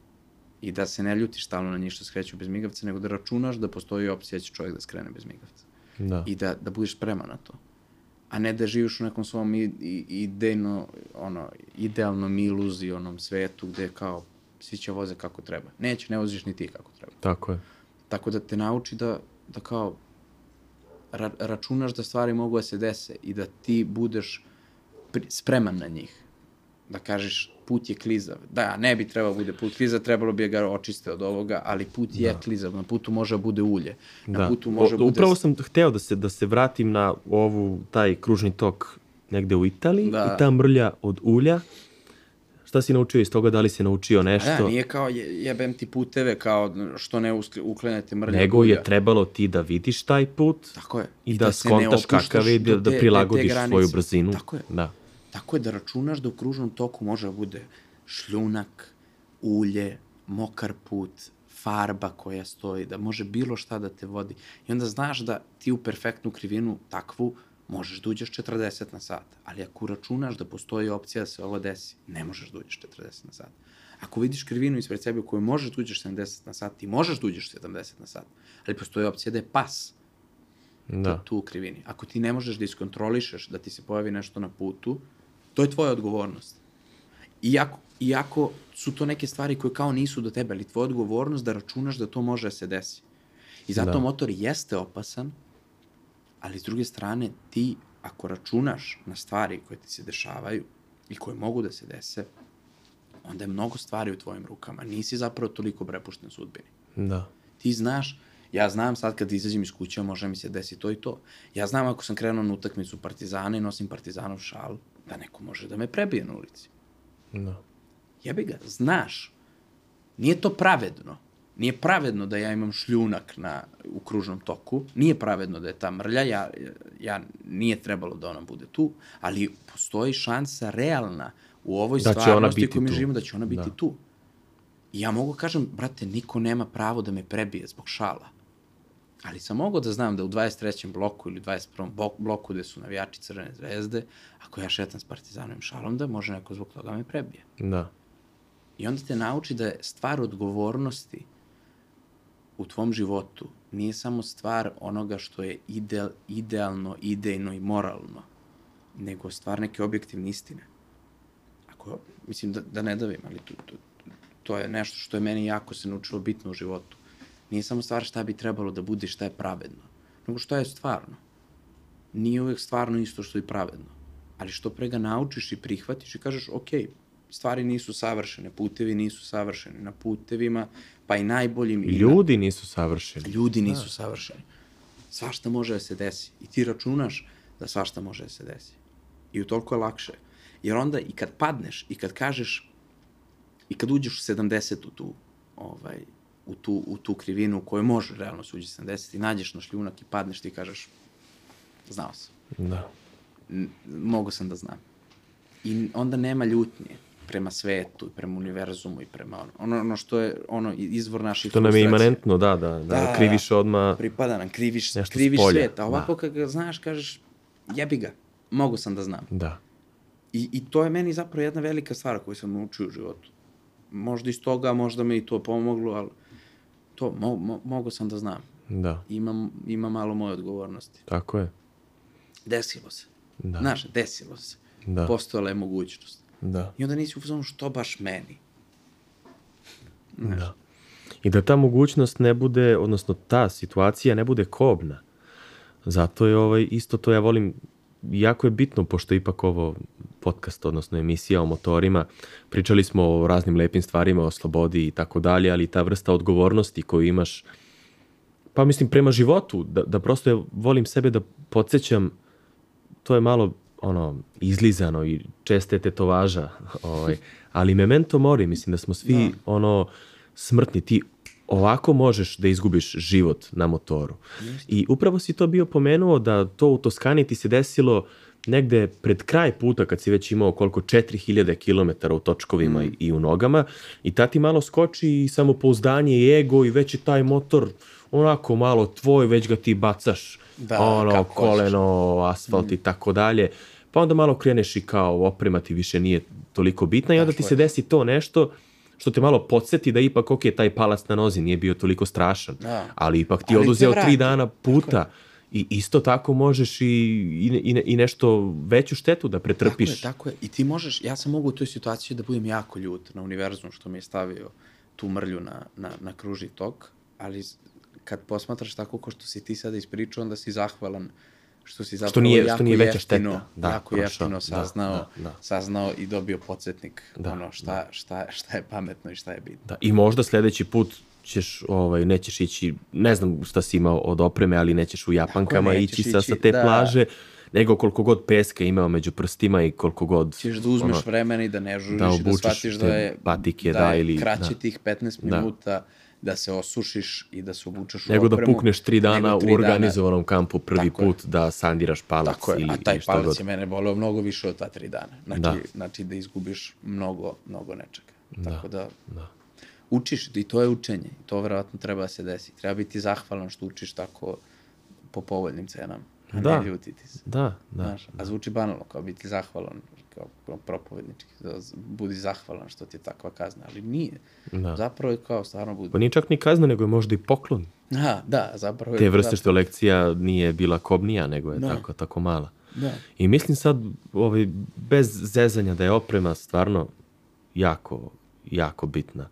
I da se ne ljutiš stalno na njih što skreću bez migavca, nego da računaš da postoji opcija da će čovjek da skrene bez migavca. Da. I da, da budeš spreman na to. A ne da živiš u nekom svom i, i, idejno, ono, idealnom iluzionom svetu gde kao svi će voze kako treba. Neće, ne voziš ni ti kako treba. Tako je. Tako da te nauči da, da kao ra, računaš da stvari mogu da se dese i da ti budeš spreman na njih. Da kažeš put je klizav. Da, ne bi trebao bude put klizav, trebalo bi ga očiste od ovoga, ali put je klizav. Na putu može da bude ulje. Na Da. putu može O, da bude... Upravo sam hteo da se, da se vratim na ovu, taj kružni tok negde u Italiji Da. i ta mrlja od ulja. Šta si naučio iz toga? Da li si naučio A nešto? Da, nije kao je, jebem ti puteve, kao što ne uklenete mrlje. Nego je trebalo ti da vidiš taj put Tako je. i, da, se ne skontaš kakav je i da, da prilagodiš svoju brzinu. Tako je. Da. Tako je da računaš da u kružnom toku može da bude šljunak, ulje, mokar put, farba koja stoji, da može bilo šta da te vodi. I onda znaš da ti u perfektnu krivinu takvu možeš da uđeš 40 na sat. Ali ako računaš da postoji opcija da se ovo desi, ne možeš da uđeš 40 na sat. Ako vidiš krivinu ispred sebe u kojoj možeš da uđeš 70 na sat, ti možeš da uđeš 70 na sat. Ali postoji opcija da je pas Da. tu u krivini. Ako ti ne možeš da iskontrolišeš da ti se pojavi nešto na putu, to je tvoja odgovornost. Iako, iako su to neke stvari koje kao nisu do tebe, ali tvoja odgovornost da računaš da to može da se desi. I zato Da. motor jeste opasan, ali s druge strane ti ako računaš na stvari koje ti se dešavaju i koje mogu da se dese, onda je mnogo stvari u tvojim rukama. Nisi zapravo toliko prepušten sudbini. Da. Ti znaš, ja znam sad kad izađem iz kuće može mi se desi to i to. Ja znam ako sam krenuo na utakmicu Partizana i nosim Partizanov šal, da neko može da me prebije na ulici. Da. Jebi ga, znaš. Nije to pravedno. Nije pravedno da ja imam šljunak na, u kružnom toku. Nije pravedno da je ta mrlja. Ja, ja nije trebalo da ona bude tu. Ali postoji šansa realna u ovoj Da stvarnosti koju mi tu. živimo da će ona biti Da. tu. I ja mogu kažem, brate, niko nema pravo da me prebije zbog šala. Ali sam mogao da znam da u 23. bloku ili 21. blo- bloku gde su navijači Crvene zvezde, ako ja šetam s partizanovim šalom, da može neko zbog toga me prebije. Da. I onda te nauči da je stvar odgovornosti u tvom životu nije samo stvar onoga što je ideal, idealno, idejno i moralno, nego stvar neke objektivne istine. Ako, mislim da, da ne davim, ali to, to, to je nešto što je meni jako se naučilo bitno u životu. Nije samo stvar šta bi trebalo da bude šta je pravedno, nego šta je stvarno. Nije uvek stvarno isto što je pravedno. Ali što pre ga naučiš i prihvatiš i kažeš, ok, stvari nisu savršene, putevi nisu savršeni. Na putevima, pa i najboljim... i na- Ljudi nisu savršeni. Ljudi nisu savršeni. Svašta može da se desi. I ti računaš da svašta može da se desi. I u toliko je lakše. Jer onda i kad padneš i kad kažeš i kad uđeš u 70 u tu, ovaj, u tu, u tu krivinu u kojoj može realno se uđe 70 i nađeš na šljunak i padneš ti i kažeš znao sam. Da. N- Mogu sam da znam. I onda nema ljutnje prema svetu, i prema univerzumu i prema ono, ono, ono što je ono izvor naših To nam je imanentno, da, da, da, Da, kriviš odma pripada nam, kriviš, Nešto kriviš spolja, svet, a ovako da. kad ga znaš, kažeš, jebi ga, mogu sam da znam. Da. I, I to je meni zapravo jedna velika stvar koju sam naučio u životu. Možda iz toga, možda me i to pomoglo, ali to, mo, mo, mogu sam da znam. Da. Imam, ima malo moje odgovornosti. Tako je. Desilo se. Da. Znaš, desilo se. Da. Postojala je mogućnost. Da. I onda nisi u fazonu što baš meni. Da. I da ta mogućnost ne bude, odnosno ta situacija ne bude kobna. Zato je ovaj, isto to ja volim, jako je bitno, pošto ipak ovo podcast, odnosno emisija o motorima, pričali smo o raznim lepim stvarima, o slobodi i tako dalje, ali ta vrsta odgovornosti koju imaš, pa mislim prema životu, da, da prosto ja volim sebe da podsjećam, to je malo ono izlizano i česte tetovaža, ovaj, ali memento mori, mislim da smo svi ono smrtni, ti ovako možeš da izgubiš život na motoru. I upravo si to bio pomenuo da to u Toskani ti se desilo negde pred kraj puta kad si već imao koliko 4000 km u točkovima i, i u nogama i ta ti malo skoči i samopouzdanje i ego i već je taj motor onako malo tvoj, već ga ti bacaš Da, ono, hoćeš. koleno, asfalt i tako dalje. Pa onda malo kreneš i kao oprema ti više nije toliko bitna i onda ti Tako se je. desi to nešto što te malo podsjeti da ipak, ok, taj palac na nozi nije bio toliko strašan, Da. ali ipak ti Ali te oduzeo tri dana puta i isto tako možeš i, i, i, i nešto veću štetu da pretrpiš. Tako je, tako je. I ti možeš, ja sam mogu u toj situaciji da budem jako ljut na univerzum što mi je stavio tu mrlju na, na, na kružni tok, ali kad posmatraš tako ko što si ti sada ispričao, onda si zahvalan što si zapravo nije- što jako nije veća jeftino, šteta. Da, jako prošao. jeftino Da, saznao, da, da. saznao i dobio podsjetnik Da, ono šta, šta, šta je pametno i šta je bitno. Da, I možda sledeći put ćeš, ovaj, nećeš ići, ne znam šta si imao od opreme, ali nećeš u japankama nećeš ići sa, sa te da. plaže, nego koliko god peska imao među prstima i koliko god... Ćeš da uzmeš ono, vremena i da ne žuriš da da shvatiš da je, patike, da da, je ili- kraće da. tih 15 Da. minuta da se osušiš i da se obučeš u Nego da opremu, pukneš tri dana nego tri u organizovanom kampu prvi Tako je. put da sandiraš palac Tako je, ili a taj ili palac god. je mene boleo mnogo više od ta tri dana. Znači, Da. da. znači da izgubiš mnogo, mnogo nečega. Da, Tako da, da. Učiš i to je učenje. I to verovatno treba da se desi. Treba biti zahvalan što učiš tako po povoljnim cenama. A Da. ne ljutiti se. Da, da. Znaš, a zvuči banalno, kao biti zahvalan, kao, propovednički, da budi zahvalan što ti je takva kazna, ali nije. Da. Zapravo je kao stvarno budi. Pa nije čak ni kazna, nego je možda i poklon. Aha, da, zapravo je... Te vrste zapravo- što lekcija nije bila kobnija, nego je Da. tako, tako mala. Da. I mislim sad, ovaj, bez zezanja da je oprema stvarno jako, jako bitna.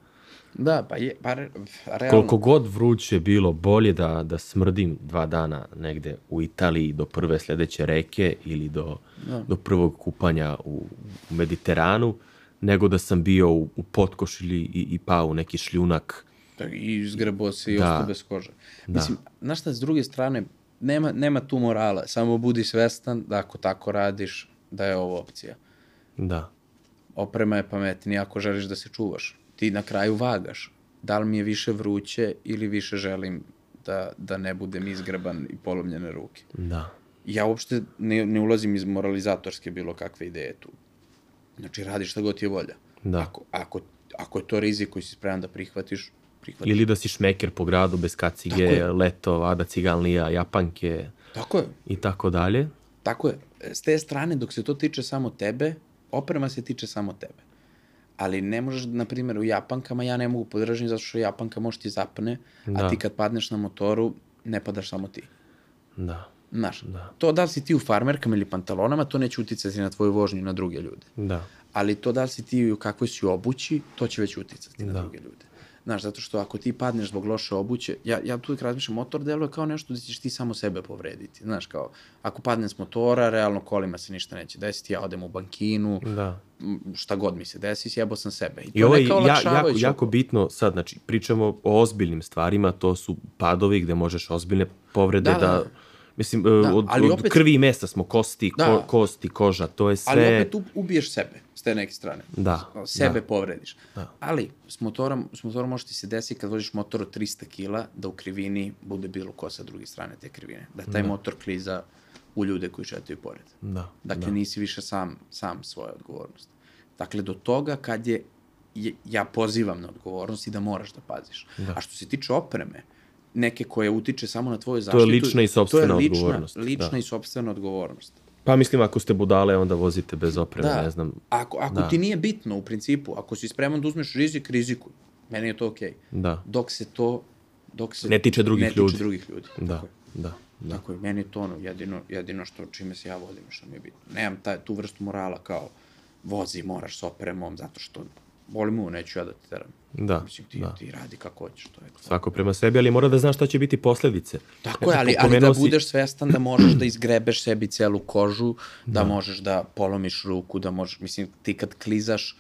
Da, pa je, pa re, realno... Koliko god vruće bilo, bolje da, da smrdim dva dana negde u Italiji do prve sledeće reke ili do, Da. do prvog kupanja u, u Mediteranu, nego da sam bio u, u potkoš ili i, i pao u neki šljunak. Tak, I izgrebo se i Da. ostao bez kože. Da. Mislim, znaš šta, s druge strane, nema, nema tu morala, samo budi svestan da ako tako radiš, da je ovo opcija. Da. Oprema je pametnija ako želiš da se čuvaš. Ti na kraju vagaš. Da li mi je više vruće ili više želim da, da ne budem izgreban i polomljene ruke. Da. Ja uopšte ne, ne ulazim iz moralizatorske bilo kakve ideje tu. Znači, radi šta god ti je volja. Da. Ako, ako, ako je to rizik koji si spreman da prihvatiš, prihvatiš. Ili da si šmeker po gradu bez kacige, leto, vada ciganlija, japanke Tako je. i tako dalje. Tako je. S te strane, dok se to tiče samo tebe, oprema se tiče samo tebe. Ali ne možeš, na primjer, u japankama ja ne mogu podržati zato što japanka može ti zapne, Da. a ti kad padneš na motoru, ne padaš samo ti. Da. Znaš, da. to da li si ti u farmerkama ili pantalonama, to neće uticati na tvoju vožnju i na druge ljude. Da. Ali to da li si ti u kakvoj si obući, to će već uticati na Da. druge ljude. Znaš, zato što ako ti padneš zbog loše obuće, ja, ja tu uvijek razmišljam, motor deluje kao nešto da ćeš ti samo sebe povrediti. Znaš, kao, ako padnem s motora, realno kolima se ništa neće desiti, ja odem u bankinu, Da. šta god mi se desi, sjebo sam sebe. I to I ovo je ja, jako, jako bitno sad, znači, pričamo o ozbiljnim stvarima, to su padovi gde možeš ozbiljne povrede da, da, da, da. Mislim, Da, od, ali od opet- krvi i mesa smo kosti, Da. ko, kosti, koža, to je sve... Ali opet ubiješ sebe s te neke strane. Da, Sebe da. povrediš. Da. Ali s motorom, s motorom može ti se desi kad voziš motor od 300 kila da u krivini bude bilo ko sa druge strane te krivine. Da taj motor kliza u ljude koji šetaju pored. Da, Dakle, da. nisi više sam, sam svoja odgovornost. Dakle, do toga kad je, je ja pozivam na odgovornost i da moraš da paziš. Da. A što se tiče opreme, neke koje utiče samo na tvoju zaštitu... lična i sopstvena to je lična, odgovornost, Lična da. i sopstvena odgovornost. Pa mislim, ako ste budale, onda vozite bez opreme, Da. ne znam. Ako, ako Da. ti nije bitno u principu, ako si spreman da uzmeš rizik, rizikuj. Meni je to okej. Da. Dok se to... Dok se Ne tiče drugih ne ljudi. tiče drugih ljudi. Da, Tako je. da, da. Tako je, meni je to ono jedino, jedino što čime se ja vodim, što mi je bitno. Nemam taj, tu vrstu morala kao vozi, moraš s opremom, zato što volim ovo, neću ja da te teram. Da, Mislim, ti, da. ti radi kako hoćeš, to je. Svako prema sebi, ali mora da zna šta će biti posledice. Tako je, ali, ali da si- budeš svestan da možeš da izgrebeš sebi celu kožu, da, možeš da polomiš ruku, da možeš, mislim, ti kad klizaš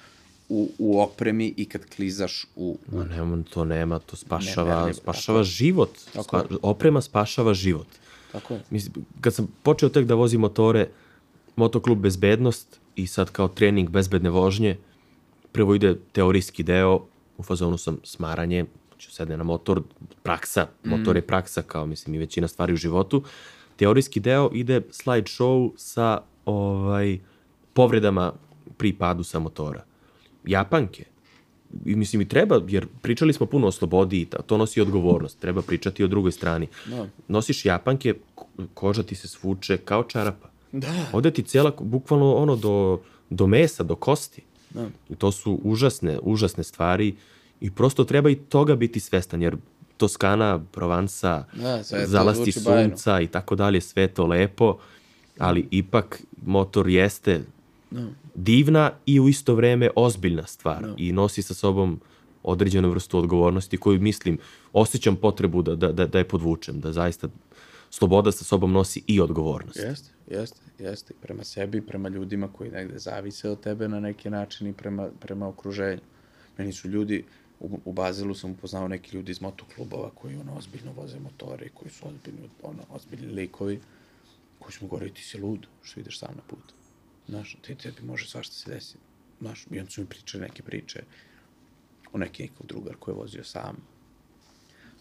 u, u opremi i kad klizaš u... u Ma nema, to nema, to spašava, Nemerljivo, spašava život. Tako Spa, oprema spašava život. tako je. Mislim, kad sam počeo tek da vozim motore, motoklub bezbednost i sad kao trening bezbedne vožnje, prvo ide teorijski deo, u fazonu sam smaranje, ću sedne na motor, praksa, motor je praksa kao mislim i većina stvari u životu. Teorijski deo ide slide show sa ovaj povredama pri padu sa motora. Japanke, i mislim i treba, jer pričali smo puno o slobodi i to nosi odgovornost, treba pričati o drugoj strani. Da. Nosiš japanke, ko- koža ti se svuče kao čarapa. Da. Ode ti cijela, bukvalno ono do, do mesa, do kosti. Da. I to su užasne, užasne stvari i prosto treba i toga biti svestan, jer Toskana, Provansa, Da, zalasti zvuči bajno. sunca i tako dalje, sve to lepo, ali ipak motor jeste divna i u isto vreme ozbiljna stvar i nosi sa sobom određenu vrstu odgovornosti koju mislim, osjećam potrebu da, da, da, da je podvučem, da zaista sloboda sa sobom nosi i odgovornost. Jeste, jeste, jeste. I Prema sebi, prema ljudima koji negde zavise od tebe na neki način i prema, prema okruženju. Meni su ljudi, u, u Bazilu sam upoznao neki ljudi iz motoklubova koji ono ozbiljno voze motore i koji su ozbiljni, ono, ozbiljni likovi koji su mu govorili ti si lud što ideš sam na put. Znaš, te, tebi može svašta se desi. Znaš, i onda su mi pričali neke priče o neki njegov drugar koji je vozio sam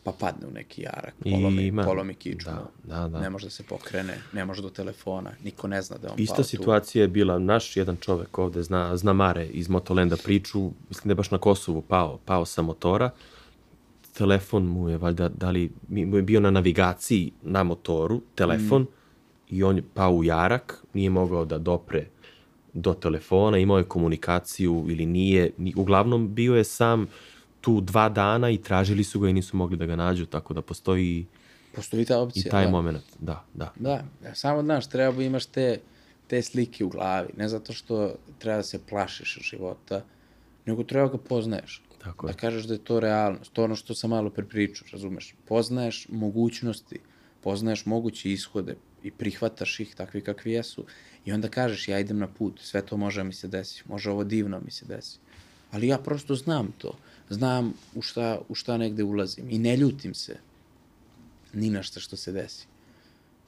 pa padne u neki jarak, polomi, Ima. polomi kičmu, Da, da, da. ne može da se pokrene, ne može do telefona, niko ne zna da je on Ista pao tu. situacija je bila, naš jedan čovek ovde zna, zna Mare iz Motolenda priču, mislim da je baš na Kosovu pao, pao sa motora, telefon mu je valjda, da li, mu je bio na navigaciji na motoru, telefon, Mm. i on je pao u jarak, nije mogao da dopre do telefona, imao je komunikaciju ili nije, ni, uglavnom bio je sam tu dva dana i tražili su ga i nisu mogli da ga nađu, tako da postoji i, Postoji ta i opcija. taj da. moment. Da, da. Da, ja, samo znaš, treba da imaš te, te slike u glavi, ne zato što treba da se plašiš života, nego treba ga poznaješ. Tako da je. kažeš da je to realnost, to ono što sam malo pre pričao, razumeš? Poznaješ mogućnosti, poznaješ moguće ishode i prihvataš ih takvi kakvi jesu i onda kažeš ja idem na put, sve to može da mi se desi, može ovo divno mi se desi. Ali ja prosto znam to, znam u šta, u šta negde ulazim i ne ljutim se ni na šta što se desi.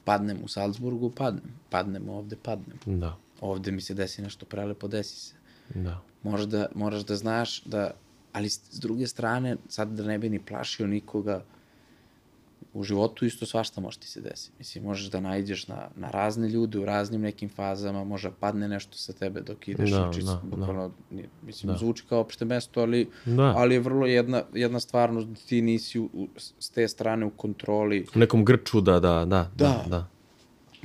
Padnem u Salzburgu, padnem. Padnem ovde, padnem. Da. ovde mi se desi nešto prelepo, desi se. Da. Moraš da, moraš da znaš da, ali s, s druge strane, sad da ne bi ni plašio nikoga, u životu isto svašta može ti se desiti. Mislim, možeš da najđeš na, na razne ljude u raznim nekim fazama, može da padne nešto sa tebe dok ideš. Da, i čist, da, bukvalno, nije- mislim, Da. zvuči kao opšte mesto, ali, Da. ali je vrlo jedna, jedna stvarnost da ti nisi u, u, s te strane u kontroli. U nekom grču, da, da, da, da, Da. da,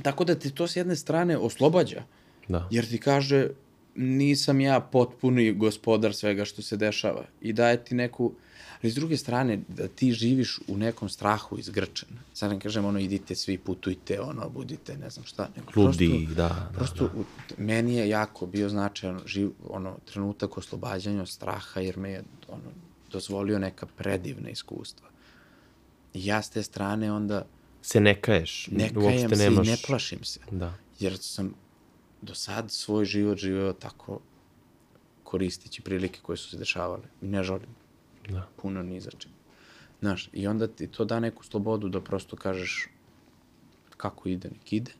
Tako da te to s jedne strane oslobađa, da. jer ti kaže nisam ja potpuni gospodar svega što se dešava i daje ti neku ali s druge strane da ti živiš u nekom strahu izgrčen sad ne kažem ono idite svi putujte ono budite ne znam šta nego Ludi, prosto, da, da, prosto u, meni je jako bio značajan živ, ono trenutak oslobađanja od straha jer me je ono dozvolio neka predivna iskustva i ja s te strane onda Se ne kaješ. ne uopšte kajem se nemaš... i ne plašim se Da. jer sam do sad svoj život živeo tako koristeći prilike koje su se dešavale. I ne želim. Da. Puno ni za čim. Znaš, i onda ti to da neku slobodu da prosto kažeš kako ide, nek ide.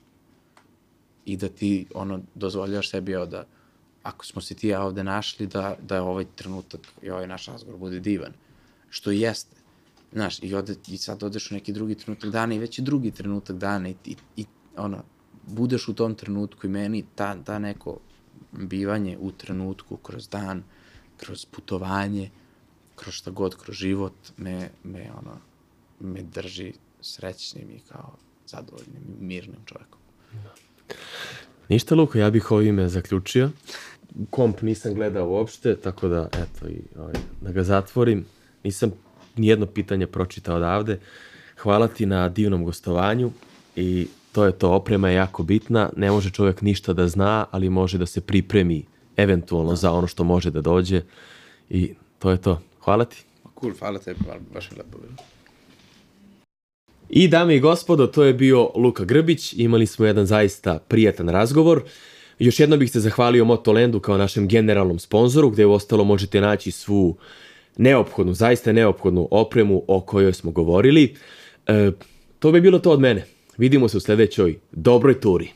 I da ti ono dozvoljaš sebi evo da ako smo se ti ja ovde našli da, da je ovaj trenutak i ovaj naš razgovor bude divan. Što i jeste. Znaš, i, ode, i sad odeš u neki drugi trenutak dana i već je drugi trenutak dana i, i, i ono, budeš u tom trenutku i meni ta, ta neko bivanje u trenutku kroz dan, kroz putovanje, kroz šta god, kroz život, me, me, ono, me drži srećnim i kao zadovoljnim mirnim čovekom. Ništa, Luka, ja bih ovime zaključio. Komp nisam gledao uopšte, tako da, eto, i, ovaj, da ga zatvorim. Nisam nijedno pitanje pročitao odavde. Hvala ti na divnom gostovanju i to je to, oprema je jako bitna. Ne može čovjek ništa da zna, ali može da se pripremi eventualno za ono što može da dođe i to je to. Hvala ti. Cool, hvala tebi, baš je lepo bilo. I dame i gospodo, to je bio Luka Grbić, imali smo jedan zaista prijatan razgovor. Još jednom bih se zahvalio Motolandu kao našem generalnom sponzoru, gde u ostalo možete naći svu neophodnu, zaista neophodnu opremu o kojoj smo govorili. E, to bi bilo to od mene. Vidimo se u sledećoj dobroj turi.